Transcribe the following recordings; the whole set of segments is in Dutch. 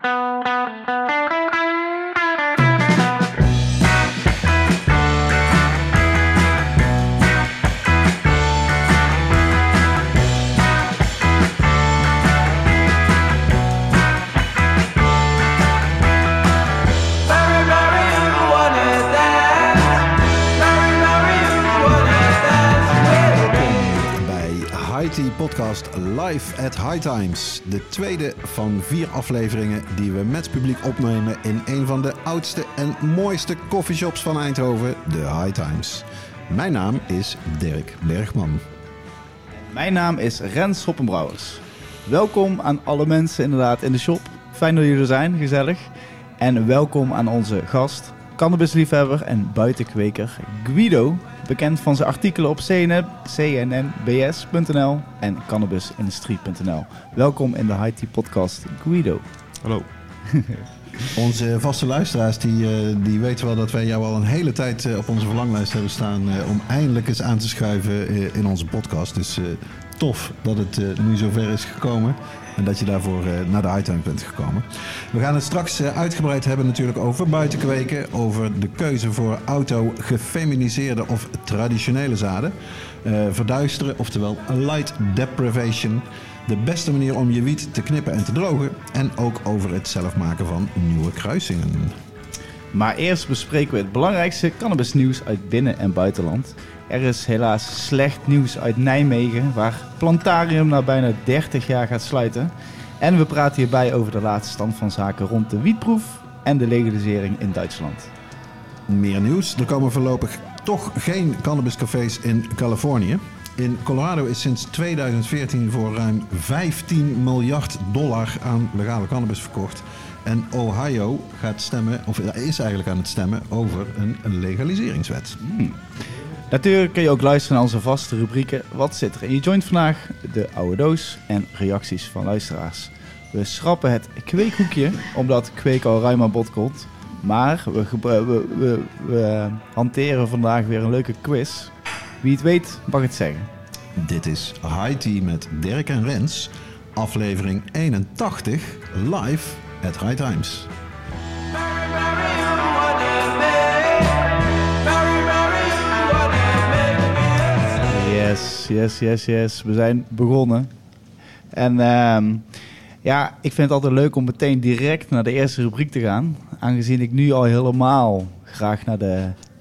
bij Podcast Live at High Times. De tweede van vier afleveringen die we met publiek opnemen in een van de oudste en mooiste coffeeshops van Eindhoven, de High Times. Mijn naam is Dirk Bergman. Mijn naam is Rens Hoppenbrouwers. Welkom aan alle mensen inderdaad in de shop. Fijn dat jullie er zijn, gezellig. En welkom aan onze gast, cannabisliefhebber en buitenkweker Guido. Bekend van zijn artikelen op CNN, cnnbs.nl en cannabisindustrie.nl. Welkom in de High Tea Podcast, Guido. Hallo. Onze vaste luisteraars die, eh, die weten wel dat wij jou al een hele tijd eh, op onze verlanglijst hebben staan eh, om eindelijk eens aan te schuiven eh, in onze podcast. Dus eh, tof dat het eh, nu zover is gekomen en dat je daarvoor eh, naar de Hightime bent gekomen. We gaan het straks eh, uitgebreid hebben natuurlijk over buitenkweken, over de keuze voor auto, gefeminiseerde of traditionele zaden, eh, verduisteren, oftewel light deprivation. De beste manier om je wiet te knippen en te drogen. En ook over het zelf maken van nieuwe kruisingen. Maar eerst bespreken we het belangrijkste cannabisnieuws uit binnen- en buitenland. Er is helaas slecht nieuws uit Nijmegen, waar Plantarium na bijna 30 jaar gaat sluiten. En we praten hierbij over de laatste stand van zaken rond de wietproef en de legalisering in Duitsland. Meer nieuws. Er komen voorlopig toch geen cannabiscafés in Californië. In Colorado is sinds 2014 voor ruim 15 miljard dollar aan legale cannabis verkocht. En Ohio gaat stemmen, of is eigenlijk aan het stemmen over een legaliseringswet. Natuurlijk kun je ook luisteren naar onze vaste rubrieken. Wat zit er in je joint vandaag? De oude doos en reacties van luisteraars. We schrappen het kweekhoekje, omdat kweek al ruim aan bod komt. Maar we, we, we, we hanteren vandaag weer een leuke quiz. Wie het weet, mag het zeggen. Dit is High Tea met Dirk en Rens, aflevering 81, live at High Times. Yes, yes, yes, yes. We zijn begonnen. En ehm, ja, ik vind het altijd leuk om meteen direct naar de eerste rubriek te gaan. Aangezien ik nu al helemaal graag naar de,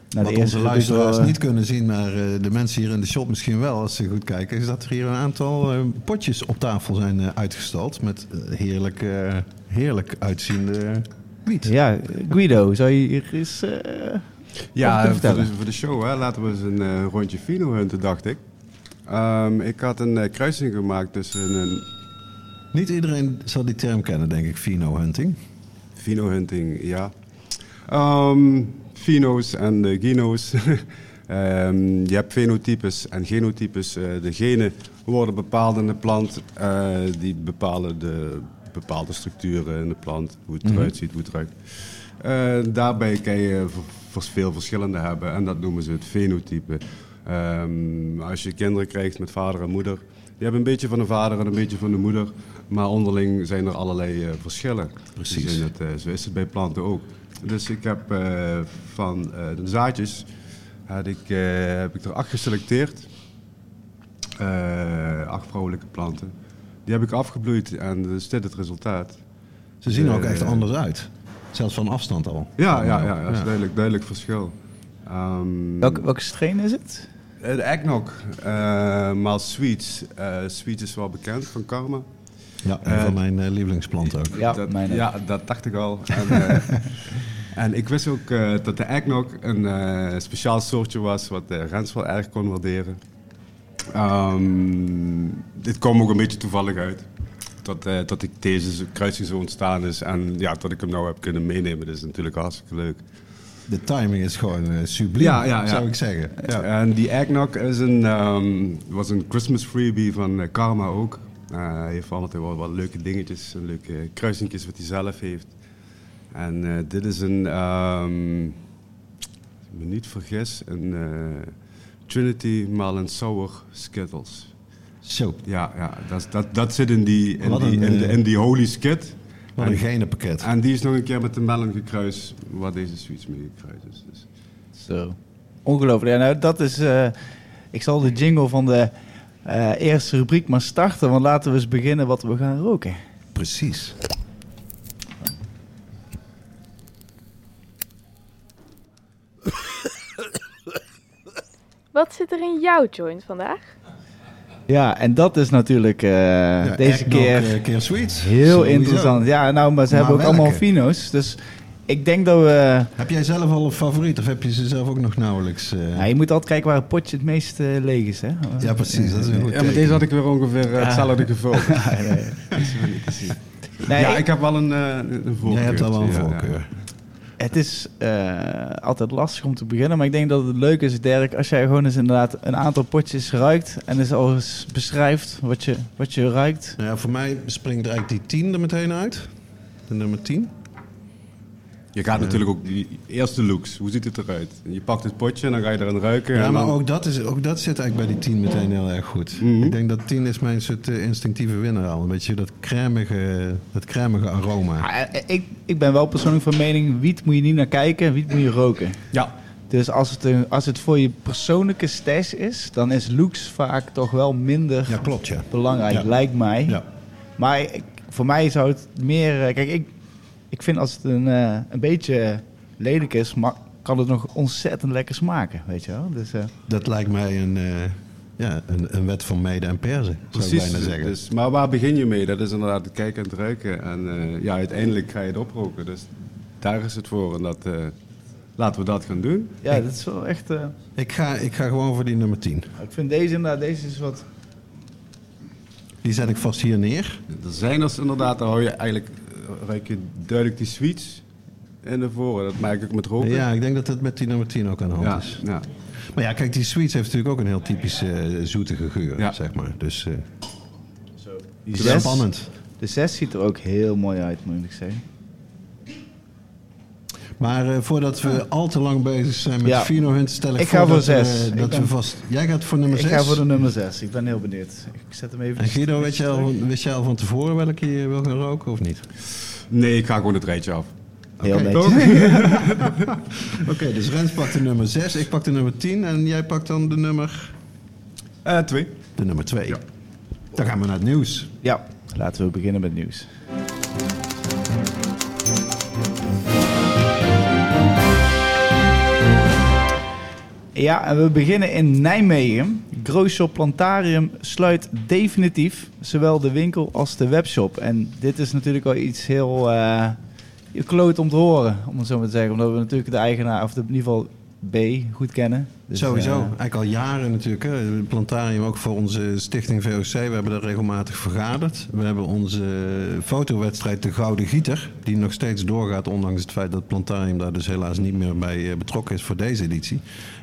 naar Wat de eerste onze rubriek luisteraars eh, niet kunnen zien, maar eh, de mensen hier in de shop misschien wel, als ze goed kijken, is dat er hier een aantal eh, potjes op tafel zijn eh, uitgestald met heerlijk, heerlijk uitziende wiet. Ja, Guido, zou je hier eens... eh, Ja, voor vertellen. de, voor de show hè, laten we eens een rondje Fino hunten, dacht ik. Ehm, ik had een eh, kruising gemaakt tussen een Niet iedereen zal die term kennen, denk ik, Fino hunting. Fino hunting, ja. Ehm, Fino's en de Gino's. Ehm, je hebt fenotypes en genotypes. Eh, de genen worden bepaald in de plant. eh, die bepalen de bepaalde structuren in de plant. Hoe het eruit ziet, hoe het ruikt. Eh, daarbij kan je veel verschillende hebben. En dat noemen ze het fenotype. Ehm, als je kinderen krijgt met vader en moeder. Die hebben een beetje van de vader en een beetje van de moeder. Maar onderling zijn er allerlei eh, verschillen. Precies. Dus het, eh, zo is het bij planten ook. Dus ik heb eh, van de zaadjes had ik, heb ik er acht geselecteerd. Acht vrouwelijke planten. Die heb ik afgebloeid en dus is dit het resultaat. Ze zien er ook echt anders uit. Zelfs van afstand al. Ja, ja, ja, dat is duidelijk, duidelijk verschil. Ehm, welke, welke strain is het? eh, De eggnog, eh maar sweets. Eh sweets is wel bekend van Karma. Ja, een Eh, van mijn eh, lievelingsplanten ook. Ja, dat, mijn ja, dat dacht ik al. En, eh, en ik wist ook eh, dat de eggnog een eh, speciaal soortje was wat de Rens wel erg kon waarderen. Ehm, dit kwam ook een beetje toevallig uit. Dat, eh, dat ik deze kruising zo ontstaan is en ja, dat ik hem nou heb kunnen meenemen. Dat is natuurlijk hartstikke leuk. De timing is gewoon eh, subliem, Ja, ja, ja. zou ik zeggen. Ja. En die eggnog is een, ehm, was een Christmas freebie van eh, Karma ook. Eh, hij heeft altijd wel wat leuke dingetjes, leuke kruisingjes wat hij zelf heeft. En eh, dit is een, ehm, als ik me niet vergis, een eh, Trinity Malin Sour Skittles. Zo. Ja, ja dat, dat, dat zit in die, in die, een, in, de- in die holy skit. Wat een genenpakket. En die is nog een keer met de melon gekruist, waar deze switch mee gekruist is. Dus. Zo. Ongelooflijk. Ja, nou, dat is... eh, ik zal de jingle van de eh, eerste rubriek maar starten. Want laten we eens beginnen wat we gaan roken. Precies. Wat zit er in jouw joint vandaag? Ja, en dat is natuurlijk eh, Ja, deze keer eh, keer heel Sowieso. interessant. Ja, nou, maar ze Maar hebben ook allemaal fino's. Dus ik denk dat we... Heb jij zelf al een favoriet of heb je ze zelf ook nog nauwelijks? eh? Ja, je moet altijd kijken waar het potje het meest leeg is, hè? Ja, precies. Dat is een goed Ja, maar deze had ik weer ongeveer hetzelfde gevoel. Ja, nee. Nee, ja, ik- ik heb wel een, eh, een voorkeur. Jij hebt al wel een Ja, ja. voorkeur. Het is eh, altijd lastig om te beginnen, maar ik denk dat het leuk is, Dirk, als jij gewoon eens inderdaad een aantal potjes ruikt en eens al eens beschrijft wat je, wat je ruikt. Nou ja, voor mij springt eigenlijk die 10 er meteen uit. De nummer 10. Je gaat natuurlijk ook die eerste looks. Hoe ziet het eruit? Je pakt het potje en dan ga je erin ruiken. Ja, en maar dan- ook dat, is, ook dat zit eigenlijk bij die 10 meteen heel erg goed. Mhm. Ik denk dat 10 is mijn soort eh, instinctieve winnaar al. Een beetje dat crèmige, dat crèmige aroma. Ah, eh, ik, ik ben wel persoonlijk van mening, wiet moet je niet naar kijken, wiet moet je roken. Ja, Dus als het, een, als het voor je persoonlijke stash is, dan is looks vaak toch wel minder Ja, klopt ja. belangrijk, Ja. lijkt mij. ja. Maar ik- voor mij zou het meer... eh, Kijk, ik, ik vind als het een, eh, een beetje lelijk is, ma- kan het nog ontzettend lekker smaken, weet je wel. Dus, eh, Dat lijkt mij een, eh, ja, een, een wet van mede en persen, zou ik precies. bijna zeggen. Dus, maar waar begin je mee? Dat is inderdaad het kijken en het ruiken. En eh, ja, uiteindelijk ga je het oproken. Dus daar is het voor. En dat, eh, laten we dat gaan doen. ja, dat is wel echt... eh, Ik, ga, ik ga gewoon voor die nummer 10. ik vind deze inderdaad, deze is wat... Die zet ik vast hier neer. Er zijn er inderdaad, daar hou je eigenlijk ruik je duidelijk die sweets in de voren. Dat merk ik met roken. Ja, ik denk dat het met die nummer 10 ook aan de hand ja, is. ja. Maar ja, kijk, die sweets heeft natuurlijk ook een heel typische eh, zoetige geur, Ja. zeg maar. Dus eh Die zes, spannend. de 6 ziet er ook heel mooi uit, moet ik zeggen. Maar eh, voordat we al te lang bezig zijn met Ja. de Fino Hunt, stel ik, Ik voor ga voor dat, we- zes. dat Ik ben- we vast... Jij gaat voor nummer Ik 6. ga voor de nummer 6. Ik ben heel benieuwd. Ik zet hem even... En Guido, weet je al, wist jij al van tevoren welke je wil gaan roken of niet? Nee, ik ga gewoon het rijtje af. Heel Oké. netjes. Oké, dus Rens pakt de nummer 6, ik pak de nummer 10 en jij pakt dan de nummer, Eh, twee. de nummer 2. Ja. Dan gaan we naar het nieuws. Ja, laten we beginnen met nieuws. Ja, en we beginnen in Nijmegen. Growshop Plantarium sluit definitief zowel de winkel als de webshop. En dit is natuurlijk wel iets heel eh kloot om te horen, om het zo maar te zeggen. Omdat we natuurlijk de eigenaar, of de, in ieder geval B, goed kennen. Dus, Sowieso, eh, eigenlijk al jaren natuurlijk. Hè. Plantarium ook voor onze stichting VOC. We hebben daar regelmatig vergaderd. We hebben onze fotowedstrijd De Gouden Gieter. Die nog steeds doorgaat, ondanks het feit dat plantarium daar dus helaas niet meer bij eh, betrokken is voor deze editie.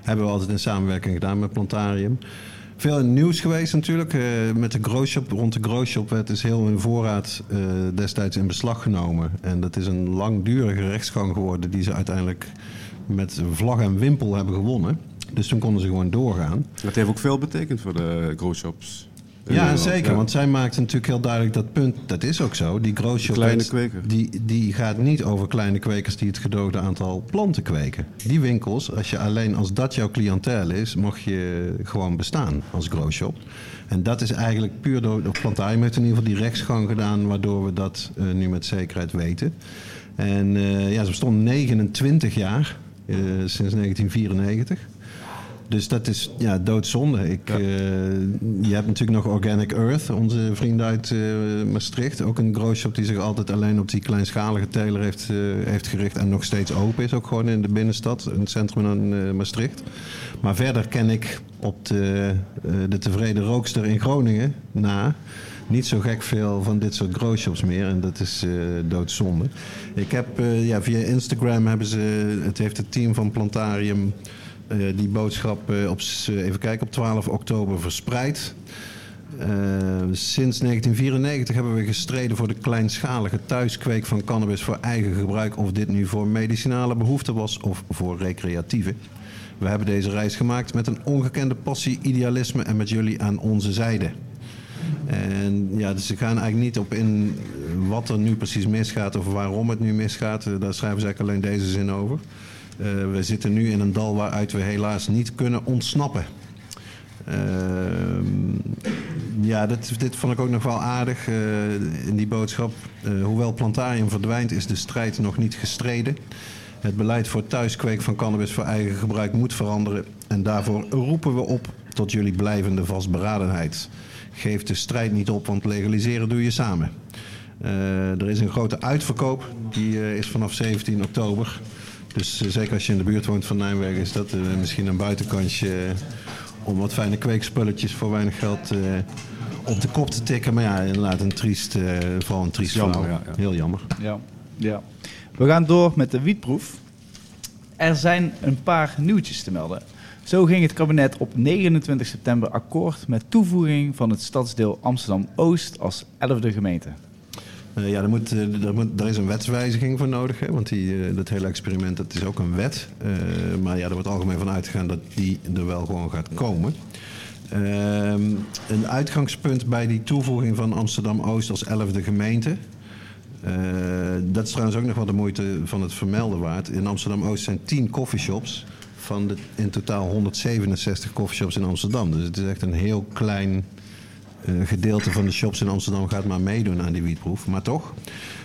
Hebben we altijd in samenwerking gedaan met plantarium. Veel nieuws geweest natuurlijk. eh, met de growshop, rond de growshop werd dus heel hun voorraad eh, destijds in beslag genomen. En dat is een langdurige rechtsgang geworden die ze uiteindelijk met vlag en wimpel hebben gewonnen. Dus toen konden ze gewoon doorgaan. Dat heeft ook veel betekend voor de growshops. Ja, Nederland. zeker. Ja. Want zij maakte natuurlijk heel duidelijk dat punt. Dat is ook zo. Die growshop De kleine kweker. Die, die gaat niet over kleine kwekers die het gedoogde aantal planten kweken. Die winkels, als je alleen als dat jouw cliëntel is, mag je gewoon bestaan als growshop. En dat is eigenlijk puur door. Of Plantarium heeft in ieder geval die rechtsgang gedaan, waardoor we dat eh, nu met zekerheid weten. En eh, ja, ze bestonden 29 jaar, eh, sinds 1994. Dus dat is ja, doodzonde. Ik, eh, je hebt natuurlijk nog Organic Earth, onze vrienden uit eh, Maastricht. Ook een growshop die zich altijd alleen op die kleinschalige teler heeft, eh, heeft gericht. En nog steeds open is, ook gewoon in de binnenstad, in het centrum van Maastricht. Maar verder ken ik op de, de Tevreden Rookster in Groningen na niet zo gek veel van dit soort growshops meer. En dat is doodzonde. Ik heb ja, via Instagram hebben ze, het heeft het team van Plantarium die boodschap eh, op, s- even kijken, op 12 oktober verspreid. Eh, sinds 1994 hebben we gestreden voor de kleinschalige thuiskweek van cannabis voor eigen gebruik. Of dit nu voor medicinale behoeften was of voor recreatieve. We hebben deze reis gemaakt met een ongekende passie, idealisme en met jullie aan onze zijde. En ja, dus ze gaan eigenlijk niet op in wat er nu precies misgaat of waarom het nu misgaat. Eh, Daar schrijven ze eigenlijk alleen deze zin over. Eh, we zitten nu in een dal waaruit we helaas niet kunnen ontsnappen. Ehm, ja, dit, dit vond ik ook nog wel aardig eh, in die boodschap. Eh, hoewel Plantarium verdwijnt, is de strijd nog niet gestreden. Het beleid voor thuiskweek van cannabis voor eigen gebruik moet veranderen. En daarvoor roepen we op tot jullie blijvende vastberadenheid. Geef de strijd niet op, want legaliseren doe je samen. Er is een grote uitverkoop, die is vanaf 17 oktober. Dus eh, zeker als je in de buurt woont van Nijmegen, is dat eh, misschien een buitenkantje eh, om wat fijne kweekspulletjes voor weinig geld eh, op de kop te tikken. Maar ja, inderdaad, een triest, eh, vooral een triest Jammer, verhaal. ja, ja. Heel jammer. Ja. ja. We gaan door met de wietproef. Er zijn een paar nieuwtjes te melden. Zo ging het kabinet op 29 september akkoord met toevoeging van het stadsdeel Amsterdam-Oost als 11e gemeente. Eh, ja, daar, moet, eh, daar, moet, daar is een wetswijziging voor nodig. Hè? Want die, eh, dat hele experiment dat is ook een wet. Eh, maar ja, er wordt algemeen van uitgegaan dat die er wel gewoon gaat komen. Ehm, een uitgangspunt bij die toevoeging van Amsterdam-Oost als 11e gemeente. Eh, dat is trouwens ook nog wel de moeite van het vermelden waard. In Amsterdam-Oost zijn 10 coffeeshops van de in totaal 167 coffeeshops in Amsterdam. Dus het is echt een heel klein eh, gedeelte van de shops in Amsterdam gaat maar meedoen aan die wietproef. Maar toch,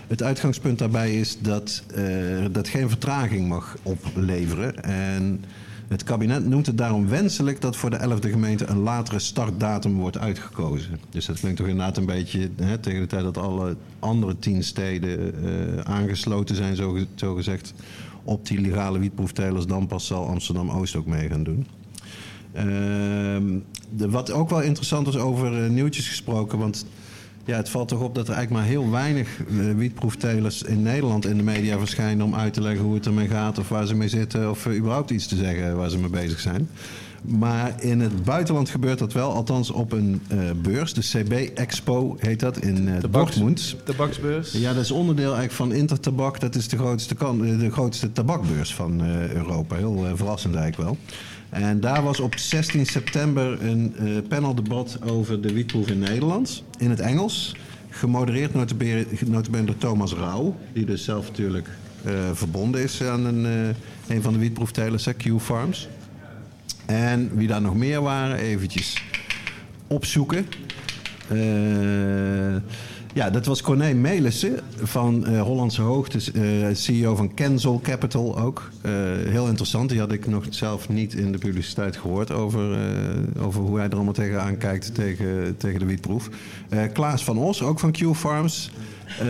het uitgangspunt daarbij is dat eh, dat geen vertraging mag opleveren. En het kabinet noemt het daarom wenselijk dat voor de 11e gemeente een latere startdatum wordt uitgekozen. Dus dat klinkt toch inderdaad een beetje hè, tegen de tijd dat alle andere tien steden eh, aangesloten zijn, zo, gezegd, op die legale wietproeftelers. Dan pas zal Amsterdam-Oost ook mee gaan doen. Ehm, de, wat ook wel interessant is over eh, nieuwtjes gesproken, want ja, het valt toch op dat er eigenlijk maar heel weinig eh, wietproeftelers in Nederland in de media verschijnen om uit te leggen hoe het ermee gaat of waar ze mee zitten of eh, überhaupt iets te zeggen waar ze mee bezig zijn. Maar in het buitenland gebeurt dat wel, althans op een beurs, de CB Expo heet dat in eh Tabaks- Dortmund. Tabaksbeurs. Ja, dat is onderdeel eigenlijk van Intertabak. Dat is de grootste, kan, de grootste tabakbeurs van Europa. Heel verrassend eigenlijk wel. En daar was op 16 september een eh, paneldebat over de wietproef in Nederland. In het Engels. Gemodereerd notabene, door Thomas Rauw. Die dus zelf natuurlijk eh, verbonden is aan een, eh, een van de wietproeftelers, Q Farms. En wie daar nog meer waren, eventjes opzoeken. Eh, ja, dat was Corné Melissen van eh, Hollandse Hoogte, eh, CEO van Kenzel Capital ook. Eh, heel interessant, die had ik nog zelf niet in de publiciteit gehoord over, over hoe hij er allemaal tegenaan kijkt tegen, tegen de wietproef. Klaas van Os, ook van Q Farms. Eh,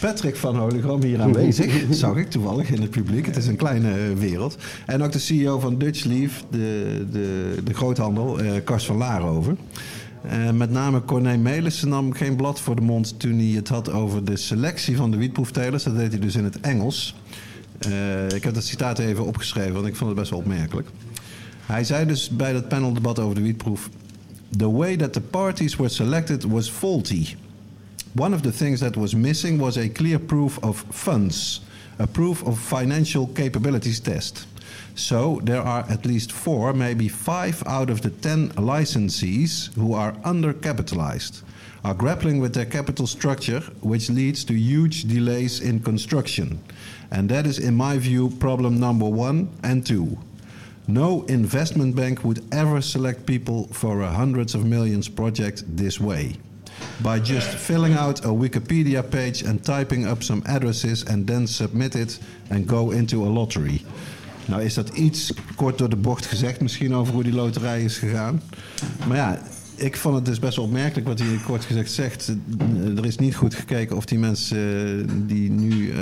Patrick van Hologram hier aanwezig, zag ik toevallig in het publiek. Het is een kleine wereld. En ook de CEO van Dutch Leaf, de, de, de groothandel, Kars van Laarhoven. Eh, met name Corné Melissen nam geen blad voor de mond toen hij het had over de selectie van de wietproeftelers. Dat deed hij dus in het Engels. Eh, ik heb dat citaat even opgeschreven, want ik vond het best wel opmerkelijk. Hij zei dus bij dat paneldebat over de wietproef... The way that the parties were selected was faulty. One of the things that was missing was a clear proof of funds, a proof of financial capabilities test. So there are at least four, maybe five out of the ten licensees who are undercapitalized, are grappling with their capital structure, which leads to huge delays in construction. And that is, in my view, problem number one and two. No investment bank would ever select people for a hundreds of millions project this way. By just filling out a Wikipedia page and typing up some addresses and then submit it and go into a lottery. Nou is dat iets kort door de bocht gezegd misschien over hoe die loterij is gegaan. Maar ja, ik vond het dus best wel opmerkelijk wat hij kort gezegd zegt. Er is niet goed gekeken of die mensen eh, die nu eh,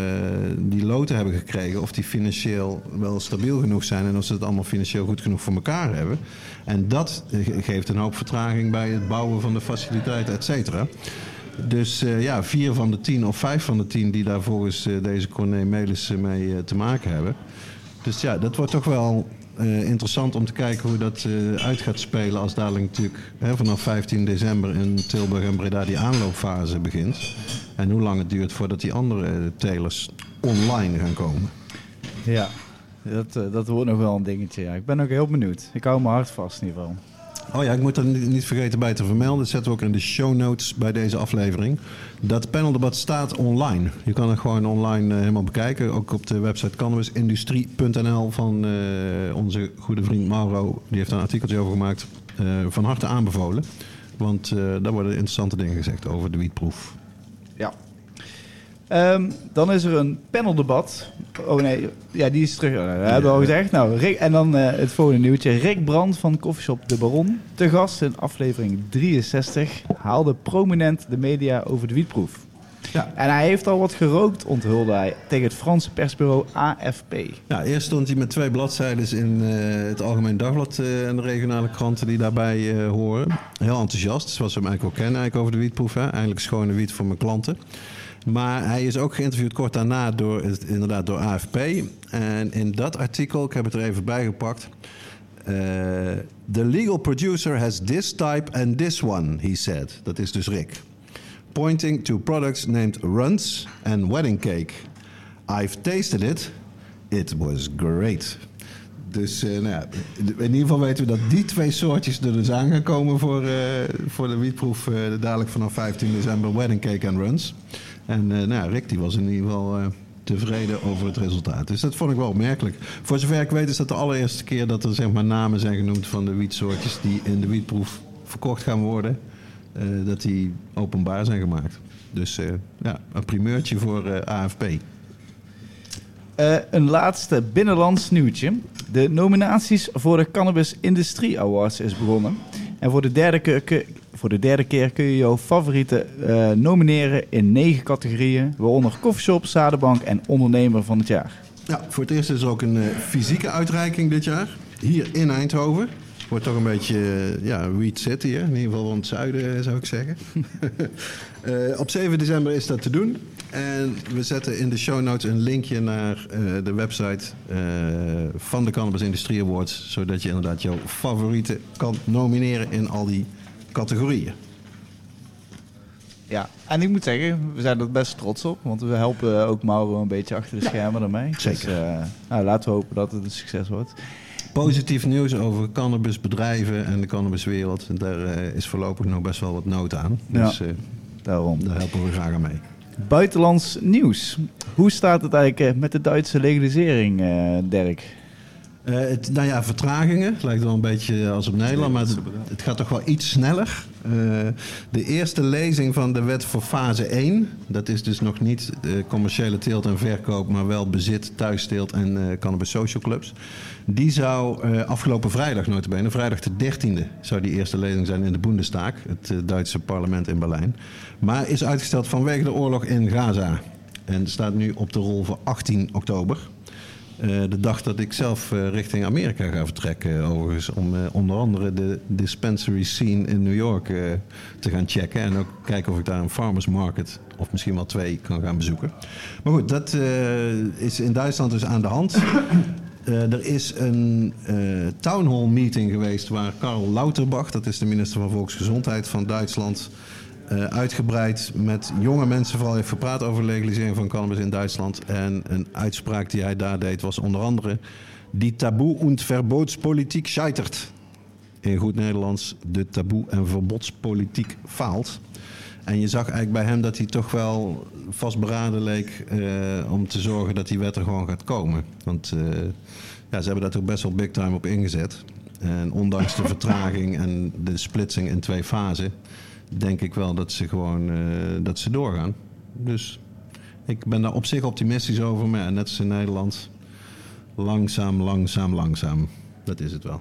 die loten hebben gekregen... of die financieel wel stabiel genoeg zijn... en of ze het allemaal financieel goed genoeg voor elkaar hebben. En dat eh, geeft een hoop vertraging bij het bouwen van de faciliteiten, et cetera. Dus eh, ja, vier van de tien of vijf van de tien... die daar volgens eh, deze Corné Melissen mee eh, te maken hebben... Dus ja, dat wordt toch wel eh, interessant om te kijken hoe dat eh, uit gaat spelen als dadelijk natuurlijk hè, vanaf 15 december in Tilburg en Breda die aanloopfase begint. En hoe lang het duurt voordat die andere eh, telers online gaan komen. Ja, dat, dat wordt nog wel een dingetje. Ja. Ik ben ook heel benieuwd. Ik hou mijn hart vast in ieder geval. Oh ja, ik moet er niet vergeten bij te vermelden. Dat zetten we ook in de show notes bij deze aflevering. Dat paneldebat staat online. Je kan het gewoon online eh, helemaal bekijken. Ook op de website cannabisindustrie.nl van eh, onze goede vriend Mauro. Die heeft daar een artikeltje over gemaakt. Eh, van harte aanbevolen. Want daar worden interessante dingen gezegd over de wietproef. Ja. Ehm, dan is er een paneldebat. Oh nee, ja, die is terug. Oh, dat hebben we al gezegd. Nou, Rick, en dan eh, het volgende nieuwtje. Rick Brand van Coffeeshop De Baron. Te gast in aflevering 63. Haalde prominent de media over de wietproef. Ja. En hij heeft al wat gerookt, onthulde hij, tegen het Franse persbureau AFP. Ja, eerst stond hij met twee bladzijden in eh, het Algemeen Dagblad eh, en de regionale kranten die daarbij eh, horen. Heel enthousiast, zoals we hem eigenlijk ook kennen eigenlijk over de wietproef. Hè? Eindelijk schone wiet voor mijn klanten. Maar hij is ook geïnterviewd kort daarna door, inderdaad door AFP. En in dat artikel, ik heb het er even bij gepakt. eh, the legal producer has this type and this one, he said. Dat is dus Rick. Pointing to products named Runs and Wedding Cake. I've tasted it. It was great. Dus ja, in ieder geval weten we dat die twee soortjes er dus aan gaan komen voor, eh, voor de wietproef. dadelijk vanaf 15 december Wedding Cake and Runs. En eh, nou Rick die was in ieder geval eh, tevreden over het resultaat. Dus dat vond ik wel opmerkelijk. Voor zover ik weet is dat de allereerste keer dat er zeg maar, namen zijn genoemd van de wietsoortjes die in de wietproef verkocht gaan worden. eh, dat die openbaar zijn gemaakt. Dus ja, een primeurtje voor AFP. Een laatste binnenlands nieuwtje. De nominaties voor de Cannabis Industrie Awards is begonnen. En voor de derde keer, ke- voor de derde keer kun je jouw favorieten eh, nomineren in negen categorieën. Waaronder Coffeeshop, Zadenbank en Ondernemer van het jaar. Ja, voor het eerst is er ook een eh, fysieke uitreiking dit jaar. Hier in Eindhoven. Wordt toch een beetje, eh, ja, Weed City, hè? in ieder geval rond het zuiden zou ik zeggen. Op 7 december is dat te doen. En we zetten in de show notes een linkje naar de website van de Cannabis Industrie Awards. Zodat je inderdaad jouw favorieten kan nomineren in al die categorieën. Ja, en ik moet zeggen, we zijn er best trots op. Want we helpen ook Mauro een beetje achter de schermen ermee. zeker. Dus, eh, nou, laten we hopen dat het een succes wordt. Positief nieuws over cannabisbedrijven en de cannabiswereld. Daar eh, is voorlopig nog best wel wat nood aan. Ja. Dus eh, Daarom. daar helpen we graag aan mee. Buitenlands nieuws. Hoe staat het eigenlijk met de Duitse legalisering, eh, Dirk? Eh, het, nou ja, vertragingen. Het lijkt wel een beetje als op Nederland, maar het, het gaat toch wel iets sneller. Eh, de eerste lezing van de wet voor fase 1, dat is dus nog niet de commerciële teelt en verkoop, maar wel bezit, thuisteelt en eh cannabis social clubs. Die zou afgelopen vrijdag, notabene, vrijdag de 13e, zou die eerste lezing zijn in de Bundestag, het Duitse parlement in Berlijn. Maar is uitgesteld vanwege de oorlog in Gaza. En staat nu op de rol voor 18 oktober. Eh, de dag dat ik zelf eh, richting Amerika ga vertrekken, eh, overigens, om onder andere de dispensary scene in New York te gaan checken. En ook kijken of ik daar een farmers market, of misschien wel twee, kan gaan bezoeken. Maar goed, dat is in Duitsland dus aan de hand. Er is een town hall meeting geweest waar Karl Lauterbach, dat is de minister van Volksgezondheid van Duitsland, eh, uitgebreid met jonge mensen vooral heeft gepraat over legalisering van cannabis in Duitsland. En een uitspraak die hij daar deed was onder andere... Die taboe- en verbodspolitiek scheitert. In goed Nederlands, de taboe- en verbodspolitiek faalt. En je zag eigenlijk bij hem dat hij toch wel vastberaden leek eh, om te zorgen dat die wet er gewoon gaat komen. Want eh, ja, ze hebben daar toch best wel big time op ingezet. En ondanks de vertraging en de splitsing in twee fasen, denk ik wel dat ze gewoon eh, dat ze doorgaan. Dus ik ben daar op zich optimistisch over. Maar ja, net als in Nederland, langzaam, langzaam, langzaam. Dat is het wel.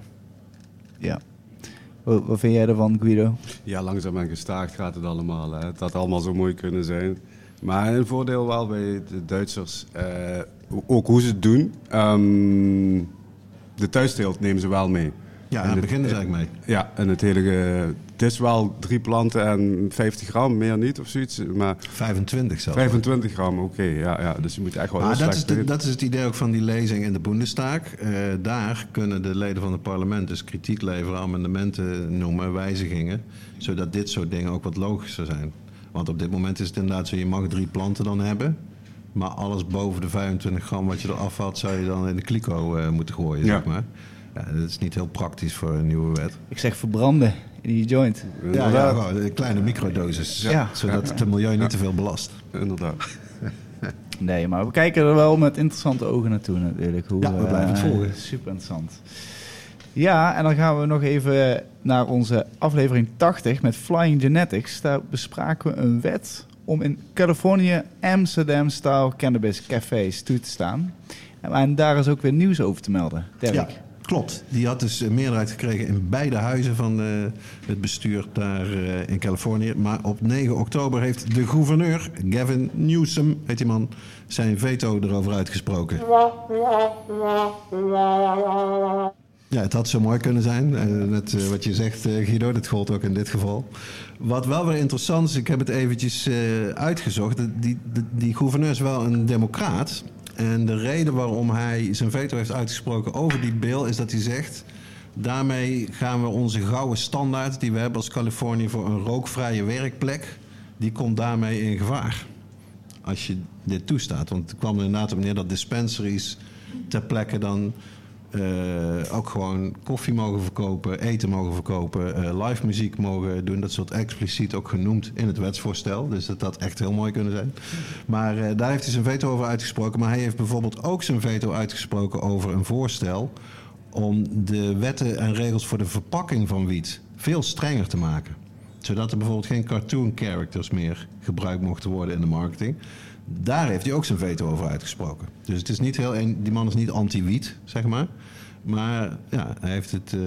Ja. Wat, wat vind jij ervan, Guido? Ja, langzaam en gestaag gaat het allemaal. Hè. Het had allemaal zo mooi kunnen zijn. Maar een voordeel wel bij de Duitsers, eh, ook hoe ze het doen. Ehm, de thuisteelt nemen ze wel mee. Ja, En daar het- beginnen ze eigenlijk mee. Ja, en het hele... ge- Het is wel drie planten en 50 gram, meer niet of zoiets. Maar 25 zelfs. 25 gram, oké. ja, ja, dus je moet echt wel Maar dat is, de- dat is het idee ook van die lezing in de Bundestag. Eh, daar kunnen de leden van het parlement dus kritiek leveren, amendementen noemen, wijzigingen. Zodat dit soort dingen ook wat logischer zijn. Want op dit moment is het inderdaad zo, je mag drie planten dan hebben. Maar alles boven de 25 gram wat je eraf haalt, zou je dan in de kliko eh, moeten gooien, Ja. zeg maar. Ja, dat is niet heel praktisch voor een nieuwe wet. Ik zeg verbranden in die joint. Ja, ja, kleine microdosis. Ja. Zodat het milieu niet te veel belast. Inderdaad. Nee, maar we kijken er wel met interessante ogen naartoe natuurlijk. Hoe, Ja, we blijven het eh, volgen. Super interessant. Ja, en dan gaan we nog even naar onze aflevering 80 met Flying Genetics. Daar bespraken we een wet om in Californië Amsterdam-style cannabis cafés toe te staan. En, en daar is ook weer nieuws over te melden. Dirk. Ja, klopt. Die had dus een meerderheid gekregen in beide huizen van eh, het bestuur daar eh, in Californië. Maar op 9 oktober heeft de gouverneur, Gavin Newsom, heet die man, zijn veto erover uitgesproken. Ja, het had zo mooi kunnen zijn. Eh, net wat je zegt, Guido, dat gold ook in dit geval. Wat wel weer interessant is, ik heb het eventjes uitgezocht. Die, die, die gouverneur is wel een democraat. En de reden waarom hij zijn veto heeft uitgesproken over die bill... is dat hij zegt... daarmee gaan we onze gouden standaard die we hebben als Californië... voor een rookvrije werkplek, die komt daarmee in gevaar. Als je dit toestaat. Want het kwam er inderdaad op neer dat dispensaries ter plekke dan... eh, ook gewoon koffie mogen verkopen, eten mogen verkopen, eh, live muziek mogen doen. Dat soort expliciet ook genoemd in het wetsvoorstel. Dus dat had echt heel mooi kunnen zijn. Maar eh, daar heeft hij zijn veto over uitgesproken. Maar hij heeft bijvoorbeeld ook zijn veto uitgesproken over een voorstel om de wetten en regels voor de verpakking van wiet veel strenger te maken. Zodat er bijvoorbeeld geen cartoon characters meer gebruikt mochten worden in de marketing. Daar heeft hij ook zijn veto over uitgesproken. Dus het is niet heel die man is niet anti-wiet, zeg maar. Maar ja, hij, heeft het, eh,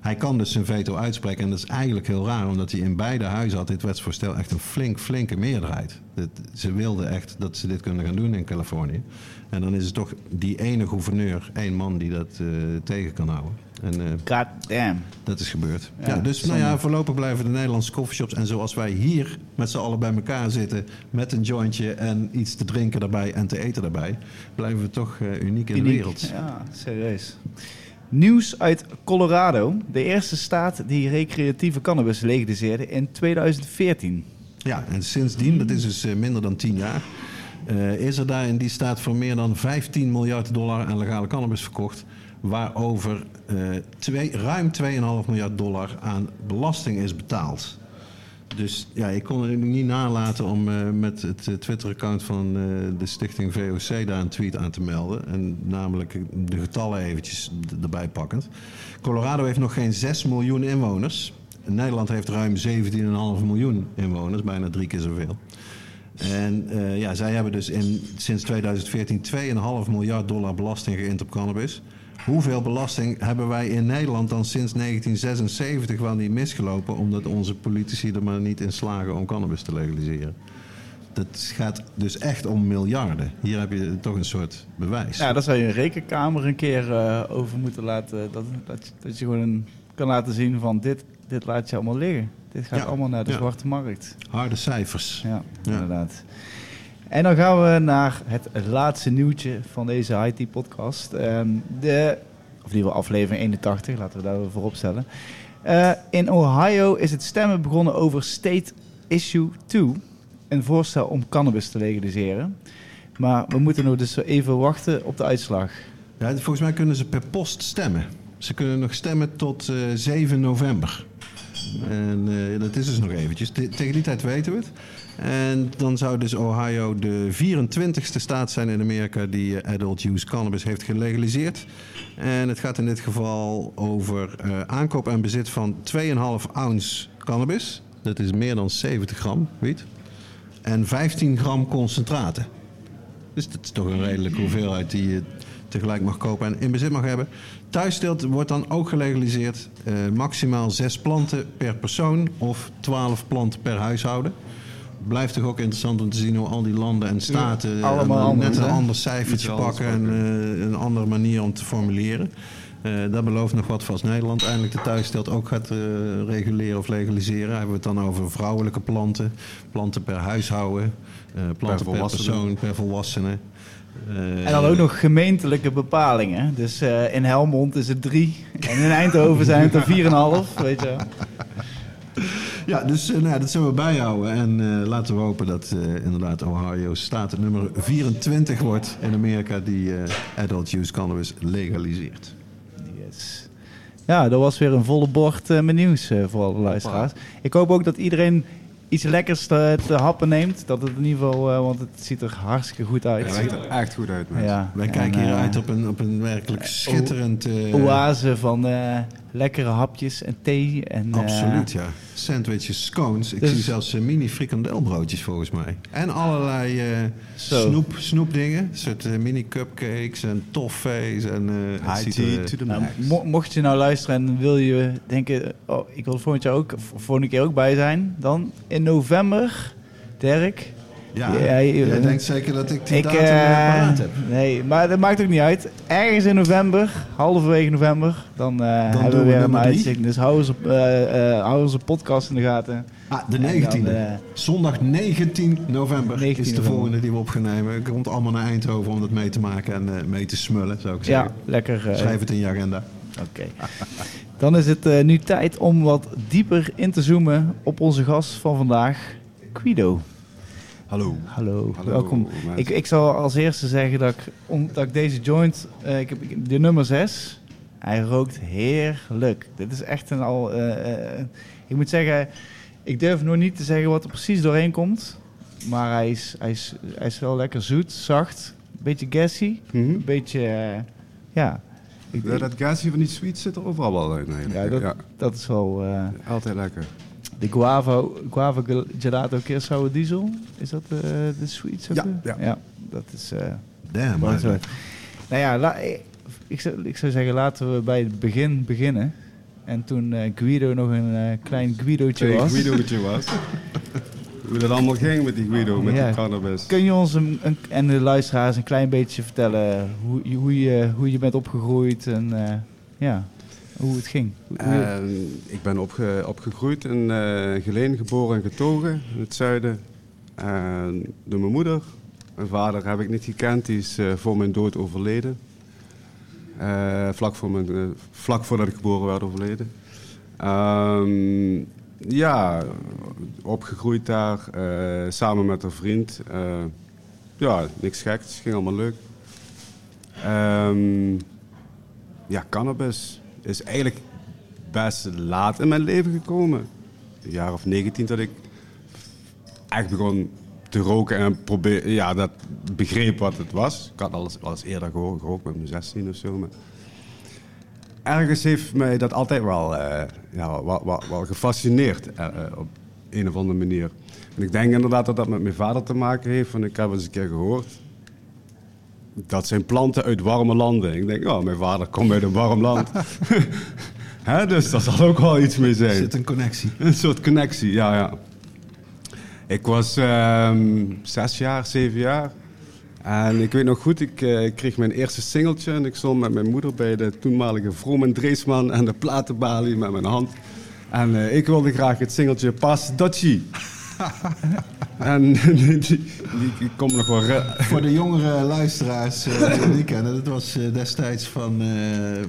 hij kan dus zijn veto uitspreken. En dat is eigenlijk heel raar, omdat hij in beide huizen had dit wetsvoorstel echt een flink, flinke meerderheid. Dat, ze wilden echt dat ze dit kunnen gaan doen in Californië. En dan is het toch die ene gouverneur, één man die dat eh, tegen kan houden. En eh, God damn. dat is gebeurd. Ja, Ja, dus nou ja, voorlopig blijven de Nederlandse coffeeshops. En zoals wij hier met z'n allen bij elkaar zitten. met een jointje en iets te drinken daarbij en te eten daarbij. blijven we toch eh, uniek in de wereld. Ja, serieus. Nieuws uit Colorado. De eerste staat die recreatieve cannabis legaliseerde in 2014. Ja, en sindsdien, dat is dus minder dan tien jaar. Eh, is er daar in die staat voor meer dan 15 miljard dollar aan legale cannabis verkocht. Waarover eh, twee, ruim 2,5 miljard dollar aan belasting is betaald. Dus ja, ik kon het niet nalaten om eh, met het Twitter-account van de stichting VOC daar een tweet aan te melden. En namelijk de getallen eventjes erbij pakkend. Colorado heeft nog geen 6 miljoen inwoners. Nederland heeft ruim 17,5 miljoen inwoners, bijna drie keer zoveel. En eh, ja, zij hebben dus in, sinds 2014 2,5 miljard dollar belasting geïnd op cannabis. Hoeveel belasting hebben wij in Nederland dan sinds 1976 wel niet misgelopen... omdat onze politici er maar niet in slagen om cannabis te legaliseren? Dat gaat dus echt om miljarden. Hier heb je toch een soort bewijs. Ja, daar zou je een rekenkamer een keer eh, over moeten laten. Dat, dat, dat je gewoon kan laten zien van dit, dit laat je allemaal liggen. Dit gaat Ja, allemaal naar de ja. zwarte markt. Harde cijfers. Ja, inderdaad. En dan gaan we naar het laatste nieuwtje van deze IT-podcast. Ehm, de, of geval aflevering 81, laten we daar voorop stellen. Eh, in Ohio is het stemmen begonnen over State Issue 2. Een voorstel om cannabis te legaliseren. Maar we moeten nog dus even wachten op de uitslag. Ja, volgens mij kunnen ze per post stemmen. Ze kunnen nog stemmen tot eh, 7 november. En eh, dat is dus nog eventjes. Te- tegen die tijd weten we het. En dan zou dus Ohio de 24ste staat zijn in Amerika die eh, adult use cannabis heeft gelegaliseerd. En het gaat in dit geval over eh, aankoop en bezit van 2,5 ounce cannabis. Dat is meer dan 70 gram wiet. En 15 gram concentraten. Dus dat is toch een redelijke hoeveelheid die je tegelijk mag kopen en in bezit mag hebben. Thuisteelt wordt dan ook gelegaliseerd. eh, maximaal zes planten per persoon of 12 planten per huishouden. Blijft toch ook interessant om te zien hoe al die landen en staten Ja, allemaal eh, anders, net een hè? ander cijfertje pakken en eh, een andere manier om te formuleren. Eh dat belooft nog wat voor als Nederland eindelijk de thuisstelt ook gaat eh, reguleren of legaliseren. Hebben we het dan over vrouwelijke planten, planten per huishouden, eh, planten per, volwassenen. persoon, per volwassene. Eh, En dan ook nog gemeentelijke bepalingen. Dus eh, in Helmond is het drie. En in Eindhoven zijn het er vier en een half. Weet je. Ja, dus eh, nou dat zullen we bijhouden. En laten we hopen dat inderdaad Ohio staat nummer 24 wordt in Amerika die adult use cannabis legaliseert. Yes. Ja, dat was weer een volle bord met nieuws voor alle luisteraars. Ik hoop ook dat iedereen iets lekkers te, te happen neemt. Dat het in ieder geval, eh, want het ziet er hartstikke goed uit. Het ziet er echt goed uit, mensen. Ja, Wij en, kijken hier eh, uit op een, op een werkelijk schitterend... eh, oase van lekkere hapjes en thee. En, Absoluut, ja. Sandwiches, scones. Ik Dus- zie zelfs eh, mini frikandelbroodjes volgens mij. En allerlei eh, Zo. snoep, snoepdingen. Een soort eh, mini cupcakes en toffees. En, eh, er, to the Nou, mo- mocht je nou luisteren en wil je denken, oh, ik wil er volgend jaar ook, volgende keer ook bij zijn, dan in november, Dirk. Ja, Ja, jij denkt zeker dat ik die Ik, datum eh, eh, paraat heb. nee, maar dat maakt ook niet uit. Ergens in november, halverwege november, dan, eh, hebben doen we we weer een uitzicht. Dus hou onze, hou onze podcast in de gaten. Ah, de En dan, 19e. eh, Zondag 19 november 19 is de november. volgende die we op gaan nemen. Ik komt allemaal naar Eindhoven om dat mee te maken en mee te smullen, zou ik zeggen. ja, lekker. Schrijf het in je agenda. Oké. Dan is het nu tijd om wat dieper in te zoomen op onze gast van vandaag, Guido. Hallo. Hallo, Hallo, welkom. Ik, ik zal als eerste zeggen dat ik, om, dat ik deze joint, eh, ik heb de nummer 6, hij rookt heerlijk. Dit is echt een al, eh, eh, ik moet zeggen, ik durf nog niet te zeggen wat er precies doorheen komt. Maar hij is, hij is, hij is wel lekker zoet, zacht, een beetje gassy, Mhm. een beetje, ja. Ik, Ja, dat gaasje van die sweets zit er overal wel in. Ja, dat- dat is wel... Altijd lekker. De guava, guava gel- gelato Curaçao diesel, is dat eh, de sweets? ook Ja, weer? ja. dat is... eh, Damn, man. Nou ja, la- ik, ik, zou, ik zou zeggen, laten we bij het begin beginnen. En toen eh, Guido nog een eh, klein Guidootje was. Guido'tje was. Hoe dat allemaal ging met die Guido, met Ja. die cannabis. Kun je ons een, een- en de luisteraars een klein beetje vertellen hoe, je- hoe, je, hoe je bent opgegroeid en eh, ja, hoe het ging? En ik ben opge- opgegroeid in eh Geleen, geboren en getogen in het zuiden. En door mijn moeder. Mijn vader heb ik niet gekend, die is eh, voor mijn dood overleden. Eh, vlak, voor mijn, vlak voordat ik geboren werd overleden. Ehm, ja, opgegroeid daar, samen met een vriend. Ja, niks geks, ging allemaal leuk. Ehm, ja, cannabis is eigenlijk best laat in mijn leven gekomen. Een jaar of 19 dat ik echt begon te roken en probeer, ja, dat begreep wat het was. Ik had al eens, al eens eerder geho- gerookt met mijn 16 of zo. Maar ergens heeft mij dat altijd wel, eh, ja, wel, wel gefascineerd eh, eh, op een of andere manier. En ik denk inderdaad dat dat met mijn vader te maken heeft. Want ik heb eens een keer gehoord dat zijn planten uit warme landen. Ik denk, oh, mijn vader komt uit een warm land. Hè, dus daar zal ook wel iets mee Er zijn. zit een connectie. Een soort connectie, ja, ja. Ik was ehm, zes jaar, zeven jaar. En ik weet nog goed, ik eh, kreeg mijn eerste singeltje. En ik stond met mijn moeder bij de toenmalige Vroom Dreesman en de platenbalie met mijn hand. En eh, ik wilde graag het singeltje Pas Dutchie. en die, die, nog wel... Voor de jongere luisteraars eh, die het niet kennen, dat was eh, destijds van eh,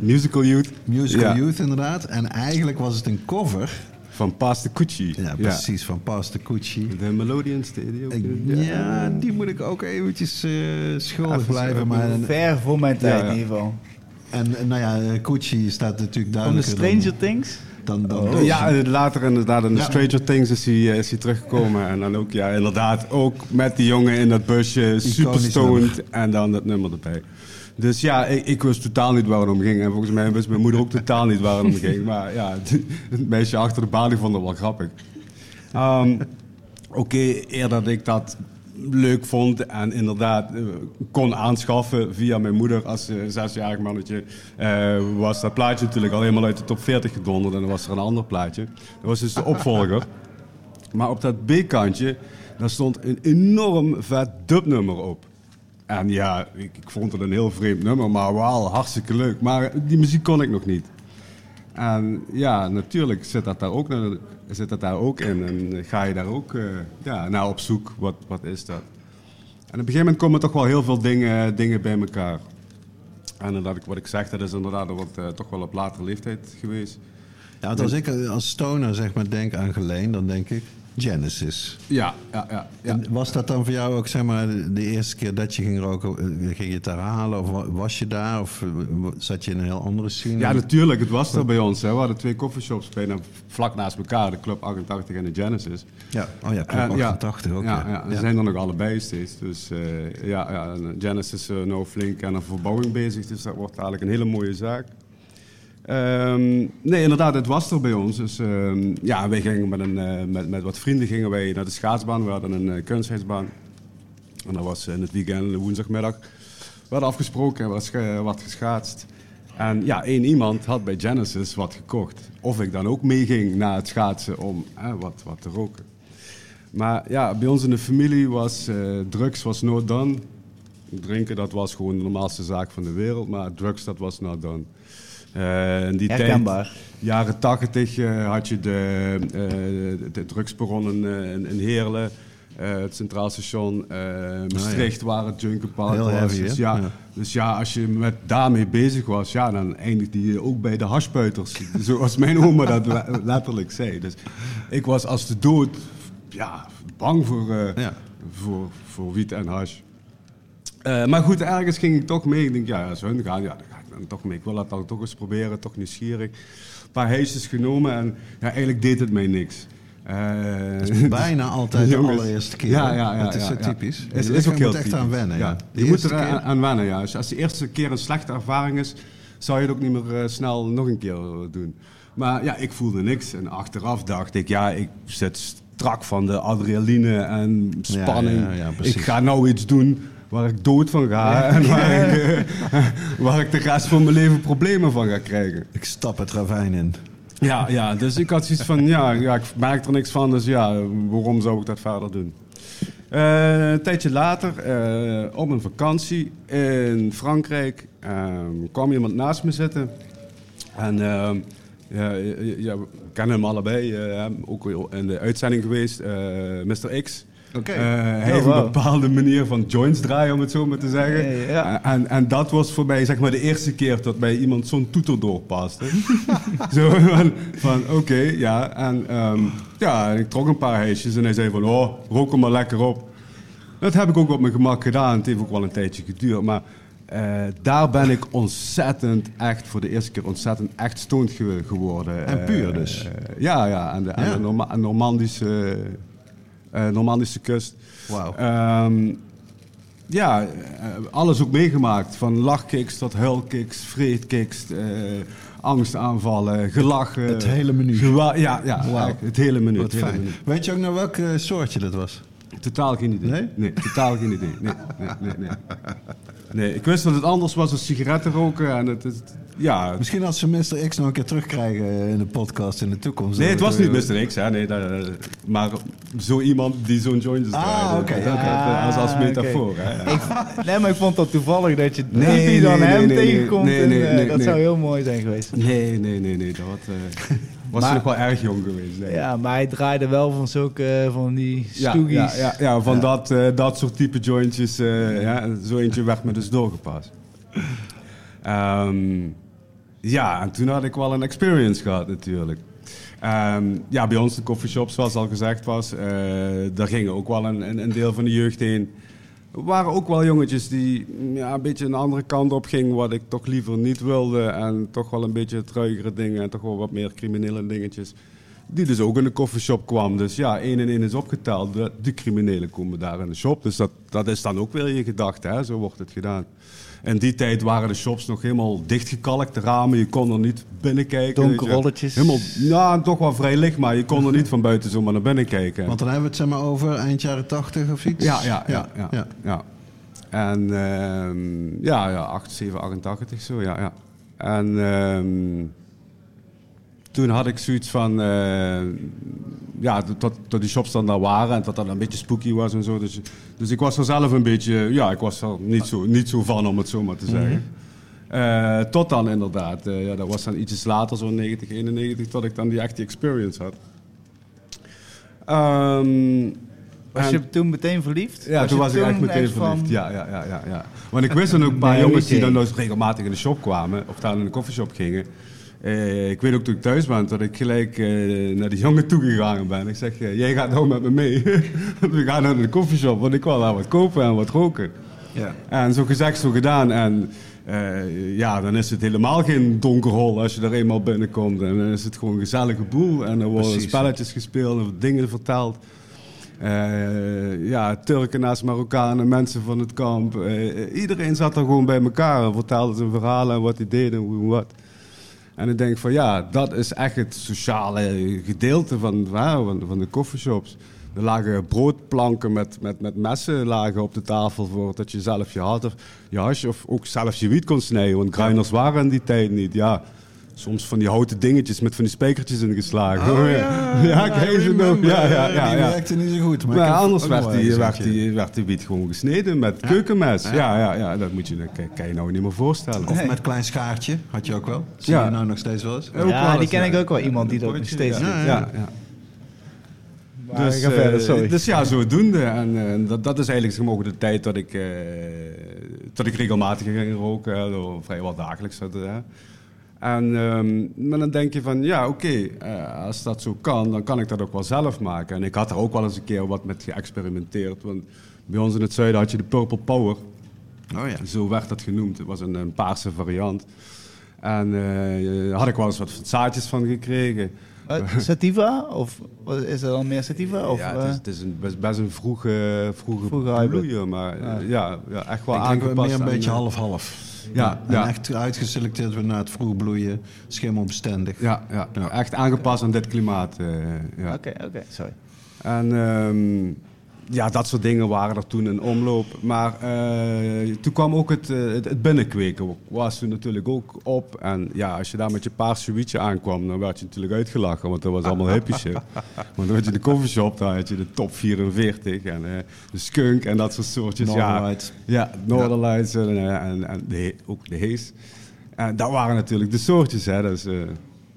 Musical Youth Musical Ja. Youth inderdaad. En eigenlijk was het een cover, van Pas de Cucci. ja, precies, van Pastor Cucci. De Melodian Studio. Ik- Ja, die moet ik ook eventjes eh schuldig Even- blijven. Maar, Ver voor mijn tijd Ja, ja. in ieder geval. en nou ja, Cucci staat natuurlijk Van de duidelijk. Stranger Things? Dan, dan, Oh. Ja, en later inderdaad in de Ja. Stranger Things is hij, eh, is hij teruggekomen. En dan ook, ja, inderdaad, ook met die jongen in dat busje, super stoned. En dan dat nummer erbij. Dus ja, ik, ik wist totaal niet waar het om ging. En volgens mij wist mijn moeder ook totaal niet waar het om ging. Maar ja, het meisje achter de balie vond het wel grappig. Ehm, Oké, eerder dat ik dat leuk vond en inderdaad eh, kon aanschaffen via mijn moeder als eh, zesjarig mannetje, eh, was dat plaatje natuurlijk al helemaal uit de top 40 gedonderd en dan was er een ander plaatje. Dat was dus de opvolger. Maar op dat B-kantje, daar stond een enorm vet dubnummer op. En ja, ik, ik vond het een heel vreemd nummer, maar wel hartstikke leuk. Maar die muziek kon ik nog niet. En ja, natuurlijk zit dat daar ook, zit dat daar ook in. En ga je daar ook eh, ja, naar op zoek, wat, wat is dat? En op een gegeven moment komen toch wel heel veel dingen, dingen bij elkaar. En inderdaad, wat ik zeg, dat is inderdaad wat, eh, toch wel op latere leeftijd geweest. Ja, want als ik eh, als stoner zeg maar denk aan Geleen, dan denk ik... Genesis. Ja, ja, ja. ja. En was dat dan voor jou ook zeg maar, de eerste keer dat je ging roken? eh, Ging je het daar halen of wa- was je daar? Of eh, zat je in een heel andere scene? Ja, natuurlijk. Het was er bij ons. Hè. We hadden twee coffeeshops bijna vlak naast elkaar. De Club 88 en de Genesis. Ja, oh ja, Club En ja, 88 ook. Ja, Ja, ja, ze zijn er nog allebei steeds. Dus eh, ja, ja, en Genesis is nou flink aan een verbouwing bezig. Dus dat wordt eigenlijk een hele mooie zaak. Ehm, nee, inderdaad, het was er bij ons. Dus ehm, ja, wij gingen met, een, eh, met, met wat vrienden gingen wij naar de schaatsbaan. We hadden een uh. En dat was in het weekend, woensdagmiddag. We hadden afgesproken, er was wat geschaatst. En ja, één iemand had bij Genesis wat gekocht. Of ik dan ook meeging na het schaatsen om wat, wat te roken. Maar ja, bij ons in de familie was eh, drugs was not done. Drinken, dat was gewoon de normaalste zaak van de wereld. Maar drugs, dat was not done. Eh, in die Herkenbaar. tijd, jaren tachtig, eh, had je de, eh, de, in, in Heerlen. het Centraal Station, Maastricht, waar het Junkerpark Heel was. heavy, dus, ja, Ja. dus ja, als je met daarmee bezig was, ja, dan eindigde je ook bij de hashbuiters. zoals mijn oma dat le- letterlijk zei. Dus ik was als de dood ja, bang voor, Ja. voor, voor wiet en hash. Maar goed, ergens ging ik toch mee. Ik denk, ja, als hun gaan, ja, dan dan toch. Ik wil dat dan toch eens proberen, toch nieuwsgierig. Een paar heisjes genomen en ja, eigenlijk deed het mij niks. Eh, Bijna altijd de Jongens. allereerste keer. Ja, ja, ja. Dat is zo ja. typisch. Is, is ook heel moet echt typisch. aan wennen. Ja. De Je moet er keer- aan, wennen, ja. Dus als de eerste keer een slechte ervaring is, zou je het ook niet meer eh, snel nog een keer eh, doen. Maar ja, ik voelde niks. En achteraf dacht ik, ja, ik zit strak van de adrenaline en spanning. ja, ik ga nou iets doen waar ik dood van ga. En waar ik, eh, waar ik de rest van mijn leven problemen van ga krijgen. Ik stap het ravijn in. Ja, ja, dus ik had zoiets van, ja, ja, ik merk er niks van, dus ja, waarom zou ik dat verder doen? Eh, een tijdje later, eh, op een vakantie in Frankrijk, ehm, kwam iemand naast me zitten. En ehm, ja, ja, ja, we kennen hem allebei, ook in de uitzending geweest, Mr. X. Eh, hij Oh, heeft wow. een bepaalde manier van joints draaien, om het zo maar te zeggen. Ja. En, en dat was voor mij zeg maar, de eerste keer dat bij iemand zo'n toeter doorpaste. zo van, van oké, ja. En ehm, ja, en ik trok een paar heisjes en hij zei van, oh, rook er maar lekker op. Dat heb ik ook op mijn gemak gedaan. Het heeft ook wel een tijdje geduurd, maar... eh, daar ben ik ontzettend, echt voor de eerste keer ontzettend echt stoned ge- geworden. En puur dus? eh, ja, ja, aan de, de Norma- Normandische, Normandische kust. Wauw. Ehm, ja, eh, alles ook meegemaakt. Van lachkicks tot huilkicks, vreedkicks, eh, angstaanvallen, gelachen. Het hele menu. Ja, ja het hele menu. Wat het hele fijn. menu. Weet je ook naar welk eh, soortje dat was? Totaal geen idee. Nee? totaal geen idee. Nee, nee, nee, nee. Nee, ik wist dat het anders was dan sigaretten roken. En het, het- ja, Misschien als ze Mr. X nog een keer terugkrijgen eh, in de podcast in de toekomst. Nee, het was niet Dat- Mr. X, hè. Nee, dat- maar zo iemand die zo'n joint Ah, draaide. oké, dat- Als, als Ah, metafoor, hè. Ik, nee, maar ik vond dat toevallig dat je Nee, typisch dan nee, hem tegenkomt. nee, en, nee, eh, nee, dat nee. zou heel mooi zijn geweest. Nee, nee, nee, nee. Dat eh, was Maar- nog wel erg jong geweest. Ja, maar hij draaide wel van zulke, eh, van die Ja, stoegies. ja, ja, ja, van. Dat, eh, dat soort type jointjes. eh, ja, zo eentje werd me dus doorgepast. Ehm, ja, en toen had ik wel een experience gehad natuurlijk. Ehm, ja, bij ons de coffeeshops, zoals al gezegd was, daar gingen ook wel een, een, een deel van de jeugd heen. Waren ook wel jongetjes die mm, ja, een beetje een andere kant op gingen, wat ik toch liever niet wilde. En toch wel een beetje truigere dingen en toch wel wat meer criminele dingetjes. Die dus ook in de coffeeshop kwam. Dus ja, één en één is opgeteld. De, de criminelen komen daar in de shop. Dus dat, dat is dan ook weer je gedachte, hè? zo wordt het gedaan. In die tijd waren de shops nog helemaal dichtgekalkt, de ramen. Je kon er niet binnenkijken. Donkere rolletjes. Helemaal, ja, toch wel vrij licht, maar je kon er niet van buiten zomaar naar binnen kijken. Want dan hebben we het zeg maar over eind jaren 80 of iets? Ja, ja, ja. ja, ja. ja. En ehm, ja, ja, 87, 88 zo, ja. ja. En ehm, toen had ik zoiets van, eh, ja, tot, tot die shops dan daar waren en dat dat een beetje spooky was en zo. Dus, dus ik was er zelf een beetje, ja, ik was er niet zo, niet zo van om het zo maar te zeggen. Eh, tot dan inderdaad, eh, ja, dat was dan ietsjes later, zo'n 90, 91, tot ik dan die echte experience had. Ehm, Was je toen meteen verliefd? ja, toen was ik echt meteen verliefd. Ja, ja, ja, ja, ja. Want ik wist dan ook een paar Nee, jongens die dan dus regelmatig in de shop kwamen, of daar in de koffieshop gingen. Eh, ik weet ook toen ik thuis ben, dat ik gelijk eh, naar die jongen toegegaan ben. Ik zeg, eh, jij gaat nou met me mee. We gaan naar de koffieshop, want ik wil daar wat kopen en wat roken. Ja. En zo gezegd, zo gedaan. En ja, dan is het helemaal geen donker hol als je er eenmaal binnenkomt. En dan is het gewoon een gezellige boel. En er worden Precies. spelletjes gespeeld en dingen verteld. Eh, ja, Turken naast Marokkanen, mensen van het kamp. Iedereen zat er gewoon bij elkaar en vertelde zijn verhalen en wat hij deed en hoe en wat. En ik denk van ja, dat is echt het sociale gedeelte van, van, van de coffeeshops. Er lagen broodplanken met, met, met messen lagen op de tafel voor dat je zelf je had of je hasje of ook zelf je wiet kon snijden. Want grinders waren in die tijd niet. Ja, soms van die houten dingetjes met van die spijkertjes ingeslagen. Oh, ja, ja, nog. Ja, ja, ja, Die werkte niet zo goed. Maar, anders werd die, werd, die, werd die wiet gewoon gesneden met keukenmes. Ja, ja, ja, dat moet je, dat kan- je nou niet meer voorstellen. Of met klein schaartje, had je ook wel. Zie Ja. je nou nog steeds wel eens? Wel ja, die ken ja. ik ook wel. Iemand die dat nog steeds ja, doet. ja, Dus, ga verder, eh, sorry. dus ja, zodoende. En eh, dat, dat is eigenlijk zeg maar, ook de tijd dat ik, eh, dat ik regelmatig ging roken. hè, zo vrijwel dagelijks. hè. En ehm, maar dan denk je van, ja oké, eh, als dat zo kan, dan kan ik dat ook wel zelf maken. En ik had er ook wel eens een keer wat met geëxperimenteerd. Want bij ons in het zuiden had je de Purple Power. Oh ja. Zo werd dat genoemd. Het was een, een paarse variant. En eh, daar had ik wel eens wat zaadjes van gekregen. Eh, sativa? Of is er dan meer sativa? Of, ja, het eh, is, het is een, best, best een vroege, vroege, Vroege bloeier, maar eh, Ja. ja. Ja, echt wel Ik denk aangepast. meer een beetje eh, half-half. Ja, En ja. echt uitgeselecteerd weer naar het vroeg bloeien, schimmelbestendig. Ja, ja, Ja. echt aangepast aan dit klimaat. eh, ja. Oké, oké, sorry. En ehm, ja, dat soort dingen waren er toen in omloop. Maar eh, toen kwam ook het, eh, het, het binnenkweken. Was toen natuurlijk ook op. En ja, als je daar met je paarse wietje aankwam, dan werd je natuurlijk uitgelachen. Want dat was allemaal hippie shit. Want dan had je de coffeeshop, daar had je de top 44 en eh, de skunk en dat soort soortjes. Northern ja. Ja, en, en, en de, ook de Hees. En dat waren natuurlijk de soortjes. Hè. Dus,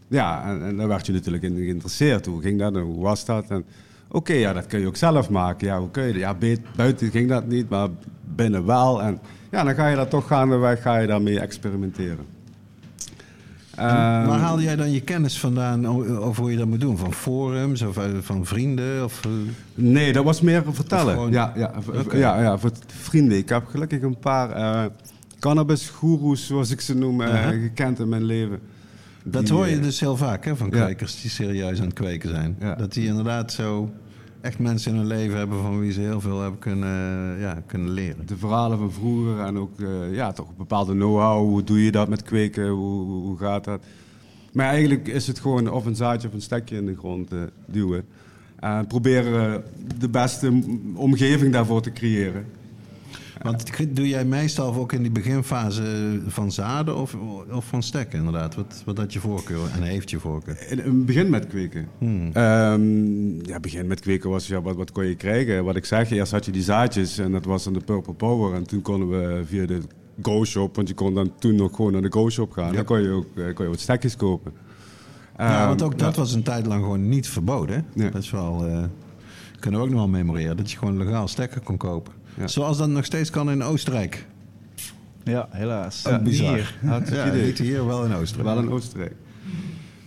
ja, en, en daar werd je natuurlijk in geïnteresseerd. Hoe ging dat en hoe was dat? En Oké, ja, dat kun je ook zelf maken. Ja, hoe kun je dat? Ja, buiten ging dat niet, maar binnen wel. En ja, dan ga je daar toch gaandeweg ga je daarmee experimenteren. En Ehm, waar haalde jij dan je kennis vandaan over hoe je dat moet doen? Van forums of eh, van vrienden? Of, eh, Nee, dat was meer vertellen. Gewoon- Ja, ja, ja, ja, voor vrienden. Ik heb gelukkig een paar eh cannabis-goeroes, zoals ik ze noem, gekend in mijn leven. Dat Die, hoor je eh, dus heel vaak hè, van kwekers die serieus aan het kweken zijn. Dat die inderdaad zo echt mensen in hun leven hebben van wie ze heel veel hebben kunnen, ja, kunnen leren. De verhalen van vroeger en ook eh, ja, toch een bepaalde know-how. Hoe doe je dat met kweken? Hoe, hoe, hoe gaat dat? Maar eigenlijk is het gewoon of een zaadje of een stekje in de grond eh, duwen. En proberen eh, de beste omgeving daarvoor te creëren. Want doe jij meestal ook in die beginfase van zaden of, of van stekken inderdaad? Wat, wat had je voorkeur en heeft je voorkeur? In het begin met kweken. Hmm. Ehm, ja, begin met kweken was, ja, wat, wat kon je krijgen? Wat ik zeg, eerst had je die zaadjes en dat was dan de Purple Power. En toen konden we via de Go Shop, want je kon dan toen nog gewoon naar de Go Shop gaan. Ja. Dan kon je ook eh, kon je wat stekjes kopen. ja, Ehm, want ook dat ja. was een tijd lang gewoon niet verboden. Hè? Dat is wel, eh, kunnen we ook nog wel memoreren, dat je gewoon legaal stekken kon kopen. Ja. Zoals dat nog steeds kan in Oostenrijk. Ja, helaas. Ook bizar. Hier. Ja, niet hier, wel in Oostenrijk. Wel in Oostenrijk.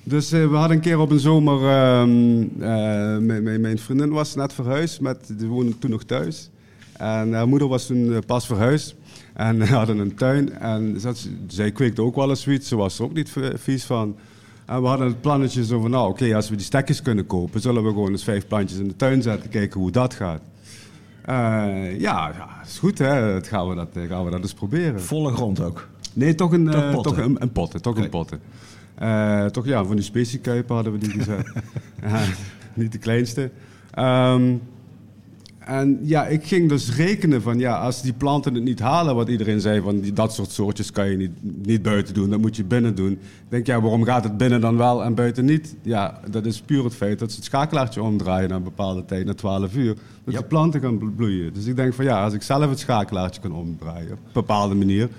Dus eh, we hadden een keer op een zomer... ehm, eh, mijn, vriendin was net verhuisd. Met, die woonde toen nog thuis. En haar moeder was toen eh, pas verhuisd. En we hadden een tuin. En zat- zij kweekte ook wel eens zoiets. Ze was er ook niet vies van. En we hadden het plannetje zo van... Nou, oké, als we die stekjes kunnen kopen... zullen we gewoon eens vijf plantjes in de tuin zetten. Kijken hoe dat gaat. Eh, ja, ja, is goed hè. Dat gaan, we dat, eh, gaan we dat eens proberen. Volle grond ook. Nee, toch een, Toch eh, potten? toch een, een potten. Toch een potten. Toch ja, van die speciekuipen hadden we die gezet. Niet de kleinste. Ehm, en ja, ik ging dus rekenen van ja, als die planten het niet halen, wat iedereen zei van die, dat soort soortjes kan je niet, niet buiten doen, dat moet je binnen doen. Ik denk ja, waarom gaat het binnen dan wel en buiten niet? Ja, dat is puur het feit dat ze het schakelaartje omdraaien na een bepaalde tijd, na 12 uur, dat Ja. de planten gaan blo- bloeien. Dus ik denk van ja, als ik zelf het schakelaartje kan omdraaien op een bepaalde manier,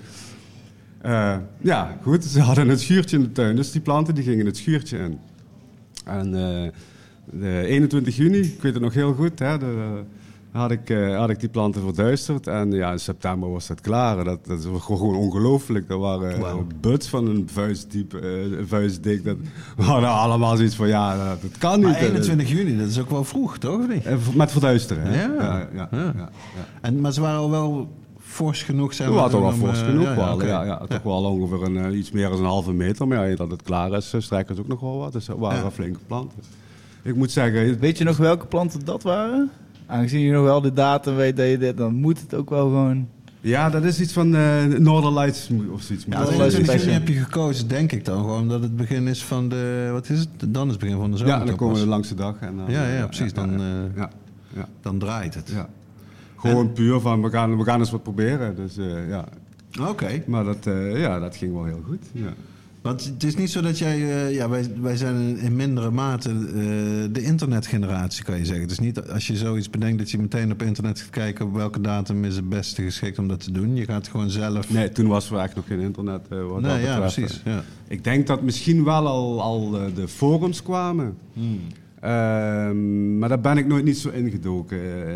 eh, ja, goed. Ze hadden het schuurtje in de tuin, dus die planten die gingen het schuurtje in. En eh, de 21 juni, ik weet het nog heel goed, hè, de, had ik, eh, had ik die planten verduisterd. En ja, in september was dat klaar. Dat, dat was gewoon ongelooflijk. Dat waren Wauw. buds van een vuistdiep, eh, een vuistdik. Dat, we hadden allemaal zoiets van, ja, dat, dat kan niet. Maar 21 juni, dat is ook wel vroeg, toch? niet? Eh, Met verduisteren, hè? Ja. Ja, ja, ja, Ja. ja. En, maar ze waren al wel fors genoeg, zeg We hadden wel om, fors eh, genoeg ja, wel. Ja, ja, toch wel ongeveer een, eh, iets meer dan een halve meter. Maar ja, dat het klaar is, eh, strijken ze ook nog wel wat. Dus dat waren Ja. flinke planten. Ik moet zeggen, Weet je nog welke planten dat waren? Aangezien je nog wel de datum weet dat je dit, dan moet het ook wel gewoon... ja, dat is iets van eh Northern Lights of zoiets. Ja, Dat is 21 special. juni heb je gekozen, denk ik dan. Gewoon omdat het begin is van de... Wat is het? Dan is het begin van de zomer. Ja, dan komen we de langste dag. En dan, Ja, ja, precies. Dan, eh, ja, ja, Dan draait het. ja. Gewoon puur van, we gaan, we gaan eens wat proberen. Dus eh, ja. Oké. Maar dat, eh, ja, dat ging wel heel goed. Ja. Want het is niet zo dat jij... eh, ja, wij, wij zijn in- in mindere mate eh, de internetgeneratie, kan je zeggen. Het is niet als je zoiets bedenkt dat je meteen op internet gaat kijken... op welke datum is het beste geschikt om dat te doen. Je gaat gewoon zelf... Nee, toen was er echt nog geen internet. wat Nee, ja, precies. Ja. Ik denk dat misschien wel al, al de forums kwamen. Hmm. Ehm, maar daar ben ik nooit niet zo ingedoken. Eh,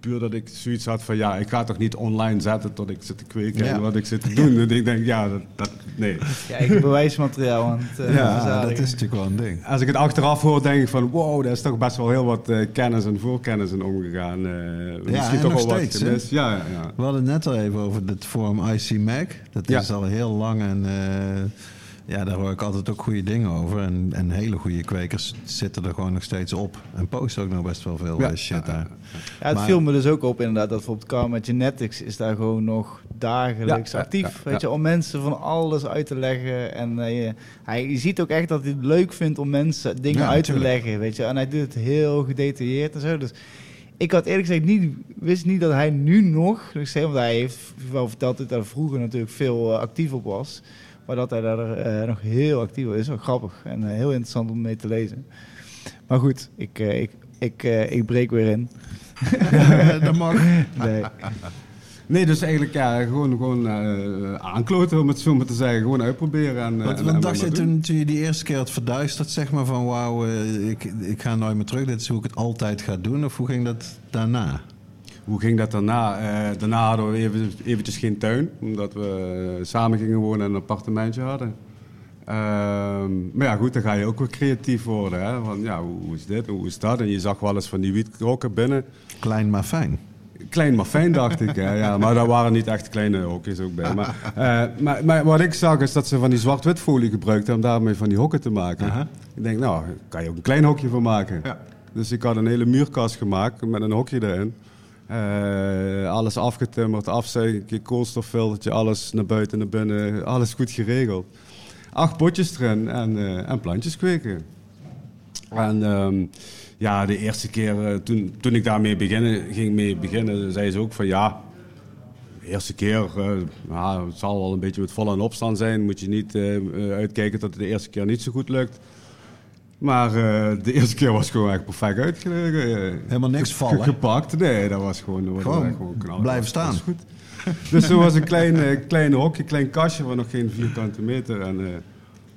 puur dat ik zoiets had van ja, ik ga toch niet online zetten tot ik zit te kweken Ja. en wat ik zit te doen. en ik denk, ja, dat, dat, nee. Ja, ik heb bewijsmateriaal aan het eh, Ja, dat is natuurlijk wel een ding. Als ik het achteraf hoor, denk ik van wow, daar is toch best wel heel wat eh, kennis en voorkennis in omgegaan. Eh, misschien en toch nog wel steeds, wat gemist. Ja, ja, ja. We hadden het net al even over het forum IC Mac. Dat Ja. is al heel lang en eh, ja, daar hoor ik altijd ook goede dingen over. En, en hele goede kwekers zitten er gewoon nog steeds op. En posten ook nog best wel veel Ja, eh, shit ja, daar. Ja, het Maar- viel me dus ook op inderdaad dat bijvoorbeeld Karma Genetics is daar gewoon nog dagelijks Ja, actief. weet je, om mensen van alles uit te leggen. En eh, je, hij, je ziet ook echt dat hij het leuk vindt om mensen dingen uit te leggen. Weet je, en hij doet het heel gedetailleerd en zo. Dus ik had eerlijk gezegd niet, wist niet dat hij nu nog, dus, want hij heeft wel verteld dat hij daar vroeger natuurlijk veel eh, actief op was. Maar dat hij daar eh, nog heel actief is. Wel grappig en eh, heel interessant om mee te lezen. Maar goed, ik, eh, ik, ik, eh, ik breek weer in. dat mag. Nee. Nee, dus eigenlijk ja, gewoon, gewoon eh, aankloten, om het zo maar te zeggen. Gewoon uitproberen. En, eh, Wat, en- wat en dacht je toen, toen je die eerste keer had verduisterd, zeg maar van wauw, eh, ik, ik ga nooit meer terug. Dit is hoe ik het altijd ga doen. Of hoe ging dat daarna? Hoe ging dat daarna? Eh, daarna hadden we even, eventjes geen tuin, omdat we eh, samen gingen wonen en een appartementje hadden. Ehm, maar ja, goed, dan ga je ook weer creatief worden. Hè? Van, ja, hoe, hoe is dit, hoe is dat? En je zag wel eens van die wietkrokken binnen. Klein maar fijn. Klein maar fijn, dacht ik. Hè? Ja, maar daar waren niet echt kleine hokjes ook bij. Maar, eh, maar, maar wat ik zag is dat ze van die zwart-witfolie gebruikten om daarmee van die hokken te maken. Ik denk, nou, daar kan je ook een klein hokje van maken. Ja. Dus ik had een hele muurkast gemaakt met een hokje erin. Eh, alles afgetimmerd, afzuigen, koolstoffiltertje, alles naar buiten, naar binnen, alles goed geregeld. Acht potjes erin en, eh, en plantjes kweken. En ehm, ja, de eerste keer eh, toen, toen ik daarmee beginnen, ging mee beginnen, zei ze ook van ja, de eerste keer, ja, het zal wel een beetje met vallen en opstaan zijn. Moet je niet uitkijken dat het de eerste keer niet zo goed lukt. Maar eh, de eerste keer was gewoon echt perfect uitgelegen. eh, Helemaal niks ge- vallen. Gepakt. Nee, dat was gewoon, dat was Gewoon gewoon knal. blijven Dat staan. goed. Dus er was een klein, eh, klein hokje, klein kastje van nog geen vierkante meter. En eh,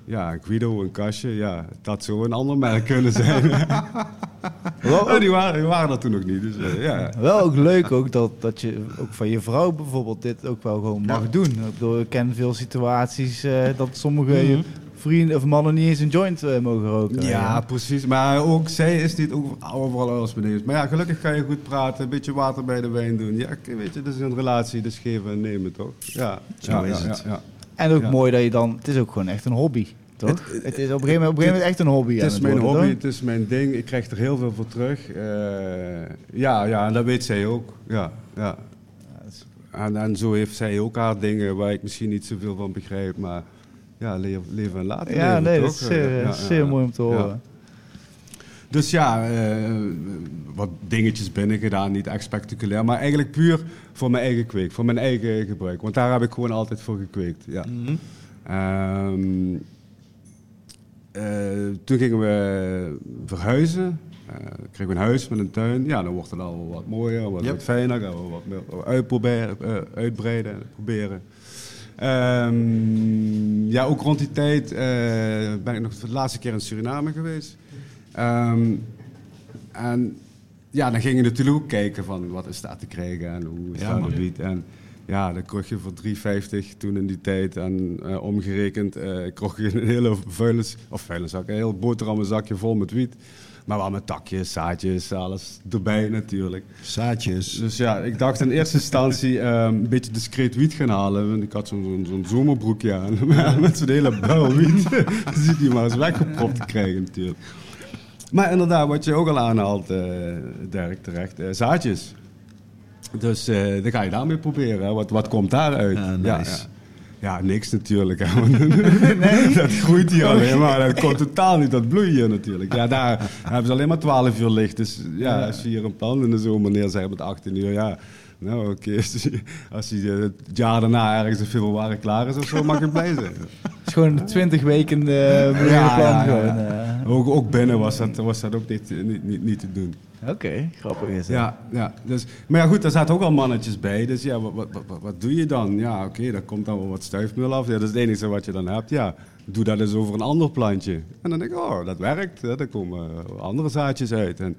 ja, Guido, een kastje. Ja, dat zou een ander merk kunnen zijn. Oh, die, waren, die waren dat toen nog niet. Dus eh, ja. Wel ook leuk ook dat, dat je ook van je vrouw bijvoorbeeld dit ook wel gewoon mag doen. Ik, bedoel, ik ken veel situaties eh, dat sommige Mhm. Vrienden of mannen niet eens een joint eh, mogen roken. Ja, precies. Maar ook zij is niet over- overal alles beneden. Maar ja, gelukkig kan je goed praten, een beetje water bij de wijn doen. Ja, weet je, dat is een relatie, dus geven en nemen, toch? Ja, Zo ja, is ja, het. Ja, ja. En ook Ja. mooi dat je dan, het is ook gewoon echt een hobby, toch? Het, is op een gegeven moment, op een gegeven moment echt een hobby. Het is mijn hobby, het is mijn ding. Ik krijg er heel veel voor terug. Eh, ja, ja, en dat weet zij ook. Ja, ja. En, en zo heeft zij ook haar dingen waar ik misschien niet zoveel van begrijp, maar ja, leven, en laten Ja, leven, nee, toch? dat is zeer, Ja, zeer ja. mooi om te Ja. horen. Dus ja, eh, wat dingetjes binnen gedaan, niet echt spectaculair, maar eigenlijk puur voor mijn eigen kweek, voor mijn eigen gebruik. Want daar heb ik gewoon altijd voor gekweekt. Ja. Mhm. Ehm, eh, toen gingen we verhuizen. Eh, kregen we een huis met een tuin. Ja, dan wordt het al wat mooier, wat, Yep. wat fijner. Gaan we wat meer uitproberen, eh, uitbreiden en proberen. Ehm, ja, ook rond die tijd eh, ben ik nog voor de laatste keer in Suriname geweest. Ehm, en ja, dan ging je natuurlijk ook kijken van wat is daar te krijgen en hoe is Ja, dat wiet. En ja, dan kocht je voor 3,50 toen in die tijd. En eh, omgerekend kocht je een hele vuilnis, of vuilniszak, een heel boterhammenzakje vol met wiet. Maar wel met takjes, zaadjes, alles erbij natuurlijk. Zaadjes. Dus ja, ik dacht in eerste instantie eh, een beetje discreet wiet gaan halen. Want ik had zo'n zomerbroekje aan. Met zo'n hele buil wiet. Zit die maar eens weggepropt te krijgen natuurlijk. Maar inderdaad, wat je ook al aanhaalt, eh Dirk, terecht. eh, zaadjes. Dus eh, dan ga je daarmee proberen. Wat, wat komt daaruit? Ja, nice. ja. Ja, niks natuurlijk. Dat groeit hier alleen maar. Dat komt totaal niet, dat bloeit hier natuurlijk. Ja, daar hebben ze alleen maar 12 uur licht. Dus ja, als je hier een plan in de zomer neerzet met 18 uur, ja... Nou, oké. Als je- Als hij eh, het jaar daarna ergens in februari klaar is of zo, mag je blij zijn. Het is gewoon 20 weken uh, Ja, ja, ja, gewoon. ja. eh. Ook, ook binnen was dat, was dat ook niet, niet, niet, niet te doen. Oké, grappig is het. Ja, ja. Dus, maar ja, goed, daar zaten ook al mannetjes bij. Dus ja, wat, wat, wat, wat doe je dan? Ja, oké, daar komt dan wel wat stuifmeel af. Ja, dat is het enige wat je dan hebt. Ja, doe dat eens over een ander plantje. En dan denk ik, oh, dat werkt. Hè. Er komen andere zaadjes uit. En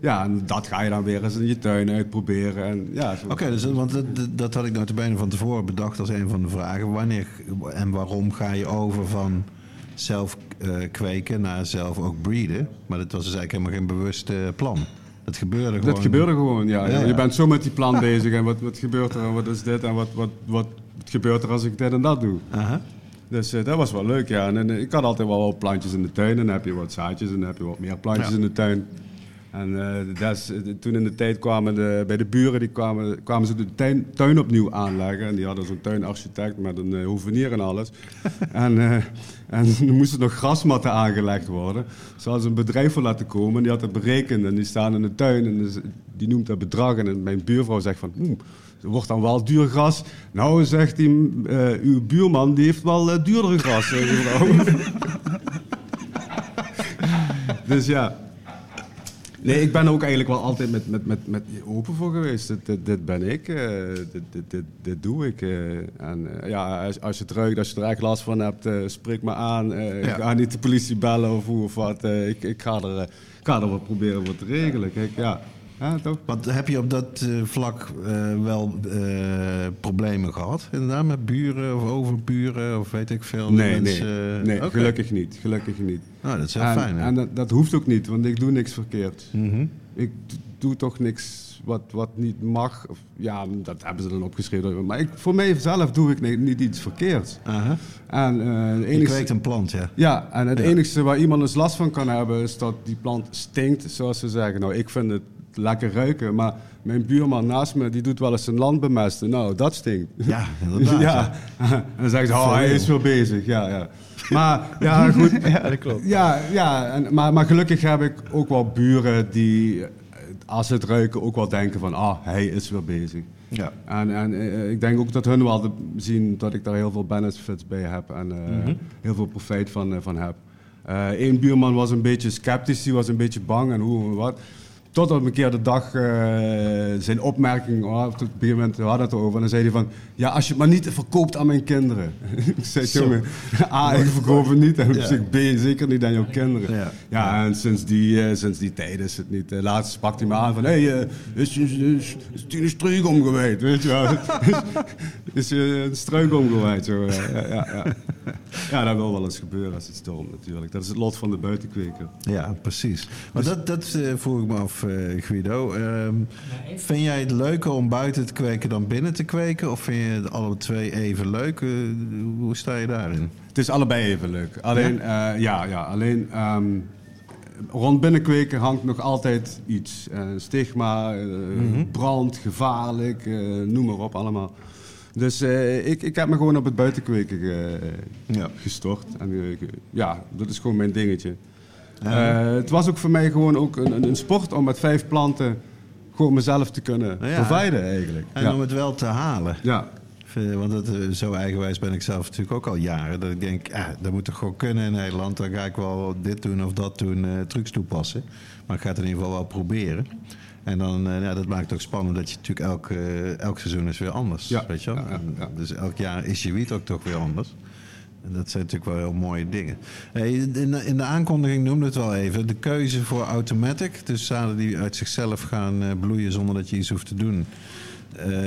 ja, en dat ga je dan weer eens in je tuin uitproberen. En, ja. Oké, dus, want dat, dat- had ik nou bijna van tevoren bedacht als een van de vragen. Wanneer en waarom ga je over van zelf eh, kweken naar zelf ook breeden? Maar dat was dus eigenlijk helemaal geen bewust eh, plan. Dat gebeurde gewoon. Dat gebeurde gewoon, ja. Ja, Je bent zo met die plan bezig. En wat, wat gebeurt er? En wat is dit? En wat, wat, wat gebeurt er als ik dit en dat doe? Aha. Dus eh, dat was wel leuk, ja. En, en, ik had altijd wel wat plantjes in de tuin. En dan heb je wat zaadjes en dan heb je wat meer plantjes Ja. in de tuin. En eh, dat eh, toen in de tijd kwamen de, bij de buren, die kwamen, kwamen ze de tuin, tuin opnieuw aanleggen. En die hadden zo'n tuinarchitect met een hoevenier en alles. en, eh, en er moesten nog grasmatten aangelegd worden. Ze hadden een bedrijf voor laten komen en die had het berekend. En die staan in de tuin en dus, die noemt dat bedrag. En mijn buurvrouw zegt van... "Oeh, het wordt dan wel duur gras. Nou, zegt hij, uw buurman die heeft wel eh, duurder gras. eh, mevrouw." dus ja. Nee, ik ben ook eigenlijk wel altijd met, met, met, met open voor geweest. Dit, dit, dit ben ik, eh, dit, dit, dit, dit doe ik. eh. en eh, ja, als, als je het ruikt, als je er echt last van hebt, spreek me aan. Ja. Ik ga niet de politie bellen of hoe of wat. Ik, ik, ga er, ik ga er wat proberen wat te regelen. Kijk, ja, ja toch? Want heb je op dat eh, vlak eh, wel eh, problemen gehad? Inderdaad, met buren of overburen of weet ik veel? Nee, mensen, nee, nee gelukkig niet. Gelukkig niet. Nou, dat is heel en fijn. hè? en dat, dat hoeft ook niet, want ik doe niks verkeerd. Mhm. Ik doe toch niks wat, wat niet mag. Of, ja, dat hebben ze dan opgeschreven. Maar ik, voor mijzelf doe ik ni- niet iets verkeerds. En, eh, Je enigste, kweekt een plant, ja. ja, en het Ja. enigste waar iemand eens last van kan hebben, is dat die plant stinkt, zoals ze zeggen. Nou, ik vind het lekker ruiken, maar mijn buurman naast me, die doet wel eens zijn land bemesten. Nou, dat stinkt. Ja, inderdaad. ja. En dan zeggen ze, oh, hij is weer bezig. Ja, ja. Maar ja, goed. Ja, dat klopt. Ja, ja en, maar, maar gelukkig heb ik ook wel buren die, eh, als ze het ruiken, ook wel denken van, ah, hij is weer bezig. Ja. En, en eh, ik denk ook dat hun wel de- zien dat ik daar heel veel benefits bij heb en eh, heel veel profijt van, eh, van heb. Eén buurman was een beetje sceptisch, die was een beetje bang en hoe en wat. Totdat een keer de dag eh, zijn opmerking, oh, op het begin moment we hadden het erover, en dan zei hij van, ja, als je het maar niet verkoopt aan mijn kinderen. ik zei, Zo. jongen, A, ik verkoop het niet, en op zich B, zeker niet aan jouw kinderen. Ja. Ja, en sinds die, eh, sinds die tijd is het niet. Uh, laatst sprak hij me aan van, hé, hey, eh, is, is, is, een struik omgewijd, weet je wel. is je een struik omgewijd, zo. eh, ja, ja, ja. ja, dat wil wel eens gebeuren als het stormt natuurlijk. Dat is het lot van de buitenkweker. Ja, precies. Maar dat, dat eh, vroeg ik me af, eh, Guido. Ehm, vind jij het leuker om buiten te kweken dan binnen te kweken? Of vind je het alle twee even leuk? Eh, hoe sta je daarin? Het is allebei even leuk. Alleen, ja, ja, ja, alleen ehm, rond binnenkweken hangt nog altijd iets. Stigma, eh, brand, gevaarlijk, noem maar op allemaal. Dus eh, ik, ik heb me gewoon op het buitenkweken ge- Ja. gestort. En eh, ja, dat is gewoon mijn dingetje. Eh, het was ook voor mij gewoon ook een, een, sport om met vijf planten gewoon mezelf te kunnen Ja. eigenlijk. En ja. om het wel te halen. ja. Want dat, eh, zo eigenwijs ben ik zelf natuurlijk ook al jaren. Dat ik denk, ah, dat moet toch gewoon kunnen in Nederland. Dan ga ik wel dit doen of dat doen, eh, trucs toepassen. Maar ik ga het in ieder geval wel proberen. En dan, eh, ja, dat maakt het ook spannend dat je natuurlijk elk, eh, elk seizoen is weer anders. Ja. Weet je wel? Ja, ja, ja. Dus elk jaar is je wiet ook toch weer anders. En dat zijn natuurlijk wel heel mooie dingen. Hey, in, de, in de aankondiging noemde het wel even. De keuze voor automatic. Dus zaden die uit zichzelf gaan eh, bloeien zonder dat je iets hoeft te doen.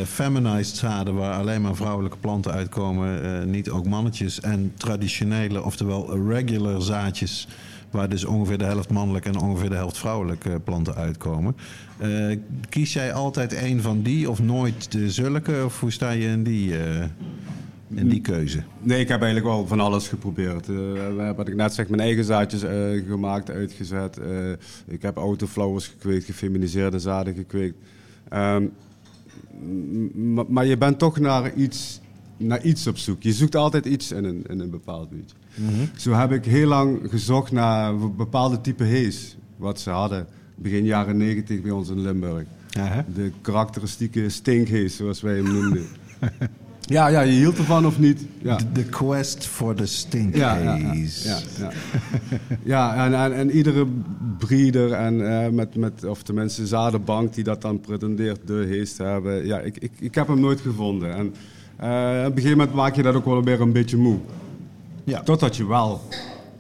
Feminized zaden waar alleen maar vrouwelijke planten uitkomen. niet ook mannetjes. En traditionele, oftewel regular zaadjes. Waar dus ongeveer de helft mannelijk en ongeveer de helft vrouwelijke planten uitkomen. Eh, kies jij altijd één van die of nooit de zulke? Of hoe sta je in die, eh, in die keuze? Nee, ik heb eigenlijk wel van alles geprobeerd. Eh, we hebben, wat ik net zeg, mijn eigen zaadjes eh, gemaakt, uitgezet. Eh, ik heb autoflowers gekweekt, gefeminiseerde zaden gekweekt. Ehm, maar je bent toch naar iets, naar iets op zoek. Je zoekt altijd iets in een, in een bepaald wietje. Zo heb ik heel lang gezocht naar bepaalde type hees. Wat ze hadden begin jaren 90 bij ons in Limburg. De karakteristieke stinkhees, zoals wij hem noemden. ja, ja, je hield ervan of niet? Ja. The- quest for the stink Ja, ja, ja, en, en iedere breeder en eh, met, met, of tenminste zadenbank die dat dan pretendeert de hees te hebben, ja, ik, ik, ik heb hem nooit gevonden. En eh, op een gegeven moment maak je dat ook wel weer een beetje moe. Ja. Totdat je wel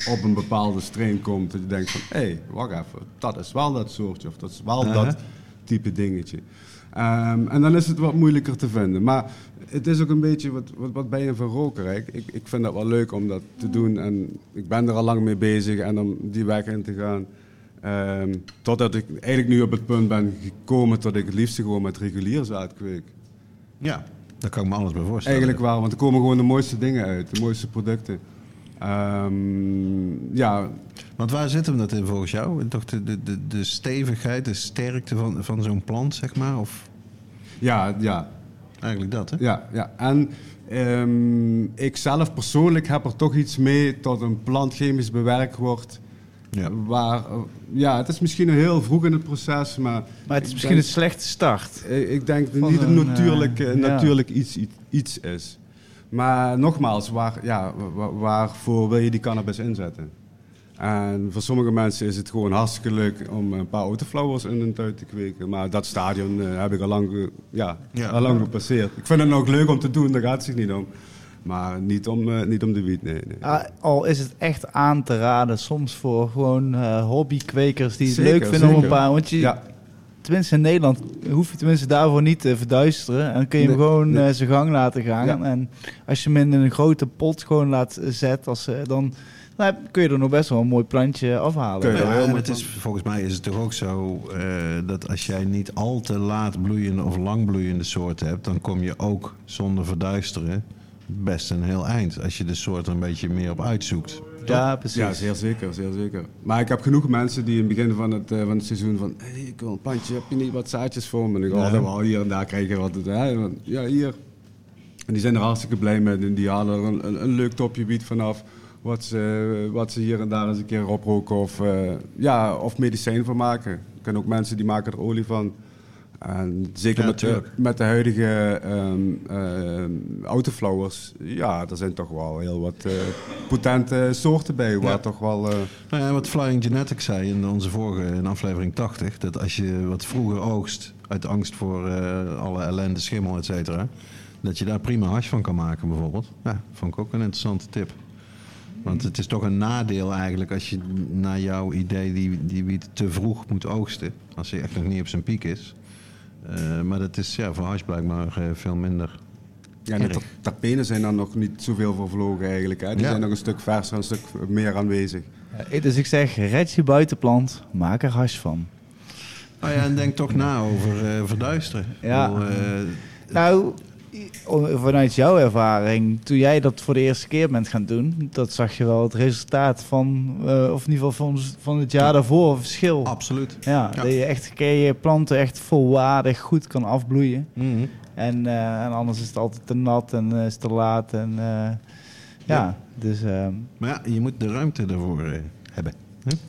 op een bepaalde strain komt dat je denkt van, hé, hey, wacht even, dat is wel dat soortje of dat is wel Uh-huh. dat type dingetje. Ehm, en dan is het wat moeilijker te vinden. Maar het is ook een beetje, wat, wat, wat ben je van roker? Ik, ik, ik vind dat wel leuk om dat te doen en ik ben er al lang mee bezig en om die weg in te gaan. Ehm, totdat ik eigenlijk nu op het punt ben gekomen dat ik het liefst gewoon met regulier zaad kweek. Ja, daar kan ik me alles bij voorstellen. Eigenlijk wel, want er komen gewoon de mooiste dingen uit, de mooiste producten. Ehm, ja, Want waar zit hem dat in volgens jou? Toch de, de, de, de stevigheid, de sterkte van, van zo'n plant, zeg maar? Of ja, ja, eigenlijk dat, hè? ja, ja. En ehm, ik zelf persoonlijk heb er toch iets mee dat een plant chemisch bewerkt wordt. Ja. Waar, eh, ja, het is misschien nog heel vroeg in het proces, maar... Maar het is misschien een slechte start. Ik ik denk dat niet een, een natuurlijk, eh, eh, ja. natuurlijk iets, iets, iets is. Maar nogmaals, waar, ja, wa- waarvoor wil je die cannabis inzetten? En voor sommige mensen is het gewoon hartstikke leuk om een paar autoflowers in hun tuin te kweken. Maar dat stadion eh, heb ik al lang, Ja. al lang gepasseerd. Ik vind het ook leuk om te doen, daar gaat het zich niet om. Maar niet om, eh, niet om de wiet, nee. nee. Ah, al is het echt aan te raden, soms voor gewoon eh, hobbykwekers die het Zeker, leuk vinden om een paar. Want je, ja, tenminste in Nederland hoef je tenminste daarvoor niet te verduisteren. En dan kun je hem gewoon nee. eh, zijn gang laten gaan. Ja. En als je hem in een grote pot gewoon laat zetten, als, eh, dan, kun je er nog best wel een mooi plantje afhalen. Ja, en het is, volgens mij is het toch ook zo eh, dat als jij niet al te laat bloeiende of lang bloeiende soorten hebt, dan kom je ook zonder verduisteren best een heel eind. Als je de soort er een beetje meer op uitzoekt. Ja, precies. Ja, zeer zeker, zeer zeker. Maar ik heb genoeg mensen die in het begin van het, eh, van het seizoen van... Hey, ik wil een plantje, heb je niet wat zaadjes voor me? En ik wel, hier en daar krijg je wat. Hè? Want, Ja, hier. En die zijn er hartstikke blij mee. En die halen er een, een, een leuk topje wiet vanaf. Wat ze, wat ze hier en daar eens een keer oproken of, eh, ja, of medicijn van maken. Ik ken ook mensen die maken er olie van. En zeker Ja, met, de, met de huidige ehm ehm, autoflowers, ja, er zijn toch wel heel wat eh, potente soorten bij. Waar Ja. toch wel... eh, Nou ja, wat Flying Genetics zei in onze vorige, in aflevering 80, dat als je wat vroeger oogst, uit angst voor eh, alle ellende, schimmel, et cetera, dat je daar prima hash van kan maken bijvoorbeeld. Ja, vond ik ook een interessante tip. Want het is toch een nadeel eigenlijk als je naar jouw idee die, die wiet te vroeg moet oogsten. Als hij echt nog niet op zijn piek is. Eh, maar dat is ja, voor hash blijkbaar eh, veel minder. Ja, de terpenen zijn dan nog niet zoveel vervlogen eigenlijk. Hè? Die Ja. zijn nog een stuk verser, een stuk meer aanwezig. Ja, dus ik zeg, red je buitenplant, maak er hash van. Nou ja, en denk toch na over eh, verduisteren. Ja. Bedoel, Nou, vanuit jouw ervaring, toen jij dat voor de eerste keer bent gaan doen, dat zag je wel het resultaat van, eh, of in ieder geval van, van het jaar daarvoor, verschil. absoluut. Ja, Ja. dat je echt je planten echt volwaardig goed kan afbloeien. Mhm. En, eh, en anders is het altijd te nat en eh, is het te laat. En, eh, ja. Ja. dus ehm, Maar ja, je moet de ruimte ervoor hebben.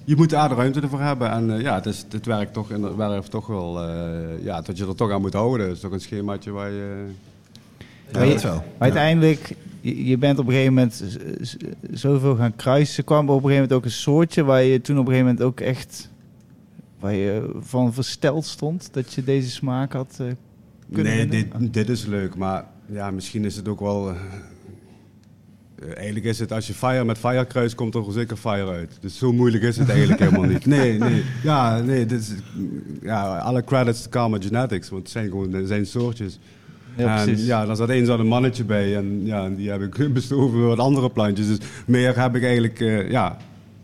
Je moet daar de ruimte ervoor hebben. En eh, ja, het, is, het werkt toch, en het werkt toch wel... eh, ja, dat je er toch aan moet houden. Het is toch een schemaatje waar je... Ja, Maar je- dat wel. Maar uiteindelijk, je, bent op een gegeven moment zoveel gaan kruisen. Kwam op een gegeven moment ook een soortje waar je toen op een gegeven moment ook echt waar je van versteld stond dat je deze smaak had eh, kunnen Nee, dit, dit is leuk. Maar ja, misschien is het ook wel... eh, eigenlijk is het, als je fire met fire kruist, komt er zeker fire uit. Dus zo moeilijk is het eigenlijk helemaal niet. Nee, nee. Ja, nee, dit is, ja, alle credits to Karma Genetics, want het zijn gewoon het zijn soortjes. Ja, en, ja, daar zat één een mannetje bij en ja, die heb ik bestoven met wat andere plantjes. Dus meer heb ik eigenlijk, eh, ja,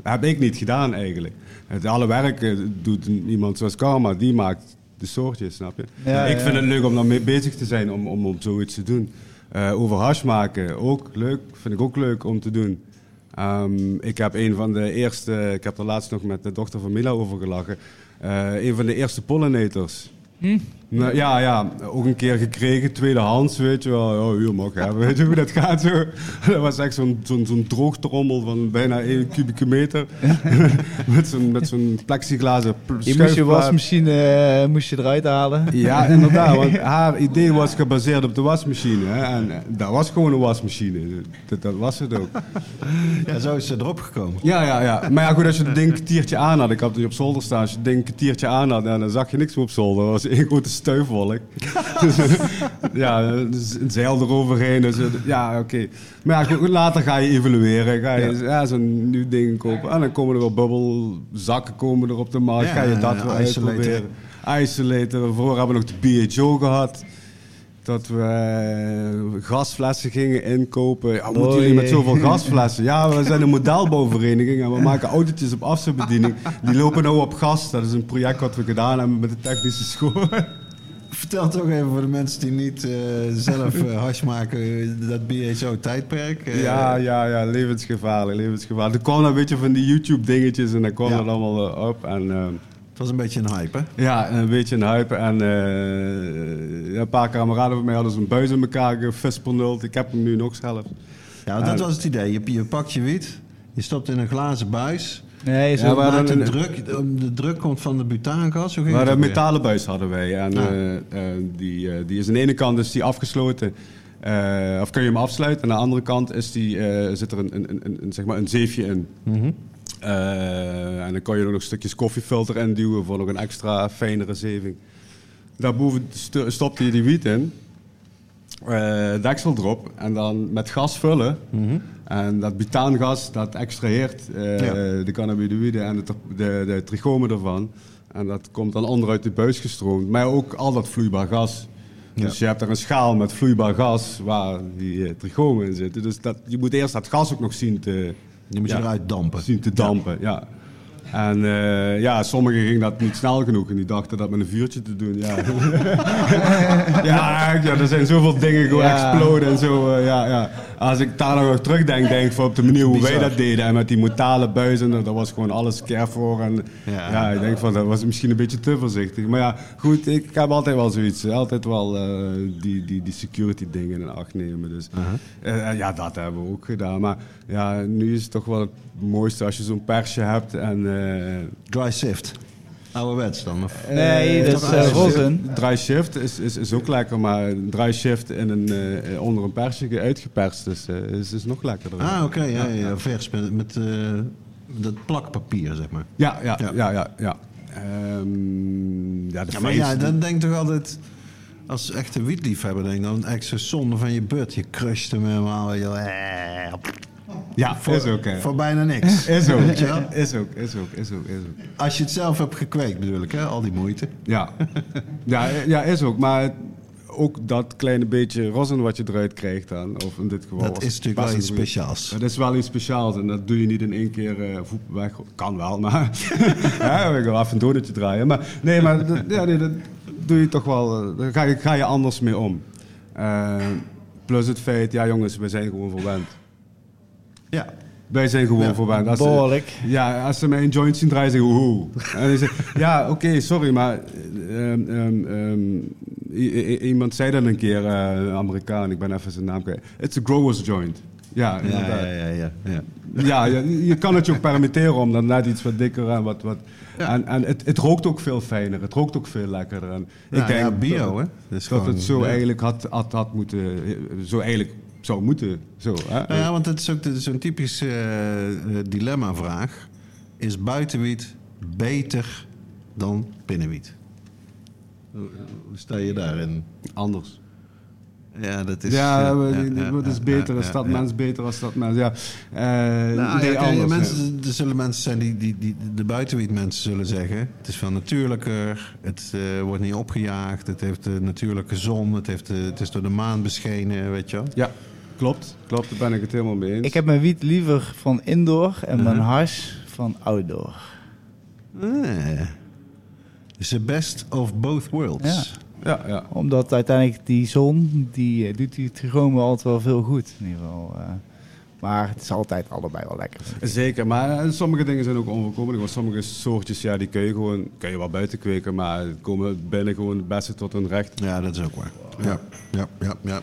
heb ik niet gedaan eigenlijk. Het alle werk eh, doet iemand zoals Karma, die maakt de soortjes, snap je? Ja, ik ja. vind het leuk om daarmee bezig te zijn, om, om, om zoiets te doen. Over hash maken, ook leuk, vind ik ook leuk om te doen. Ehm, ik heb een van de eerste, ik heb er laatst nog met de dochter van Mila over gelachen, een van de eerste pollinators. Hm? Nou, ja, ja, ook een keer gekregen, tweedehands, weet je wel. Hier mag je hebben, weet je hoe dat gaat zo. Dat was echt zo'n zo'n zo'n droogtrommel van bijna 1 kubieke meter. met zo'n met zo'n plexiglazen pl- Je moest je wasmachine eh, moest je eruit halen. Ja, inderdaad. Want haar idee was gebaseerd op de wasmachine. Hè? En eh, dat was gewoon een wasmachine. Dat, dat was het ook. Ja, zo is ze erop gekomen. Ja, ja, ja. Maar ja, goed, als je het ding een kwartiertje aan had. Ik had het op zolder staan. Als je het ding een kwartiertje aan had, dan zag je niks meer op zolder. Dat was één grote stuifwolk. dus, ja, dus een zeil eroverheen. Dus, ja, oké. Maar ja, goed, later ga je evalueren. Ga je ja. zo'n nieuw ding kopen. En dan komen er wel bubbelzakken komen er op de markt. Ja, ga je dat wel uitproberen. Isolator. Vroeger hebben we nog de BHO gehad. Dat we eh, gasflessen gingen inkopen. Ja, moeten jullie met zoveel gasflessen? Ja, we zijn een modelbouwvereniging en we maken autootjes op afstandsbediening. Die lopen nou op gas. Dat is een project wat we gedaan hebben met de technische school. Vertel toch even voor de mensen die niet eh, zelf eh, hash maken, eh, dat BHO-tijdperk. ja, ja, ja, levensgevaarlijk, levensgevaarlijk. Er kwamen een beetje van die YouTube-dingetjes en dan kwam dat allemaal op. En, Het was een beetje een hype, hè? ja, een beetje een hype. En een paar kameraden van mij hadden zo'n buis in elkaar gefispernuld. Ik heb hem nu nog zelf. Ja, dat was het idee. Je, je pakt je wiet, je stopt in een glazen buis. Nee, zo Ja, hadden een druk, de druk komt van de butaangas. Maar een metalen buis hadden wij. En Ah. eh, eh, die, eh, die is aan de ene kant is die afgesloten. of kun je hem afsluiten. En aan de andere kant is die, zit er een, een, een, een, zeg maar een zeefje in. Mhm. En dan kan je er nog stukjes koffiefilter in duwen voor nog een extra fijnere zeving. Daarboven st- stopte je die wiet in. Eh, deksel erop en dan met gas vullen. Mhm. En dat butaangas, dat extraheert eh, Ja. de cannabinoïden en de, de, de trichomen ervan. En dat komt dan onderuit de buis gestroomd. Maar ook al dat vloeibaar gas. Dus je hebt er een schaal met vloeibaar gas waar die eh, trichomen in zitten. Dus dat, je moet eerst dat gas ook nog zien te, Je moet je eruit dampen. zien te dampen. Ja. En eh, ja, sommigen gingen dat niet snel genoeg en die dachten dat met een vuurtje te doen. Ja, ja, ja er zijn zoveel dingen gewoon Ja. exploden en zo. eh, ja, ja. Als ik daar nog terugdenk, denk ik van op de manier hoe wij dat deden. En met die metalen buizen, dat was gewoon alles careful. En Ja. ja. ik denk van dat was misschien een beetje te voorzichtig. Maar ja, goed, ik heb altijd wel zoiets. Altijd wel eh, die, die, die security dingen in acht nemen. Dus eh, ja, dat hebben we ook gedaan. Maar ja, nu is het toch wel mooiste als je zo'n persje hebt en... eh, Dry sift. Ouderwets dan. Of? Nee, dat is eh, een- rozen. Dry shift is, is, is ook lekker, maar dry shift in een, eh, onder een persje uitgeperst is, eh, is, is nog lekkerder. Ah, oké. ja, ja, vers met, met eh, dat plakpapier, zeg maar. Ja, ja, Ja. ja, ja. ja, Ehm, ja, de Ja, maar ja, dan denk ik toch altijd... Als echte wietliefhebber denk ik dan echt zo zonde van je but. Je crusht hem helemaal. Je, eh, ja, voor, is ook. hè. voor bijna niks. Is ook, je is ook, is ook, is ook, is ook. Als je het zelf hebt gekweekt bedoel ik, hè? al die moeite. Ja. ja, ja, is ook. Maar ook dat kleine beetje rosin wat je eruit krijgt dan, of in dit geval... Dat is natuurlijk wel iets speciaals. Dat is wel iets speciaals en dat doe je niet in één keer voep weg. Kan wel, maar ja, ik wil even een donutje draaien. Maar nee, maar dat, ja, nee, dat doe je toch wel. eh, Daar ga je, ga je anders mee om. Eh, plus het feit, ja jongens, we zijn gewoon verwend. Ja. Wij zijn gewoon Ja, verwend. Als ze- Behoorlijk. ja, als ze mij een joint zien draaien, zeggen hoe. En ik, ja, oké, sorry, maar ehm, ehm, ehm, iemand zei dat een keer, eh, een Amerikaan, ik ben even zijn naam kwijt. It's a grower's joint. Ja, Ja, inderdaad. ja, ja, ja, ja. Je, je kan het je ook permitteren om dan net iets wat dikker en wat... wat Ja. En, en het, het rookt ook veel fijner, het rookt ook veel lekkerder. En Ja, ik denk bio, dat, hè? Dat, dat het zo eigenlijk had, had, had moeten... Zo eigenlijk zou moeten. Zo, hè? Nou ja, want het is ook zo'n typisch eh, eh, dilemma-vraag. Is buitenwiet beter dan binnenwiet? Hoe sta je daarin? Anders. Ja, dat is... ja, ja, ja, wat is ja, beter ja, als dat ja. mens, beter als dat mens. Ja, Eh, Nou, ja, anders, mensen, er zullen mensen zijn die, die, die de buitenwiet mensen zullen zeggen. Het is veel natuurlijker, het eh, wordt niet opgejaagd, het heeft de natuurlijke zon, het, heeft de, het is door de maan beschenen, weet je wel. Ja, klopt. Klopt, daar ben ik het helemaal mee eens. Ik heb mijn wiet liever van indoor en mijn Mhm. hash van outdoor. Eh. It's the best of both worlds. Ja, ja. Omdat uiteindelijk die zon, die eh, doet die het gewoon wel altijd wel veel goed. In ieder geval. eh. maar het is altijd allebei wel lekker. Zeker, maar eh, sommige dingen zijn ook onvoorkomelijk. Want sommige soortjes, ja, die kun je gewoon kun je wel buiten kweken, maar komen binnen gewoon het beste tot hun recht. Ja, dat is ook waar. Ja, ja, ja. ja.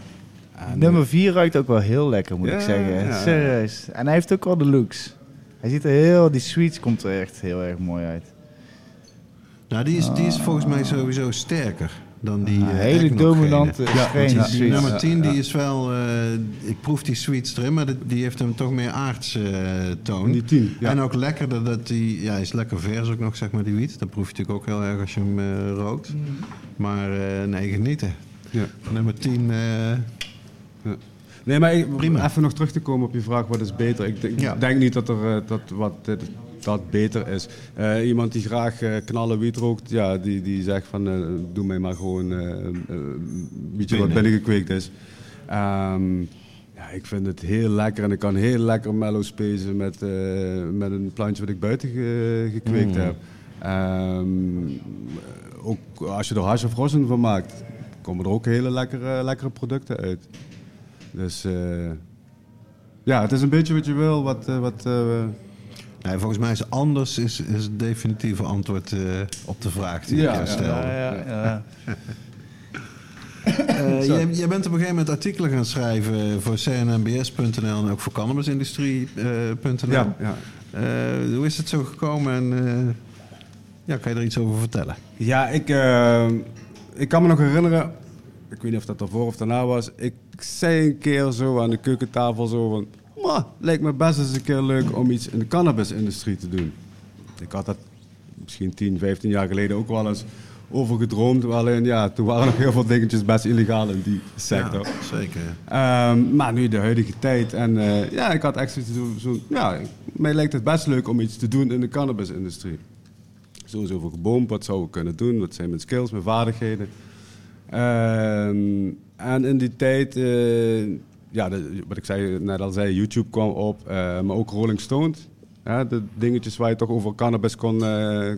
En, Nummer 4 ruikt ook wel heel lekker, moet Ja, ik zeggen. ja. Serieus. En hij heeft ook wel de looks. Hij ziet er heel, die sweets komt er echt heel erg mooi uit. Nou, die is, die is volgens mij sowieso sterker dan die Een eh, hele dominante Want die, nummer 10 die Ja. is wel... eh, ik proef die sweets erin, maar die, die heeft hem toch meer aardse eh, toon. Die 10, ja. En ook lekkerder dat die... Ja, hij is lekker vers ook nog, zeg maar, die wiet. Dat proef je natuurlijk ook heel erg als je hem rookt. Maar eh, nee, genieten. Ja. Nummer 10... eh, Nee, maar ik- Prima. even nog terug te komen op je vraag, wat is beter? Ik, denk- ik Ja. denk niet dat, er, dat, wat, dit- dat beter is. Eh, iemand die graag eh, knallen wiet rookt, ja, die, die zegt van, eh, doe mij maar gewoon eh, wietje wat Binnen. binnengekweekt is. Ehm, ja, ik vind het heel lekker en ik kan heel lekker mellow spacen met, met een plantje wat ik buiten ge- gekweekt Mm. heb. Ehm, ook als je er hash of rosin van maakt, komen er ook hele lekkere, lekkere producten uit. Dus eh, ja, het is een beetje wat je wil. Wat, wat, nee, volgens mij is anders is, is het definitieve antwoord eh, op de vraag die Ja, ik jou ja, stelde. Ja, ja, ja. Eh, jij, jij bent op een gegeven moment artikelen gaan schrijven voor cnnbs.nl en ook voor cannabisindustrie.nl. ja, ja. Eh, hoe is het zo gekomen en eh, ja, kan je er iets over vertellen? ja ik, eh, ik kan me nog herinneren, ik weet niet of dat daarvoor of daarna was. Ik zei een keer zo aan de keukentafel zo van... "Maar, lijkt me best eens een keer leuk om iets in de cannabisindustrie te doen. Ik had dat misschien 10, 15 jaar geleden ook wel eens over gedroomd. Alleen ja, toen waren nog heel veel dingetjes best illegaal in die sector. Ja, zeker. Ehm, maar nu de huidige tijd. En eh, ja, ik had echt zoiets zo, zo, ja, mij lijkt het best leuk om iets te doen in de cannabisindustrie. Sowieso voor geboomd, wat zouden we kunnen doen? Wat zijn mijn skills, mijn vaardigheden? Ehm, en in die tijd, eh, ja, de- wat ik zei, net al zei, YouTube kwam op, eh, maar ook Rolling Stone. Ja, de dingetjes waar je toch over cannabis kon, eh,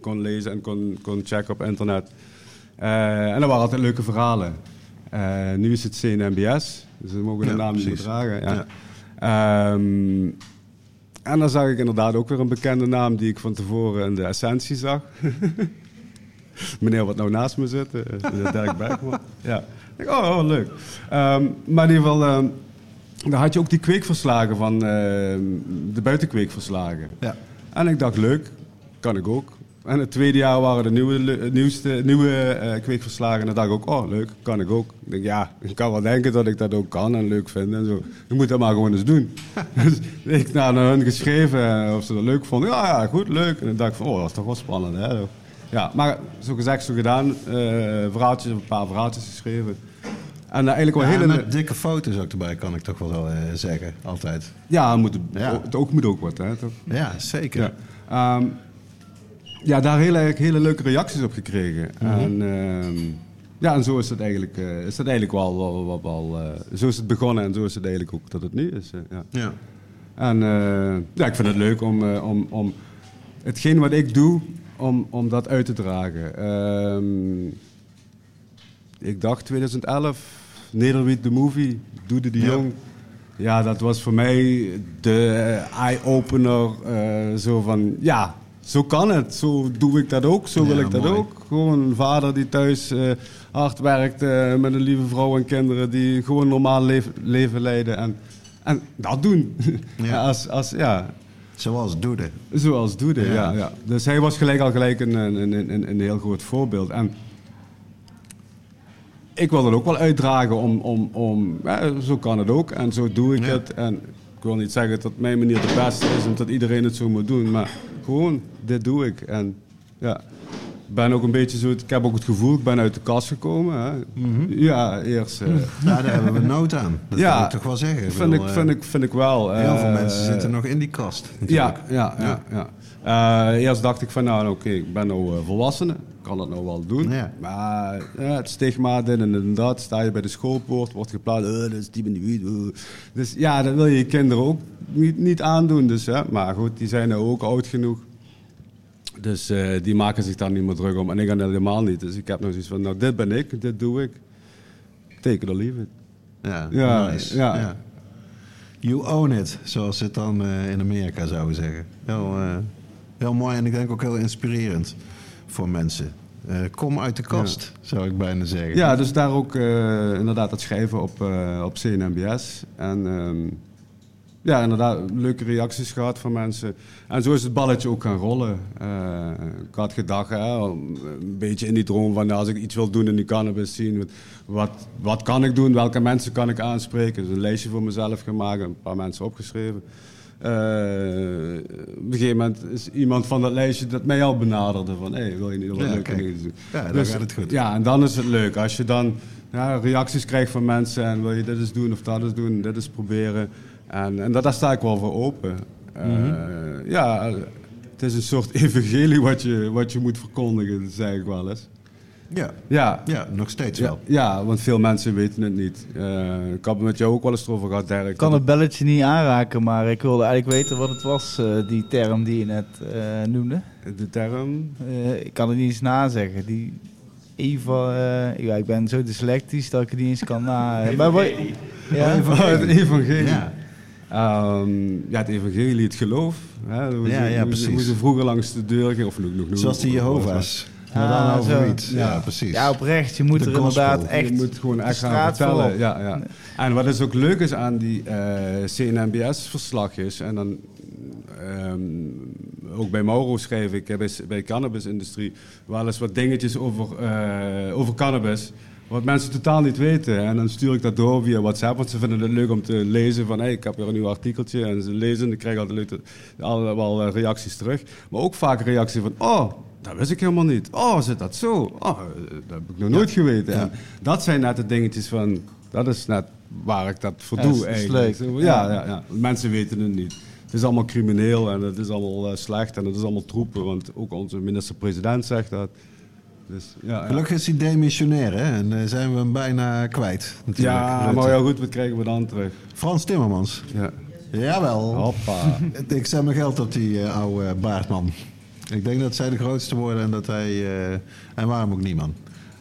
kon lezen en kon, kon checken op internet. Eh, en dat waren altijd leuke verhalen. Nu is het CNMBS, dus we mogen de Ja, naam niet dragen. Ja. Ehm, en dan zag ik inderdaad ook weer een bekende naam die ik van tevoren in de essentie zag. Meneer wat nou naast me zit, eh, meneer Dirk Bergman. Ja. Ik oh, oh, leuk. Ehm, maar in ieder geval, ehm, dan had je ook die kweekverslagen van ehm, de buitenkweekverslagen. Ja. En ik dacht, leuk, kan ik ook. En het tweede jaar waren de nieuwe, le- nieuwste, nieuwe eh, kweekverslagen. En dan dacht ik ook, oh leuk, kan ik ook. Ik denk, ja, ik kan wel denken dat ik dat ook kan en leuk vind en zo. Ik moet dat maar gewoon eens doen. dus ik naar hun geschreven eh, of ze dat leuk vonden. Ja, ja, goed, leuk. En dan dacht ik van, oh, dat is toch wel spannend, hè. Ja, maar zo gezegd, zo gedaan. eh verhaaltjes, een paar verhaaltjes geschreven. En eigenlijk wel Ja, hele... met dikke foto's ook erbij, kan ik toch wel eh, zeggen. Altijd. Ja, moet, Ja. Het ook moet ook wat, hè. Toch? Ja, zeker. Ja. Ehm, ja, daar hele, hele leuke reacties op gekregen. En, ehm, ja, en zo is het eigenlijk, eh, is het eigenlijk wel, wel, wel, wel, zo is het begonnen en zo is het eigenlijk ook dat het nu is. ja. Ja. En ja, ik vind het leuk om, om, om hetgeen wat ik doe, om, om dat uit te dragen. Ehm, ik dacht 2011, Nederwiet de Movie, Doede de. Jong. Ja, dat was voor mij de eye-opener. eh, zo van, ja, zo kan het. Zo doe ik dat ook. Zo wil Ja, ik dat mooi. ook. Gewoon een vader die thuis eh, hard werkt eh, met een lieve vrouw en kinderen die gewoon normaal leef- leven leiden. En, en dat doen. Ja. als, als, ja, Zoals Doede. zoals Doede, Ja. ja. Ja, Dus hij was gelijk al gelijk een, een, een, een, heel groot voorbeeld. En ik wil dat ook wel uitdragen om, om, om ja, zo kan het ook en zo doe ik Ja. het. En ik wil niet zeggen dat mijn manier de beste is en dat iedereen het zo moet doen, maar gewoon, dit doe ik. En ja, ben ook een beetje zo, ik heb ook het gevoel, ik ben uit de kast gekomen. Hè. Ja, eerst. eh, Ja, daar hebben we nood aan. Dat Ja, kan ik toch wel zeggen. Ik vind, bedoel, ik, eh, vind, ik, vind ik wel. Heel veel Eh, mensen zitten nog in die kast. Ja, natuurlijk. ja, ja. ja. Eh, eerst dacht ik van, nou oké, ik ben nou eh, volwassene, ik kan dat nou wel doen. Ja. Maar het stigma, dit en en dat, sta je bij de schoolpoort, wordt geplaatst, eh, dat is die individu. eh. Dus ja, dat wil je je kinderen ook niet, niet aandoen. Dus, hè. Maar goed, die zijn nou ook oud genoeg. Dus eh, die maken zich daar niet meer druk om. En ik dan helemaal niet. Dus ik heb nog zoiets van, nou dit ben ik, dit doe ik. Take it or leave it. Ja, Ja, nice. ja. Ja. You own it, zoals ze het dan eh, in Amerika zouden zeggen. Heel, eh, heel mooi en ik denk ook heel inspirerend voor mensen. Kom uit de kast, zou ik bijna zeggen. Ja, dus daar ook inderdaad het schrijven op, op CNMBS. En ehm, ja, inderdaad leuke reacties gehad van mensen. En zo is het balletje ook gaan rollen. Eh, ik had gedacht, hè, een beetje in die droom van als ik iets wil doen in die cannabis zien, wat, wat, kan ik doen, welke mensen kan ik aanspreken. Dus een lijstje voor mezelf gemaakt, een paar mensen opgeschreven. Eh, op een gegeven moment is iemand van dat lijstje dat mij al benaderde van, hey, wil je niet wat Ja, leuke dingen doen? Ja, dan Dus gaat het goed. Ja, en dan is het leuk. Als je dan ja, reacties krijgt van mensen en wil je dit eens doen of dat eens doen, dit eens proberen. En, en dat, daar sta ik wel voor open. Eh, Mhm. ja, het is een soort evangelie wat je, wat je moet verkondigen, zeg ik wel eens. ja. Ja, Ja, nog steeds wel. ja, want veel mensen weten het niet. Eh, ik had het met jou ook wel eens erover gehad, Dirk. Ik kan het belletje niet aanraken, maar ik wilde eigenlijk weten wat het was, eh, die term die je net noemde. De term... Ik kan het niet eens nazeggen. Die Eva, ja, ik ben zo dyslectisch dat ik het niet eens kan na... maar wat- ja? Oh, het evangelie. Ja. Ehm, ja, het evangelie, het geloof. Hè, hoe, Ja, ze, ja, hoe ze- precies. hoe ze vroeger langs de deur gingen, of nog, nog, nog Zoals die Jehovah's. Maar Ah, dan over iets. Ja, Ja. precies. Ja, oprecht. Je moet De er inderdaad echt... Je moet gewoon echt gaan vertellen. Ja, ja. En wat is ook leuk is aan die eh CNMBS-verslagjes, en dan ehm, ook bij Mauro schrijf ik bij, bij de cannabisindustrie wel eens wat dingetjes over, eh, over cannabis. Wat mensen totaal niet weten. En dan stuur ik dat door via WhatsApp. Want ze vinden het leuk om te lezen van... Hey, ik heb weer een nieuw artikeltje. En ze lezen en ik krijg altijd leuk, al wel eh, reacties terug. Maar ook vaak reactie van... Oh, dat wist ik helemaal niet. Oh, zit dat zo? Oh, dat heb ik nog nooit geweten. En dat zijn net de dingetjes van... Dat is net waar ik dat voor doe dat is eigenlijk. leuk. Ja, ja, ja. Mensen weten het niet. Het is allemaal crimineel en het is allemaal eh, slecht en het is allemaal troepen. Want ook onze minister-president zegt dat. Dus, ja, ja. Gelukkig is hij demissionair, hè? En eh, zijn we hem bijna kwijt. natuurlijk. Ja, Rutte. maar ja goed, wat krijgen we dan terug? Frans Timmermans. Ja. Jawel. Hoppa. Ik zet mijn geld op die eh, oude baardman. Ik denk dat zij de grootste worden en dat hij... eh, en waarom ook niet, man?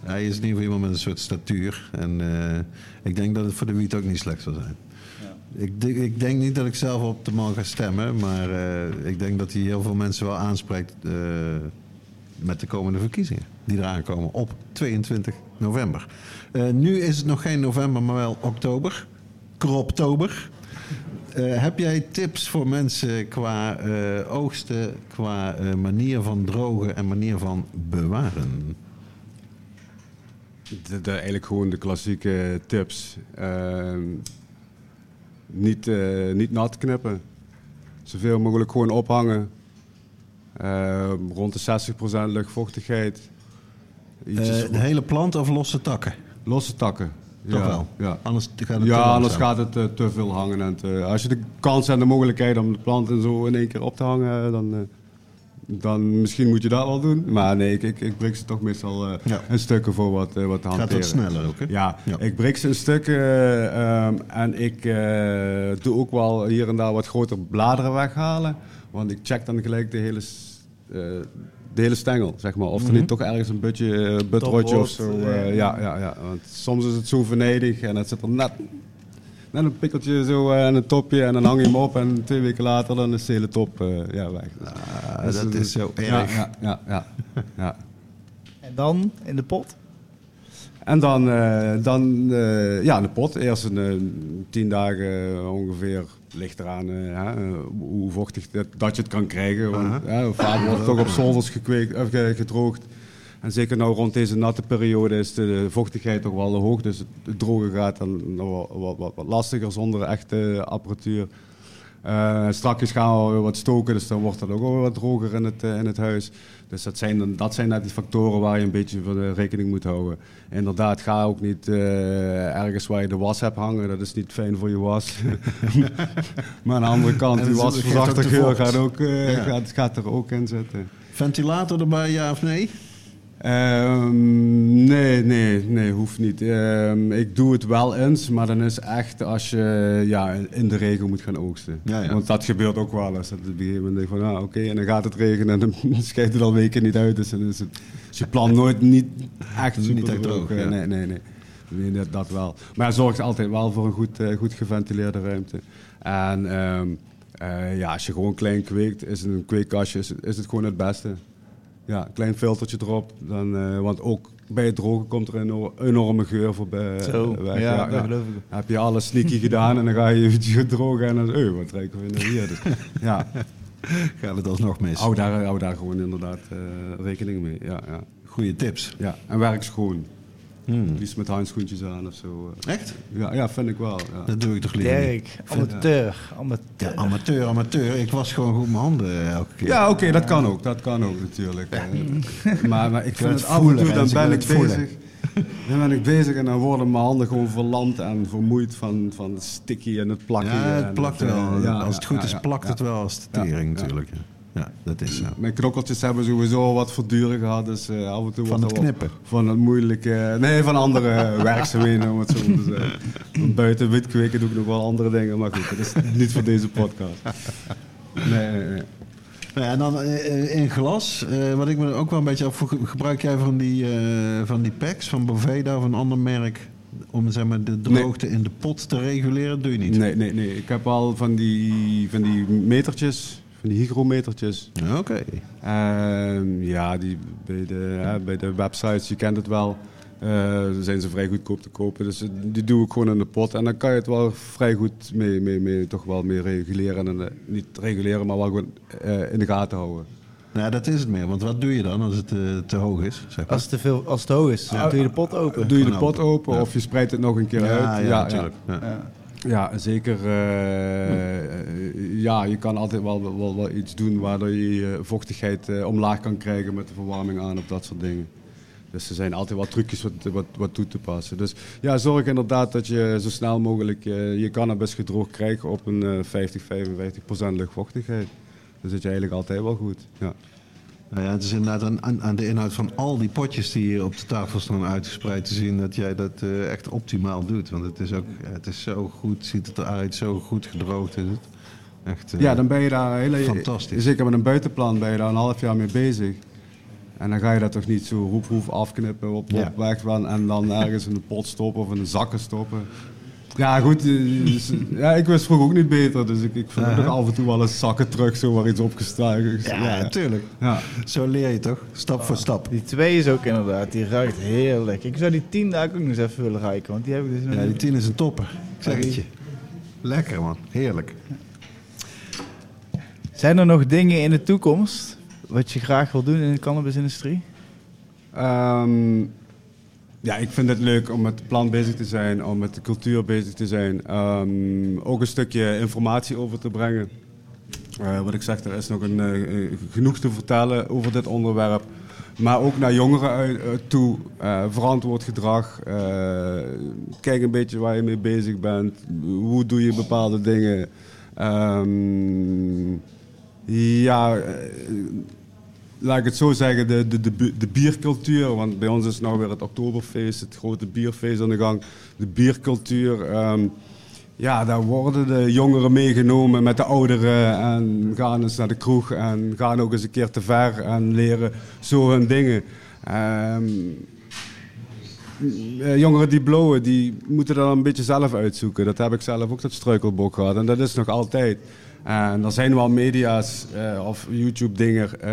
Hij is in ieder geval iemand met een soort statuur. En eh, ik denk dat het voor de wiet ook niet slecht zal zijn. Ik, denk- ik denk niet dat ik zelf op de man ga stemmen. Maar eh, ik denk dat hij heel veel mensen wel aanspreekt... met de komende verkiezingen. Die eraan komen op 22 november. Eh, nu is het nog geen november, maar wel oktober. Kroptober. Eh, heb jij tips voor mensen qua eh, oogsten, qua manier van drogen en manier van bewaren? Eigenlijk gewoon de klassieke tips. Ehm, niet, niet nat knippen. Zoveel mogelijk gewoon ophangen. Ehm, rond de 60% luchtvochtigheid. Eh, de hele plant of losse takken? losse takken. Toch ja, wel? Ja. Anders gaat het Ja, te anders gaat het eh, te veel hangen. En te- als je de kans en de mogelijkheid om de planten zo in één keer op te hangen, dan, eh, dan misschien moet je dat wel doen. Maar nee, ik, ik, ik breek ze toch meestal eh, Ja. in stukken voor wat, eh, wat te Gaat hanteren. wat sneller ook, hè? Ja, Ja. ik breek ze in stukken eh, ehm, en ik eh, doe ook wel hier en daar wat grotere bladeren weghalen. Want ik check dan gelijk de hele, eh, de hele stengel, zeg maar. Of er Mhm. niet toch ergens een butje, eh, butrotje of zo. Eh, eh, ja, ja, ja. Want soms is het zo venedig en het zit er net, net een pikkeltje zo eh, en een topje. En dan hang je hem op en twee weken later dan is de hele top eh, ja, weg. Ah, Dus, dat eh, is zo Ja, erg. ja, ja, ja, ja. En dan in de pot? En dan, eh, dan eh, ja, de pot. Eerst een eh, tien dagen ongeveer. Ligt eraan hoe vochtig dat, dat je het kan krijgen. Want vaak wordt het toch op zolders gekweekt, gedroogd. En zeker nou rond deze natte periode is de vochtigheid toch wel hoog. Dus het drogen gaat dan wat, wat, wat lastiger zonder echte apparatuur. Uh, straks gaan we weer wat stoken, dus dan wordt het ook wel wat droger in het, uh, in het huis. Dus dat zijn, dan, dat zijn net die factoren waar je een beetje voor rekening moet houden. Inderdaad, ga ook niet uh, ergens waar je de was hebt hangen. Dat is niet fijn voor je was. maar aan de andere kant, die wasverzachter geur gaat, ook, ja. gaat, gaat er ook in zitten. Ventilator erbij, ja of nee? Um, nee, nee, nee, hoeft niet. Um, ik doe het wel eens, maar dan is echt als je ja, in de regen moet gaan oogsten. Ja, ja. Want dat gebeurt ook wel eens. Dat op een gegeven moment denk van, ah, oké, en dan gaat het regenen en dan schijnt het al weken niet uit. Dus het, dus je plan nooit niet echt super niet echt droog. Ja. Nee, nee, nee. nee dat, dat, wel. Maar zorgt altijd wel voor een goed, uh, goed geventileerde ruimte. En um, uh, ja, als je gewoon klein kweekt, is een kweekkastje is, is het gewoon het beste. Ja, klein filtertje erop. Dan, uh, want ook bij het drogen komt er een enorme geur voorbij. Zo, weg. Ja, geloof ik. Heb je alles sneaky gedaan en dan ga je eventjes drogen en dan, oh, wat ruiken we nou hier? Dus, ja. Gaat het alsnog mis? Hou daar, hou daar gewoon inderdaad uh, rekening mee. Ja, ja. Goeie tips. Ja, en werk schoon. Hmm. Liefst met handschoentjes aan of zo. eh. Echt? Ja, ja vind ik wel. Ja. Dat doe ik toch liever. Dirk, amateur, amateur. Ja, amateur, amateur. Ik was gewoon goed mijn handen elke keer. Ja, oké, dat kan ook. Dat kan ook natuurlijk. Eh, maar, maar ik vind het het af en toe, voelen, dan ben ik voelen. bezig. Dan ben ik bezig en dan worden mijn handen gewoon verlamd en vermoeid van, van het sticky en het plakken. Ja, het plakt eh, wel. ja, als het goed ja, is, plakt ja. het wel als de tering ja. natuurlijk. Ja. Dat is zo. Mijn knokkeltjes hebben sowieso wat verduren gehad, dus eh, af en toe Van het knippen? Van het moeilijke, nee, van andere werkzaamheden om het zo te zeggen. Want buiten wit kweken doe ik nog wel andere dingen, maar goed, dat is niet voor deze podcast. Nee, nee, nee. Nou ja, en dan eh, in glas, eh, wat ik me ook wel een beetje afvroeg, gebruik jij van die, eh, van die packs van Boveda of een ander merk om zeg maar, de droogte in de pot te reguleren? Doe je niet? Nee, nee, nee. Ik heb al van die, van die metertjes, van die hygrometertjes. Oké. Ehm, ja, die bij de, bij de websites, je kent het wel. eh, zijn ze vrij goedkoop te kopen. Dus eh, die doe ik gewoon in de pot. En dan kan je het wel vrij goed mee, mee, mee, toch wel mee reguleren. En, eh, niet reguleren, maar wel gewoon eh, in de gaten houden. Nou, dat is het meer. Want wat doe je dan als het eh, te hoog is? Zeg maar? Als het te veel, als het hoog is, Ja. doe je de pot open. Doe je de pot open Ja. of je spreidt het nog een keer ja, uit. ja, natuurlijk. Ja. Zeker. eh, Ja, je kan altijd wel, wel, wel iets doen waardoor je vochtigheid eh, omlaag kan krijgen met de verwarming aan of dat soort dingen. Dus er zijn altijd wel trucjes wat, wat, wat toe te passen. Dus ja, zorg inderdaad dat je zo snel mogelijk eh, je cannabis gedroogd krijgt op een eh, 50, 55 procent luchtvochtigheid. Dan zit je eigenlijk altijd wel goed. Ja. Nou ja, het is inderdaad aan, aan, aan de inhoud van al die potjes die hier op de tafel staan uitgespreid te zien dat jij dat eh, echt optimaal doet. Want het is ook, het is zo goed, ziet het eruit, zo goed gedroogd is het. Echt, eh, Ja, dan ben je daar hele, Fantastisch. Zeker met een buitenplan ben je daar een half jaar mee bezig. En dan ga je dat toch niet zo roep afknippen, op, Ja. weg van en dan ergens in de pot stoppen of in de zakken stoppen. Ja, goed. eh, dus, ja, ik wist vroeger ook niet beter, dus ik, ik vind Uh-huh. ook af en toe wel eens zakken terug, zo waar iets opgestaan is. ja, natuurlijk. ja. Zo leer je toch? Stap voor stap. Die twee is ook inderdaad, die ruikt heerlijk. Ik zou die tien daar ook nog eens even willen ruiken, want die heb ik dus nog Ja, die tien is een topper. Ik zeg het je. Lekker man, heerlijk. Zijn er nog dingen in de toekomst wat je graag wil doen in de cannabisindustrie? Ehm, ja, ik vind het leuk om met het plan bezig te zijn, om met de cultuur bezig te zijn. Ehm, ook een stukje informatie over te brengen. Eh, wat ik zeg, er is nog een, eh, genoeg te vertellen over dit onderwerp. Maar ook naar jongeren eh, toe. verantwoord gedrag. kijk een beetje waar je mee bezig bent. Hoe doe je bepaalde dingen. Ehm, ja, laat ik het zo zeggen, de, de, de, de biercultuur. Want bij ons is nou weer het Oktoberfeest, het grote bierfeest aan de gang. De biercultuur. ehm, ja, daar worden de jongeren meegenomen met de ouderen. En gaan eens naar de kroeg en gaan ook eens een keer te ver en leren zo hun dingen. Ehm, eh, jongeren die blowen, die moeten dat een beetje zelf uitzoeken. Dat heb ik zelf ook dat struikelblok gehad. En dat is nog altijd. En er zijn wel media's eh, of YouTube-dingen eh,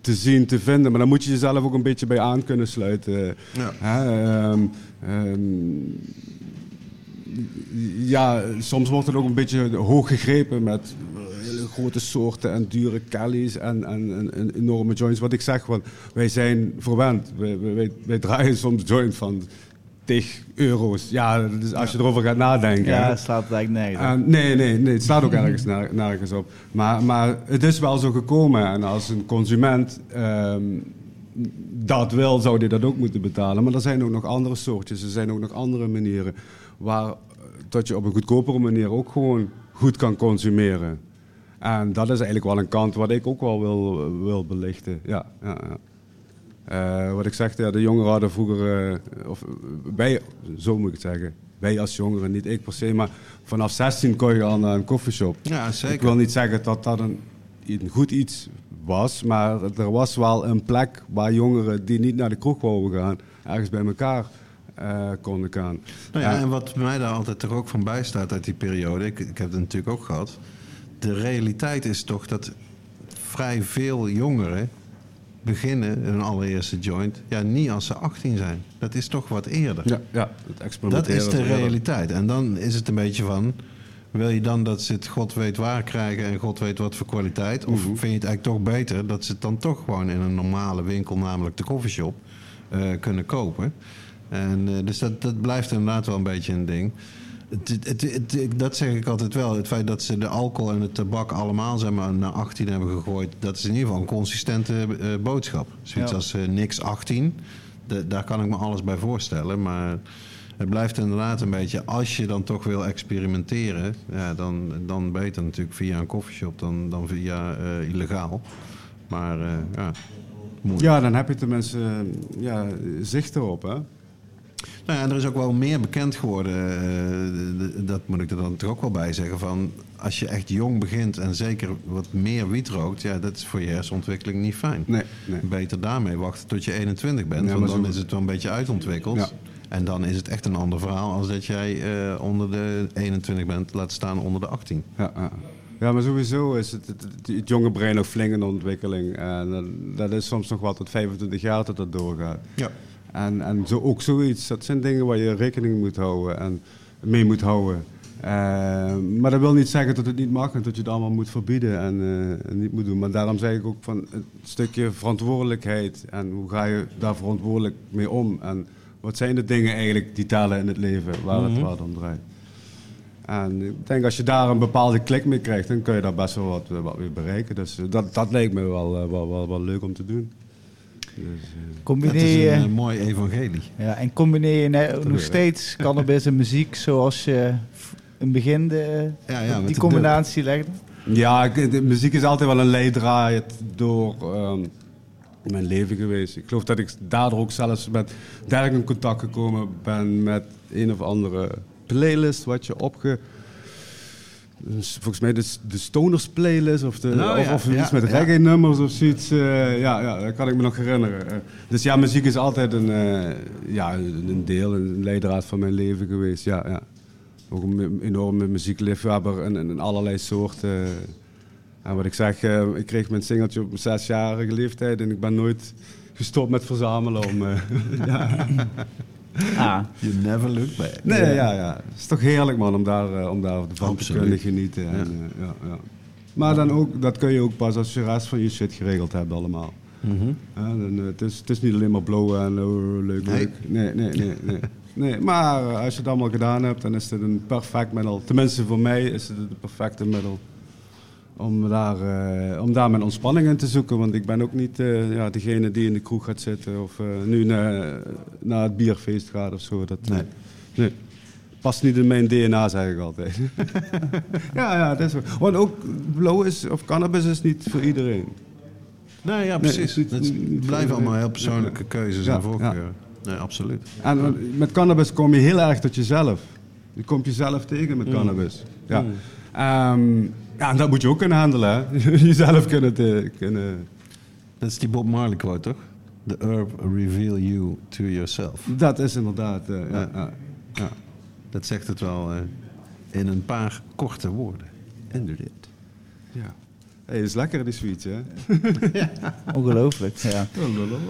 te zien, te vinden. Maar dan moet je jezelf ook een beetje bij aan kunnen sluiten. Ja. Hè, ehm, ehm, ja, soms wordt het ook een beetje hoog gegrepen met hele grote soorten en dure Kellys en, en, en- en enorme joints. Wat ik zeg, want wij zijn verwend. Wij, wij, wij- wij draaien soms joint van euro's. Ja, dus als je erover gaat nadenken. Ja, het slaat eigenlijk nergens op. Eh, nee, nee, nee, het staat ook ergens ner- nergens op. Maar, maar het is wel zo gekomen. En als een consument ehm, dat wil, zou die dat ook moeten betalen. Maar er zijn ook nog andere soortjes. Er zijn ook nog andere manieren waar, eh, dat je op een goedkopere manier ook gewoon goed kan consumeren. En dat is eigenlijk wel een kant wat ik ook wel wil, wil belichten. Ja, ja, ja. Eh, wat ik zeg, ja, de jongeren hadden vroeger, eh, of wij, zo moet ik het zeggen, wij als jongeren, niet ik per se, maar vanaf 16 kon je al naar een koffieshop. Ja, zeker. Ik wil niet zeggen dat dat een, een goed iets was, maar er was wel een plek waar jongeren die niet naar de kroeg wouden gaan, ergens bij elkaar eh, konden gaan. Nou ja, Ja. en wat mij daar altijd toch ook van bijstaat uit die periode, ik, ik heb het natuurlijk ook gehad. De realiteit is toch dat vrij veel jongeren beginnen hun allereerste joint, ja, niet als ze 18 zijn. Dat is toch wat eerder. Ja, ja, het dat experimenteren. is de realiteit. En dan is het een beetje van, wil je dan dat ze het god weet waar krijgen en god weet wat voor kwaliteit? Of vind je het eigenlijk toch beter dat ze het dan toch gewoon in een normale winkel, namelijk de koffieshop, eh, kunnen kopen? En, eh, dus dat, dat blijft inderdaad wel een beetje een ding. Het, het, het- het- dat zeg ik altijd wel. Het feit dat ze de alcohol en het tabak allemaal zeg maar, naar 18 hebben gegooid... dat is in ieder geval een consistente eh, boodschap. Zoiets Ja. als eh, niks 18, da- daar kan ik me alles bij voorstellen. Maar het blijft inderdaad een beetje... als je dan toch wil experimenteren... Ja, dan, dan beter natuurlijk via een koffieshop dan, dan via eh, illegaal. Maar ja, moeilijk. Ja, dan heb je tenminste ja, zicht erop. Hè? Nou ja, er is ook wel meer bekend geworden, eh, dat moet ik er dan toch ook wel bij zeggen, van als je echt jong begint en zeker wat meer wiet rookt, ja, dat is voor je hersenontwikkeling niet fijn. Nee, nee. Beter daarmee wachten tot je 21 bent, Ja, want dan zo- is het wel een beetje uitontwikkeld. Ja. En dan is het echt een ander verhaal als dat jij eh, onder de 21 bent, laat staan onder de 18. Ja, ja. ja, maar sowieso is het, het, het, het jonge brein nog flink in ontwikkeling. En dat, dat is soms nog wel tot 25 jaar dat dat doorgaat. Ja. En, en zo, ook zoiets, dat zijn dingen waar je rekening moet houden en mee moet houden. Eh, maar dat wil niet zeggen dat het niet mag en dat je het allemaal moet verbieden en, eh, en niet moet doen. Maar daarom zeg ik ook van het stukje verantwoordelijkheid en hoe ga je daar verantwoordelijk mee om. En wat zijn de dingen eigenlijk die tellen in het leven waar het waar het om draait. En ik denk als je daar een bepaalde klik mee krijgt, dan kun je daar best wel wat, wat mee bereiken. Dus eh, dat, dat lijkt me wel, wel, wel, wel leuk om te doen. Dus, eh, Combineer is je, een eh, mooi evangelie. ja, en combineer je nog steeds cannabis en muziek zoals je in het begin de, Ja, ja, die de combinatie legde? Ja, de muziek is altijd wel een leidraad door ehm, mijn leven geweest. Ik geloof dat ik daardoor ook zelfs met Dirk in contact gekomen ben met een of andere playlist wat je opge... dus Volgens mij de, de Stoners playlist of, de, Nou of, ja, of ja, iets met reggae nummers of zoiets. eh, ja, ja, dat kan ik me nog herinneren. Eh, dus ja, muziek is altijd een, eh, ja, een deel, een leidraad van mijn leven geweest. Ja, ja. Ook een enorme muziekliefhebber en, en, en allerlei soorten. En wat ik zeg, ik kreeg mijn singeltje op mijn zesjarige leeftijd en ik ben nooit gestopt met verzamelen. Om, ja. Ah, You never look back. Nee, ja, ja. Het is toch heerlijk man om daar, eh, om daar van te kunnen genieten. En, eh, ja, ja. Maar dan ook, dat kun je ook pas als je de rest van je shit geregeld hebt allemaal. Mhm. Ja, dan, eh, het, is, het is niet alleen maar blowen en oh, leuk, Nee. leuk. Nee, nee, nee. nee. nee maar als je het allemaal gedaan hebt, dan is het een perfect middel. Tenminste, voor mij is het het perfecte middel. Om daar, eh, om daar mijn ontspanning in te zoeken. Want ik ben ook niet eh, ja, degene die in de kroeg gaat zitten of eh, nu naar, naar het bierfeest gaat of zo. Dat, Nee. nee. Past niet in mijn DNA, zeg ik altijd. ja, ja, dat is wel. Want ook blow is, of cannabis is niet voor iedereen. Nee, ja, Nee, precies. het blijven allemaal heel persoonlijke keuzes Ja, en voorkeuren. Nee, absoluut. En met cannabis kom je heel erg tot jezelf. Je komt jezelf tegen met cannabis. Ja. Ehm, ja, en dat moet je ook kunnen handelen. Hè? jezelf kunnen, te, kunnen... Dat is die Bob Marley quote, toch? The herb reveal you to yourself. Dat is inderdaad... eh, ja, ja, ja. Dat zegt het wel eh, in een paar korte woorden. Inderdaad. Ja. Hey, dat is lekker die sweet, hè? ongelooflijk. Ja.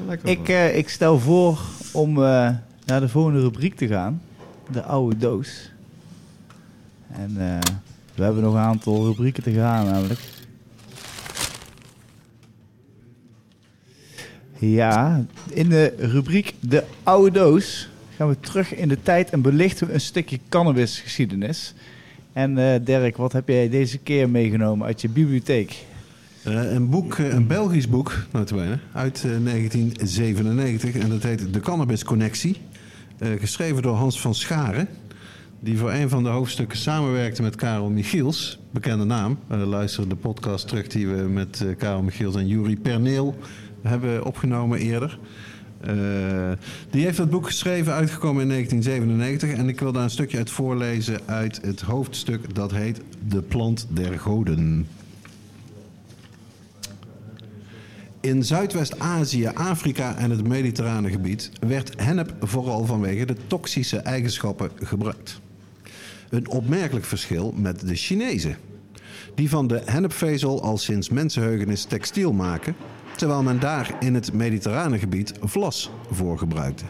Lekker. Ik, eh, ik stel voor om eh, naar de volgende rubriek te gaan. De oude doos. En eh, we hebben nog een aantal rubrieken te gaan namelijk. Ja, in de rubriek De Oude Doos gaan we terug in de tijd en belichten we een stukje cannabisgeschiedenis. En eh, Dirk, wat heb jij deze keer meegenomen uit je bibliotheek? Eh, een boek, eh, een Belgisch boek, uit eh, 1997. En dat heet De Cannabis Connectie. Geschreven door Hans van Scharen. Die voor een van de hoofdstukken samenwerkte met Karel Michiels. Bekende naam. Eh, luister de podcast terug die we met eh, Karel Michiels en Juri Perneel hebben opgenomen eerder. Eh, die heeft dat boek geschreven, uitgekomen in 1997. En ik wil daar een stukje uit voorlezen uit het hoofdstuk dat heet De Plant der Goden. In Zuidwest-Azië, Afrika en het mediterrane gebied werd hennep vooral vanwege de toxische eigenschappen gebruikt. Een opmerkelijk verschil met de Chinezen, die van de hennepvezel al sinds mensenheugenis textiel maken, terwijl men daar in het mediterrane gebied vlas voor gebruikte.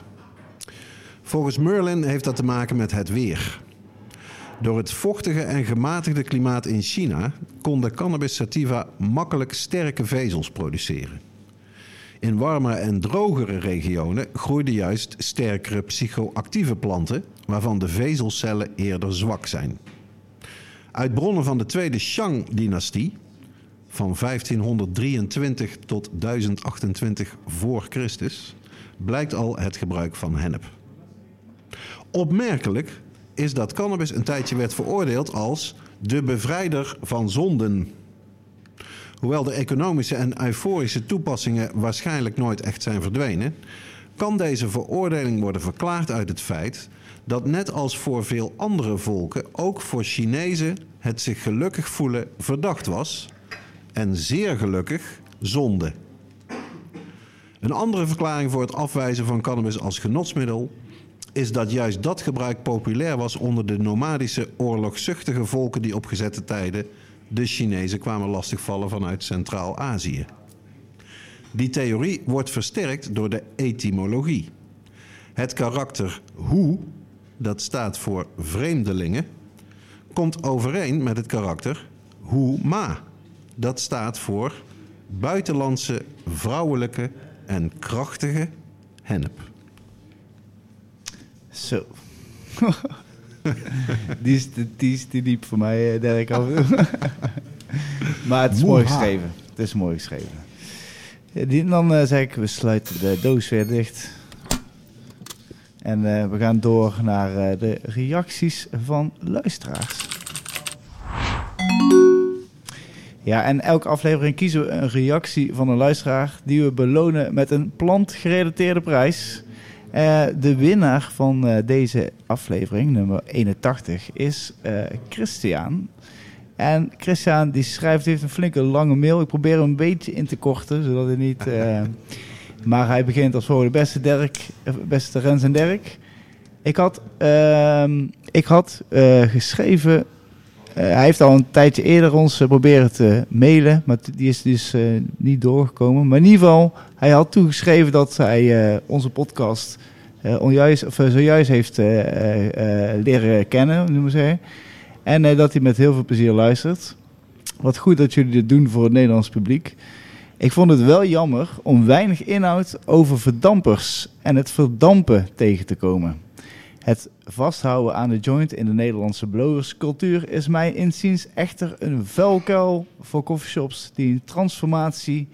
Volgens Merlin heeft dat te maken met het weer. Door het vochtige en gematigde klimaat in China kon de cannabis sativa makkelijk sterke vezels produceren. In warmere en drogere regionen groeiden juist sterkere psychoactieve planten, waarvan de vezelcellen eerder zwak zijn. Uit bronnen van de tweede Shang-dynastie, van 1523 tot 1028 voor Christus, blijkt al het gebruik van hennep. Opmerkelijk is dat cannabis een tijdje werd veroordeeld als de bevrijder van zonden. Hoewel de economische en euforische toepassingen waarschijnlijk nooit echt zijn verdwenen, kan deze veroordeling worden verklaard uit het feit dat net als voor veel andere volken ook voor Chinezen het zich gelukkig voelen verdacht was en zeer gelukkig zonde. Een andere verklaring voor het afwijzen van cannabis als genotsmiddel is dat juist dat gebruik populair was onder de nomadische oorlogzuchtige volken die op gezette tijden de Chinezen kwamen lastigvallen vanuit Centraal-Azië. Die theorie wordt versterkt door de etymologie. Het karakter hoe, dat staat voor vreemdelingen, komt overeen met het karakter ma, dat staat voor buitenlandse, vrouwelijke en krachtige hennep. Zo. die, is te, die is te diep voor mij, eh, Dirk. af en toe. maar het is mooi geschreven. Het is mooi geschreven. Ja, die- dan eh, zeg ik, we sluiten de doos weer dicht. En eh, we gaan door naar eh, de reacties van luisteraars. Ja, en elke aflevering kiezen we een reactie van een luisteraar die we belonen met een plantgerelateerde prijs. Eh, de winnaar van eh, deze aflevering, nummer 81, is eh, Christian. En Christian die schrijft, heeft een flinke lange mail. Ik probeer hem een beetje in te korten, zodat hij niet... maar hij begint als volgende. Beste Dirk, beste Rens en Dirk. Ik had, ehm, ik had geschreven... eh, hij heeft al een tijdje eerder ons eh, proberen te mailen, maar die is dus eh, niet doorgekomen. Maar in ieder geval, hij had toegeschreven dat hij onze podcast onjuist, of, zojuist heeft leren kennen, noemen ze. En dat hij met heel veel plezier luistert. Wat goed dat jullie dit doen voor het Nederlands publiek. Ik vond het wel jammer om weinig inhoud over verdampers en het verdampen tegen te komen. Het vasthouden aan de joint in de Nederlandse blowerscultuur is mij inziens echter een vuilkuil voor coffeeshops die een transformatie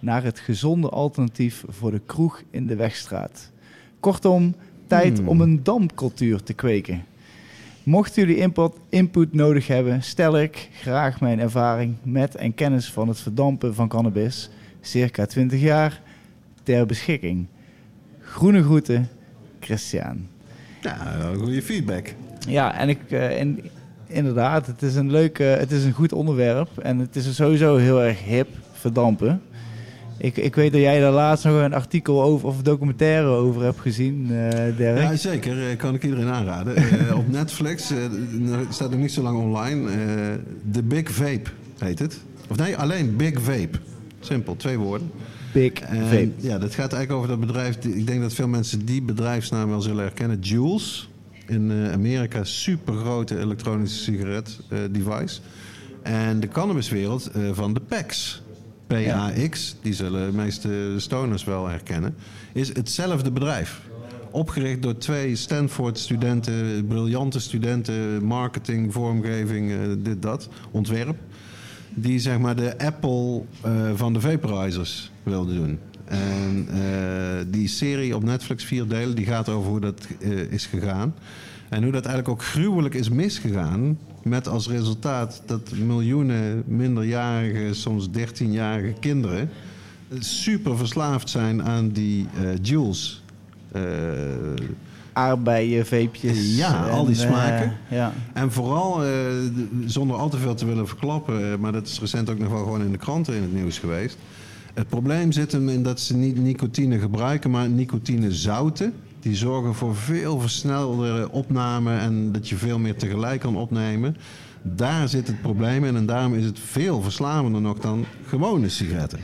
naar het gezonde alternatief voor de kroeg in de Wegstraat. Kortom, tijd Hmm. om een dampcultuur te kweken. Mochten jullie input, input nodig hebben, stel ik graag mijn ervaring met en kennis van het verdampen van cannabis, circa 20 jaar, ter beschikking. Groene groeten, Christian. Ja, goede feedback. Ja, en ik, eh, en inderdaad, het is een leuk, het is een goed onderwerp en het is sowieso heel erg hip, verdampen. Ik, ik weet dat jij daar laatst nog een artikel over of documentaire over hebt gezien, eh Dirk. Ja, zeker. Eh, Kan ik iedereen aanraden. Op Netflix, nou, staat nog niet zo lang online. The Big Vape heet het. Of nee, alleen Big Vape. Simpel, twee woorden. Big En. Ja, dat gaat eigenlijk over dat bedrijf. Ik denk dat veel mensen die bedrijfsnaam wel zullen herkennen. Jules. In eh, Amerika super grote elektronische sigaret eh, device. En de cannabiswereld eh, van de PAX. PAX, die zullen de meeste stoners wel herkennen. Is hetzelfde bedrijf. opgericht door twee Stanford-studenten, briljante studenten, marketing, vormgeving, dit, dat, ontwerp. Die zeg maar de Apple eh, van de vaporizers wilden doen. En eh, die serie op Netflix, vier delen, die gaat over hoe dat eh, is gegaan. En hoe dat eigenlijk ook gruwelijk is misgegaan. Met als resultaat dat miljoenen minderjarige, soms 13-jarige kinderen. super verslaafd zijn aan die Jules. Aardbeien, veepjes. Ja, al die en, smaken. eh, ja. en vooral, eh, zonder al te veel te willen verklappen, eh, maar dat is recent ook nog wel gewoon in de kranten in het nieuws geweest. Het probleem zit hem in dat ze niet nicotine gebruiken, maar nicotinezouten. Die zorgen voor veel versnelde opname en dat je veel meer tegelijk kan opnemen. Daar zit het probleem in en daarom is het veel verslavender nog dan gewone sigaretten.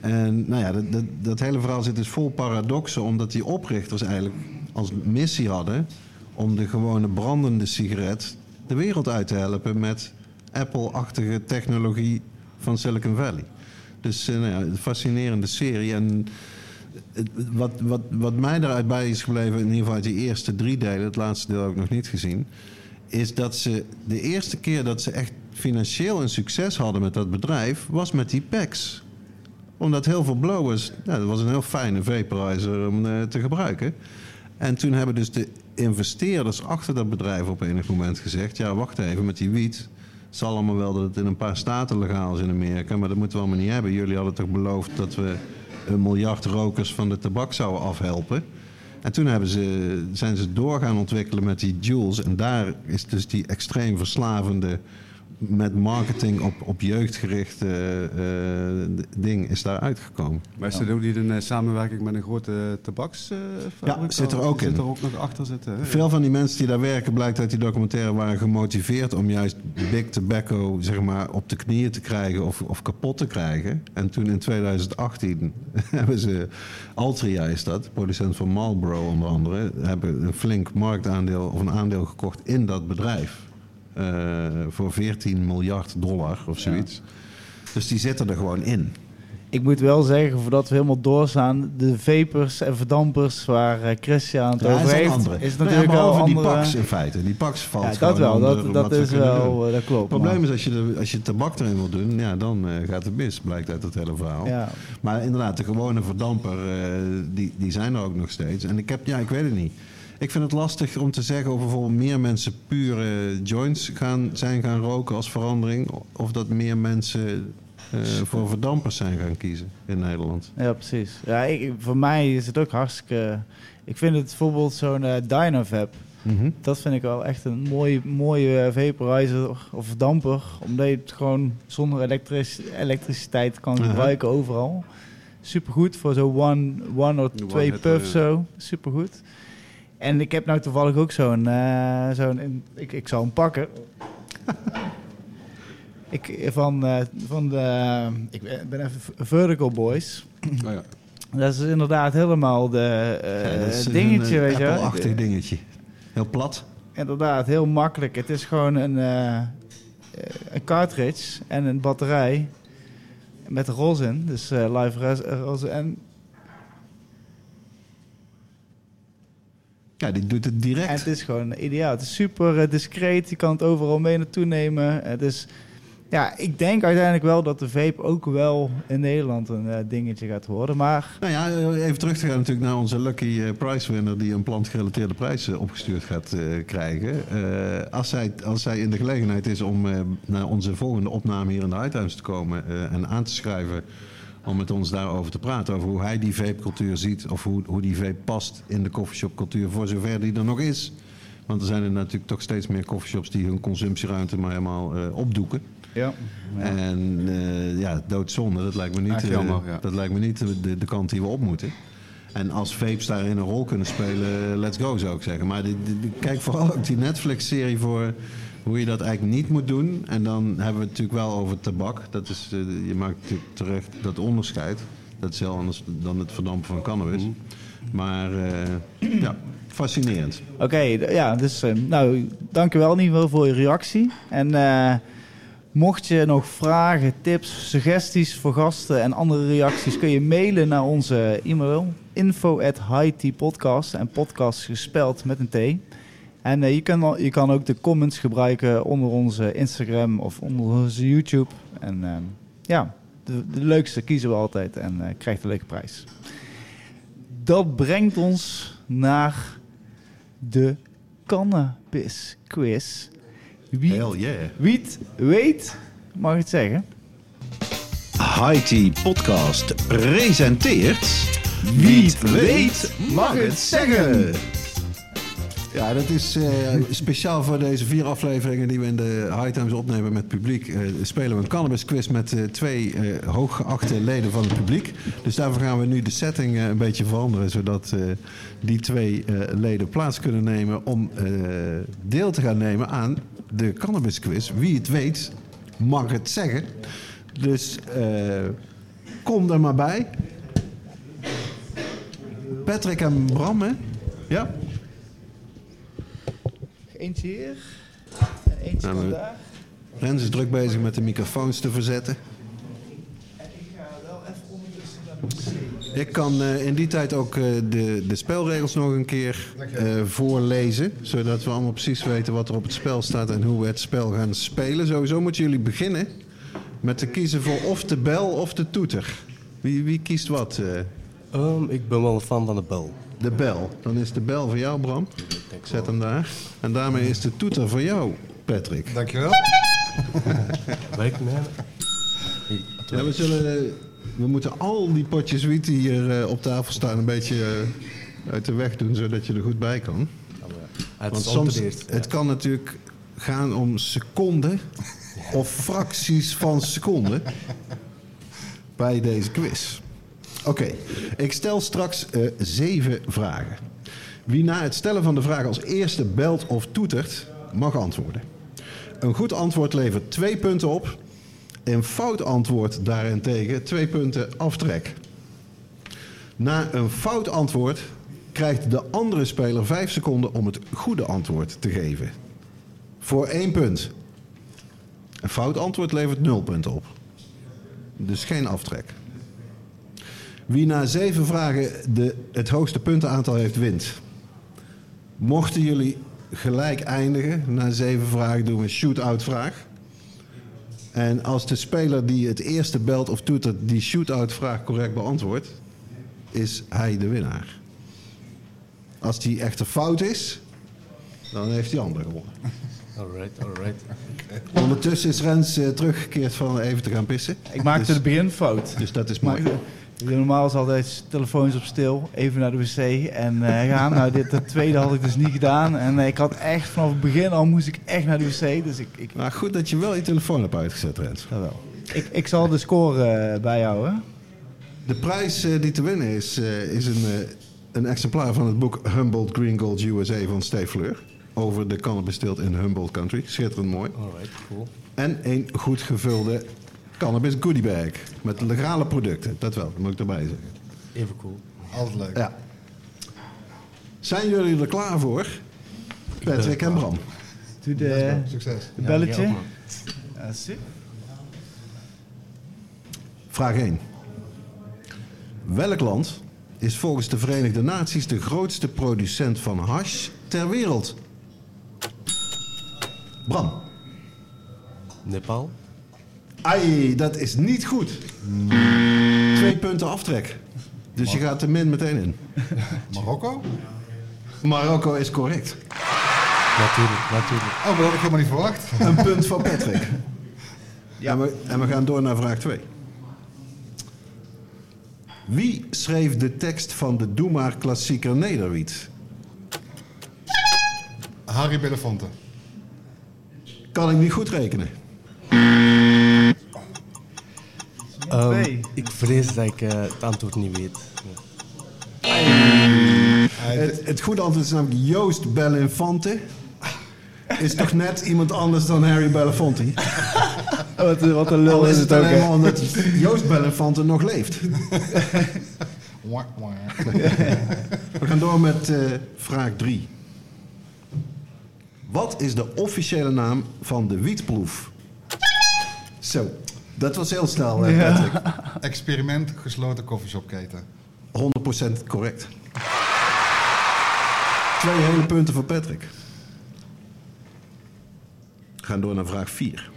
En nou ja, dat, dat, dat hele verhaal zit dus vol paradoxen, omdat die oprichters eigenlijk als missie hadden om de gewone brandende sigaret de wereld uit te helpen met Apple-achtige technologie van Silicon Valley. Dus eh, nou een fascinerende serie. En wat, wat, wat mij daaruit bij is gebleven, in ieder geval uit die eerste drie delen, het laatste deel heb ik nog niet gezien, is dat ze de eerste keer dat ze echt financieel een succes hadden met dat bedrijf, was met die packs omdat heel veel blowers, dat was een heel fijne vaporizer om eh, te gebruiken. En toen hebben dus de investeerders achter dat bedrijf op enig moment gezegd: ja, wacht even met die wiet. Het zal allemaal wel dat het in een paar staten legaal is in Amerika, maar dat moeten we allemaal niet hebben. Jullie hadden toch beloofd dat we een miljard rokers van de tabak zouden afhelpen. En toen hebben ze, zijn ze door gaan ontwikkelen met die Jules. En daar is dus die extreem verslavende, met marketing op, op jeugd gerichte eh, ding is daar uitgekomen. Maar is dat ook niet een eh, samenwerking met een grote tabaksfabriek? Ja, zit er ook in. Zit er ook nog achter zitten. hè? Veel van die mensen die daar werken, blijkt uit die documentaire, waren gemotiveerd om juist Big Tobacco zeg maar, op de knieën te krijgen of, of kapot te krijgen. En toen in 2018 hebben ze, Altria is dat, producent van Marlboro onder andere, hebben een flink marktaandeel of een aandeel gekocht in dat bedrijf. Eh, voor 14 miljard dollar of zoiets. Dus die zitten er gewoon in. Ik moet wel zeggen, voordat we helemaal doorstaan, de vapers en verdampers waar eh, Christian het Ja, over heeft, andere. is ja, natuurlijk wel behalve die andere... Pax in feite. Die Pax valt ja, dat wel, dat, dat is doen. wel, eh, dat klopt. Het probleem is, als je, de, als je tabak erin wil doen, ja, dan gaat het mis, blijkt uit het hele verhaal. maar- ja. Maar inderdaad, de gewone verdamper, die, die zijn er ook nog steeds. En ik heb, ja, ik weet het niet. Ik vind het lastig om te zeggen of bijvoorbeeld meer mensen pure joints gaan, zijn gaan roken als verandering. Of dat meer mensen eh, voor verdampers zijn gaan kiezen in Nederland. Ja, precies. Ja, ik, voor mij is het ook hartstikke... Ik vind het bijvoorbeeld zo'n eh Dynavap. Mhm. Dat vind ik wel echt een mooie, mooie eh, vaporizer of damper. Omdat je het gewoon zonder elektriciteit kan gebruiken overal. Supergoed voor zo'n one, one of twee puffs zo. Supergoed. En ik heb nou toevallig ook zo'n... eh, zo'n ik, ik zal hem pakken. ik, van, eh, van de... Ik ben- even Vertical Boys. Oh ja. Dat is inderdaad helemaal de eh, Ja, dingetje, een, weet je wel. Dingetje. Heel plat. Inderdaad, heel makkelijk. Het is gewoon een, een cartridge en een batterij met rosin. Dus eh live res- rosin. En, Ja, die doet het direct. en het is gewoon ideaal. Het is super eh, discreet. Je kan het overal mee naartoe nemen. Het is... Ja, ik denk uiteindelijk wel dat de vape ook wel in Nederland een eh, dingetje gaat worden. Maar Nou ja, even terug te gaan natuurlijk naar onze lucky eh, prize winner die een plantgerelateerde prijs eh, opgestuurd gaat eh, krijgen. Eh, als, zij, als zij in de gelegenheid is om eh, naar onze volgende opname hier in de Uithuis te komen eh, en aan te schrijven om met ons daarover te praten, over hoe hij die vape-cultuur ziet of hoe, hoe die vape past in de coffeeshop-cultuur voor zover die er nog is. Want er zijn er natuurlijk toch steeds meer coffeeshops die hun consumptieruimte maar helemaal eh, opdoeken. ja, En eh, ja, doodzonde, dat lijkt me niet, eh, jammer, ja. dat lijkt me niet de, de kant die we op moeten. En als vapes daarin een rol kunnen spelen, let's go zou ik zeggen. Maar die, die- die- kijk vooral ook die Netflix-serie voor hoe je dat eigenlijk niet moet doen. En dan hebben we het natuurlijk wel over tabak. Dat is, eh, je maakt natuurlijk terecht dat onderscheid. Dat is heel anders dan het verdampen van cannabis. Mhm. Maar eh, ja, fascinerend. Oké, ja, dus eh, nou, dankjewel in ieder geval voor je reactie. En Mocht je nog vragen, tips, suggesties voor gasten en andere reacties, kun je mailen naar onze e-mail info at podcast en podcast gespeld met een T. En eh, je, kan, je kan ook de comments gebruiken onder onze Instagram of onder onze YouTube. En ehm, ja, de, de leukste kiezen we altijd en eh, krijgt een leuke prijs. Dat brengt ons naar de cannabis quiz. Wie, yeah. wie het weet, mag het zeggen. Haiti Podcast presenteert... Wie het weet, mag het zeggen. Ja, dat is eh, speciaal voor deze vier afleveringen die we in de High Times opnemen met publiek. eh, spelen we een cannabis quiz met eh, twee hooggeachte leden van het publiek. Dus daarvoor gaan we nu de setting een beetje veranderen. Zodat die twee leden plaats kunnen nemen om deel te gaan nemen aan de cannabis quiz. Wie het weet, mag het zeggen. Dus kom er maar bij. Patrick en Bram, hè? Ja? Eentje hier en eentje maar- daar. Rens is druk bezig met de microfoons te verzetten. En ik ga wel even ondertussen naar de wc. Ik kan eh, in die tijd ook eh, de, de spelregels nog een keer eh, voorlezen. Zodat we allemaal precies weten wat er op het spel staat en hoe we het spel gaan spelen. Sowieso moeten jullie beginnen met te kiezen voor of de bel of de toeter. Wie, wie kiest wat? eh? Ehm, ik ben wel een fan van de bel. De bel. Dan is de bel voor jou, Bram. Ik zet hem daar. En daarmee is de toeter voor jou, Patrick. Dankjewel. Ja, we, zullen, we moeten al die potjes wiet die hier eh, op tafel staan een beetje eh, uit de weg doen, zodat je er goed bij kan. Want soms, het kan natuurlijk gaan om seconden of fracties van seconden bij deze quiz. Oké, ik stel straks eh, zeven vragen. Wie na het stellen van de vraag als eerste belt of toetert, mag antwoorden. Een goed antwoord levert twee punten op. Een fout antwoord daarentegen twee punten aftrek. Na een fout antwoord krijgt de andere speler vijf seconden om het goede antwoord te geven. Voor één punt. Een fout antwoord levert nul punten op. Dus geen aftrek. Wie na zeven vragen de, het hoogste puntenaantal heeft, wint. Mochten jullie gelijk eindigen, na zeven vragen doen we een shoot-out vraag. En als de speler die het eerste belt of toetert die shoot-out vraag correct beantwoordt, is hij de winnaar. Als die echter fout is, dan heeft die andere gewonnen. Alright, alright. Ondertussen is Rens eh, teruggekeerd van even te gaan pissen. Ik maakte Dus- de beginfout. Dus dat is Maar normaal is altijd telefoons op stil, even naar de wc en eh, gaan. Nou, dit dat tweede had ik dus niet gedaan. En eh, ik had echt vanaf het begin al moest ik echt naar de wc. Dus ik, ik, Maar goed dat je wel je telefoon hebt uitgezet, Rens. dat wel. Ik, ik zal de score eh, bijhouden. De prijs eh, die te winnen is, eh, is een, eh, een exemplaar van het boek Humboldt Green Gold USA van Steve Fleur. Over de cannabis teelt in Humboldt Country. Schitterend mooi. Alright, cool. En een goed gevulde cannabis goodie bag. Met legale producten. Dat wel, dat moet ik erbij zeggen. Even cool. Altijd leuk. Ja. Zijn jullie er klaar voor? Patrick en Bram. Doe de, Succes. de belletje. Ja. Ja. Vraag 1. Welk land is volgens de Verenigde Naties de grootste producent van hash ter wereld? Bram. Nepal? Ai, dat is niet goed. Twee punten aftrek. Dus je gaat er min meteen in. Marokko? Marokko is correct. Natuurlijk, natuurlijk. Oh, maar dat had ik helemaal niet verwacht. Een punt van Patrick. Ja. En, we, en we gaan door naar vraag 2. Wie schreef de tekst van de Doe maar klassieker Nederwiet? Harry Belafonte. Kan ik niet goed rekenen. Ehm, ik vrees dat ik eh, het antwoord niet weet. Het, het goede antwoord is namelijk Joost Belinfante. Is toch net iemand anders dan Harry Belafonte? Wat, wat een lul is is het het ook. alleen omdat Joost Belinfante nog leeft. We gaan door met eh, vraag 3. Wat is de officiële naam van de wietproef? Zo, dat was heel snel, eh, Patrick. Experiment gesloten koffieshopketen. 100% correct. Twee hele punten voor Patrick. We gaan door naar vraag 4.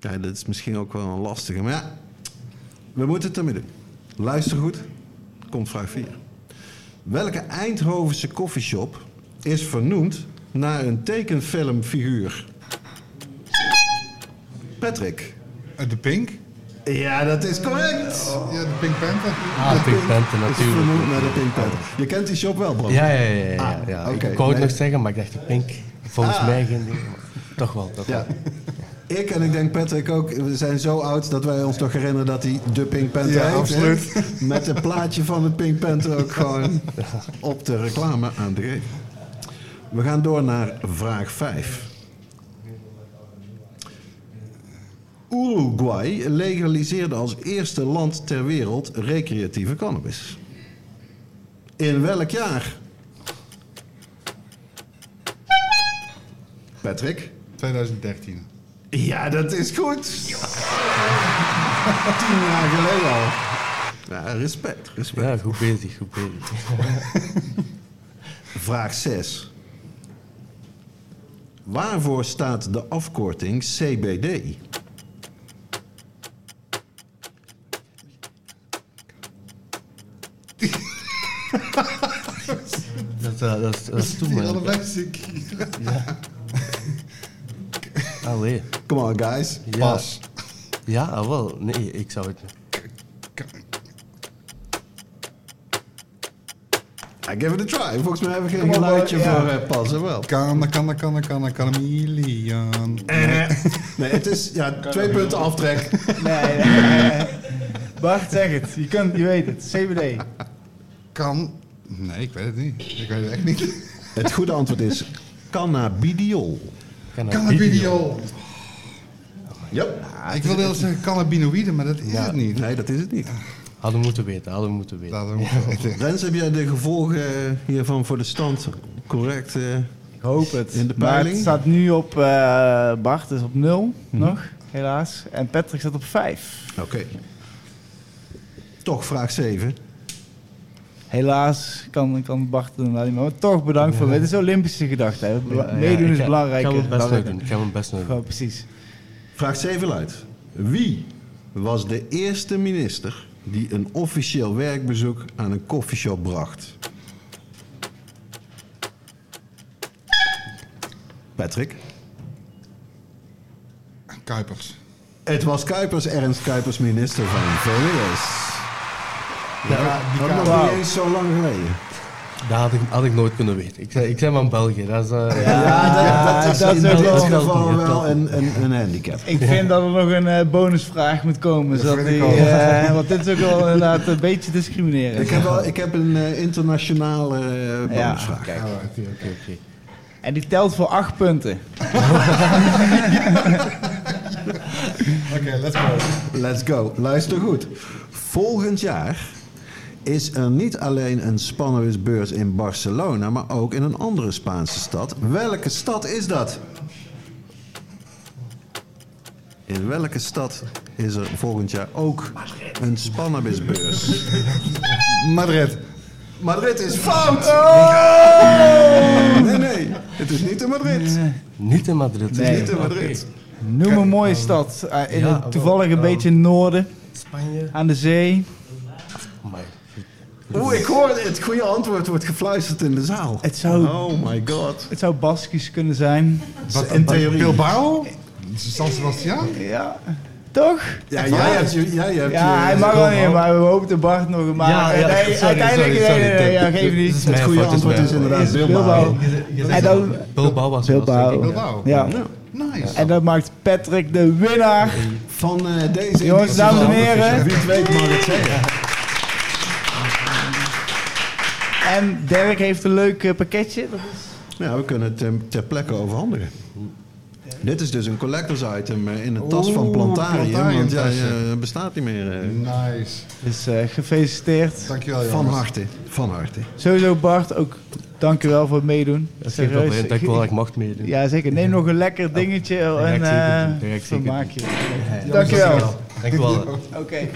Ja, dat is misschien ook wel een lastige, maar ja, we moeten het ermee doen. Luister goed, komt vraag 4. Welke Eindhovense koffieshop is vernoemd naar een tekenfilmfiguur? Patrick. Eh, de Pink. Ja, dat is correct. Ja, de Pink Panther. Ah, Pink Panther Is natuurlijk. vernoemd naar de Pink Panther. Je kent die shop wel, bro? Ja, ja, ja. ja, ja, Ah. Ik wou het Nee. nog zeggen, maar ik dacht de Pink. Volgens mij geen ding. Toch wel, toch wel. Ja. Ik en ik denk Patrick ook, we zijn zo oud dat wij ons nog herinneren dat hij de Pink Panther Ja, heet, hè? absoluut. Met een plaatje van de Pink Panther ook gewoon op de reclame aan te geven. We gaan door naar vraag 5. Uruguay legaliseerde als eerste land ter wereld recreatieve cannabis. In welk jaar? Patrick? 2013. Ja, dat is goed. Tien jaar geleden al. Ja, respect, respect. Ja, goed bezig, goed bezig. Vraag 6. Waarvoor staat de afkorting CBD? Dat, eh, dat, is- dat is toen, man. allebei ziek. Allee. Come on, guys. Ja. Pas. Ja, ah, wel. Nee, ik zou het. I give it a try. Volgens mij hebben we geen geluidje ja. voor uh, passen wel. Kan, kan, kan, kan, kan, chameleon. Nee, het is ja, twee punten aftrek. Nee, nee, nee. Bart, zeg het. Je, kunt, je weet het. CBD. Kan. Nee, ik weet het niet. Ik weet het echt niet. Het goede antwoord is cannabidiol. Cannabidiol. Yep. Ik wilde wel zeggen cannabinoïden, maar dat is het niet. Nee, dat is het niet. Hadden we moeten weten, hadden we moeten weten. Laten we moeten weten. Rens, heb jij de gevolgen hiervan voor de stand correct? eh? Ik hoop het. In de maar peiling? het staat nu op... eh, Bart is op 0 nog, helaas. En Patrick staat op 5. Oké. Toch vraag 7. Helaas kan, kan Bart het inderdaad niet meer. Maar toch bedankt voor Het is Olympische gedachte. Hè. Meedoen is belangrijker. Ik ga mijn best nog doen. Mijn best doen. Precies. Vraag 7 luidt. Wie was de eerste minister die een officieel werkbezoek aan een koffieshop bracht? Patrick? Kuipers. Het was Kuipers, Ernst Kuipers, minister van VWS. Ja, die ook nog niet eens zo lang geleden. Dat had ik, had ik nooit kunnen weten. Ik zei, ik zei van België. Dat is, eh, Ja, dat, dat is dat in dit geval wel dat een, een, een handicap. Ik vind dat er nog een eh, bonusvraag moet komen. Dat Zodat die, eh, want dit is ook wel inderdaad een beetje discriminerend. Ik heb, wel, ik heb een internationale Ja, bonusvraag. Oké, oké, oké. En die telt voor acht punten. Oké, let's go. Let's go. Luister goed. Volgend jaar is er niet alleen een Spannenwisbeurs in Barcelona, maar ook in een andere Spaanse stad. Welke stad is dat? In welke stad is er volgend jaar ook een Spannenwisbeurs? Madrid. Madrid is fout! Nee, nee. Het is niet in Madrid. Niet in Madrid. Het is Nee. niet in Madrid. Noem een mooie stad. eh, in ja, het toevallig een wel, beetje in het noorden, Spanje. aan de zee. Maar, Oeh, ik hoor het goede antwoord wordt gefluisterd in de zaal. Het zou, Oh my god. het zou Baskisch kunnen zijn. Wat, in theorie. Bilbao? San Sebastian? Ja, toch? Ja, jij hebt je... Jij hebt Ja, je- hij mag wel niet, maar we hoopten Bart nog. Maar Ja, ja, nee, sorry, uiteindelijk, sorry, sorry. nee, ja, geef niet. Het goede antwoord is inderdaad Bilbao. Bilbao. En dan Bilbao was Bilbao. Bilbao. Ja. Nice. En dat maakt Patrick de winnaar. Van eh, deze Jongens, dames en heren. Wie het weet mag het zeggen. En Dirk heeft een leuk eh, pakketje. Dat is... Ja, we kunnen het eh, ter plekke overhandigen. Dit is dus een collectors item eh, in de tas Oeh, van Plantarium. Want ja, bestaat niet meer. Nice. Dus gefeliciteerd. Dankjewel, jongens. van harte. Van harte. Sowieso Bart, ook dankjewel voor het meedoen. Dat is geen probleem. Dank wel dat ik mag meedoen. Ja, zeker. Neem nog een lekker dingetje ik en eh. Dat ik zeker vermaak je. Ja, Dankjewel. Dankjewel. Oké.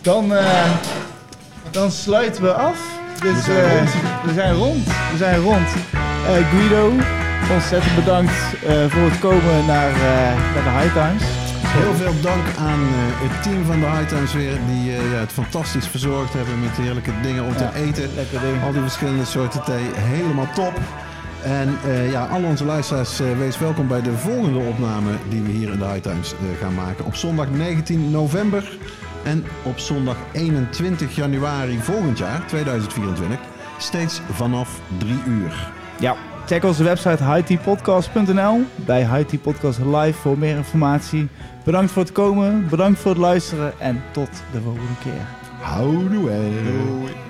Dan, eh, dan sluiten we af. Dus, We zijn eh, rond. we zijn rond. We zijn rond. Eh, Guido, ontzettend bedankt eh, voor het komen naar, naar de High Times. Heel veel dank aan het team van de High Times weer, die ja, het fantastisch verzorgd hebben met heerlijke dingen om te eten. Lekker ding. Al die verschillende soorten thee, helemaal top. En eh, ja, al onze luisteraars, wees welkom bij de volgende opname die we hier in de High Times gaan maken. Op zondag 19 november en op zondag 21 januari volgend jaar, 2024. Steeds vanaf 3 uur. Ja, check onze website hightpodcast.nl bij High Podcast Live voor meer informatie. Bedankt voor het komen, bedankt voor het luisteren en tot de volgende keer. Houdoe.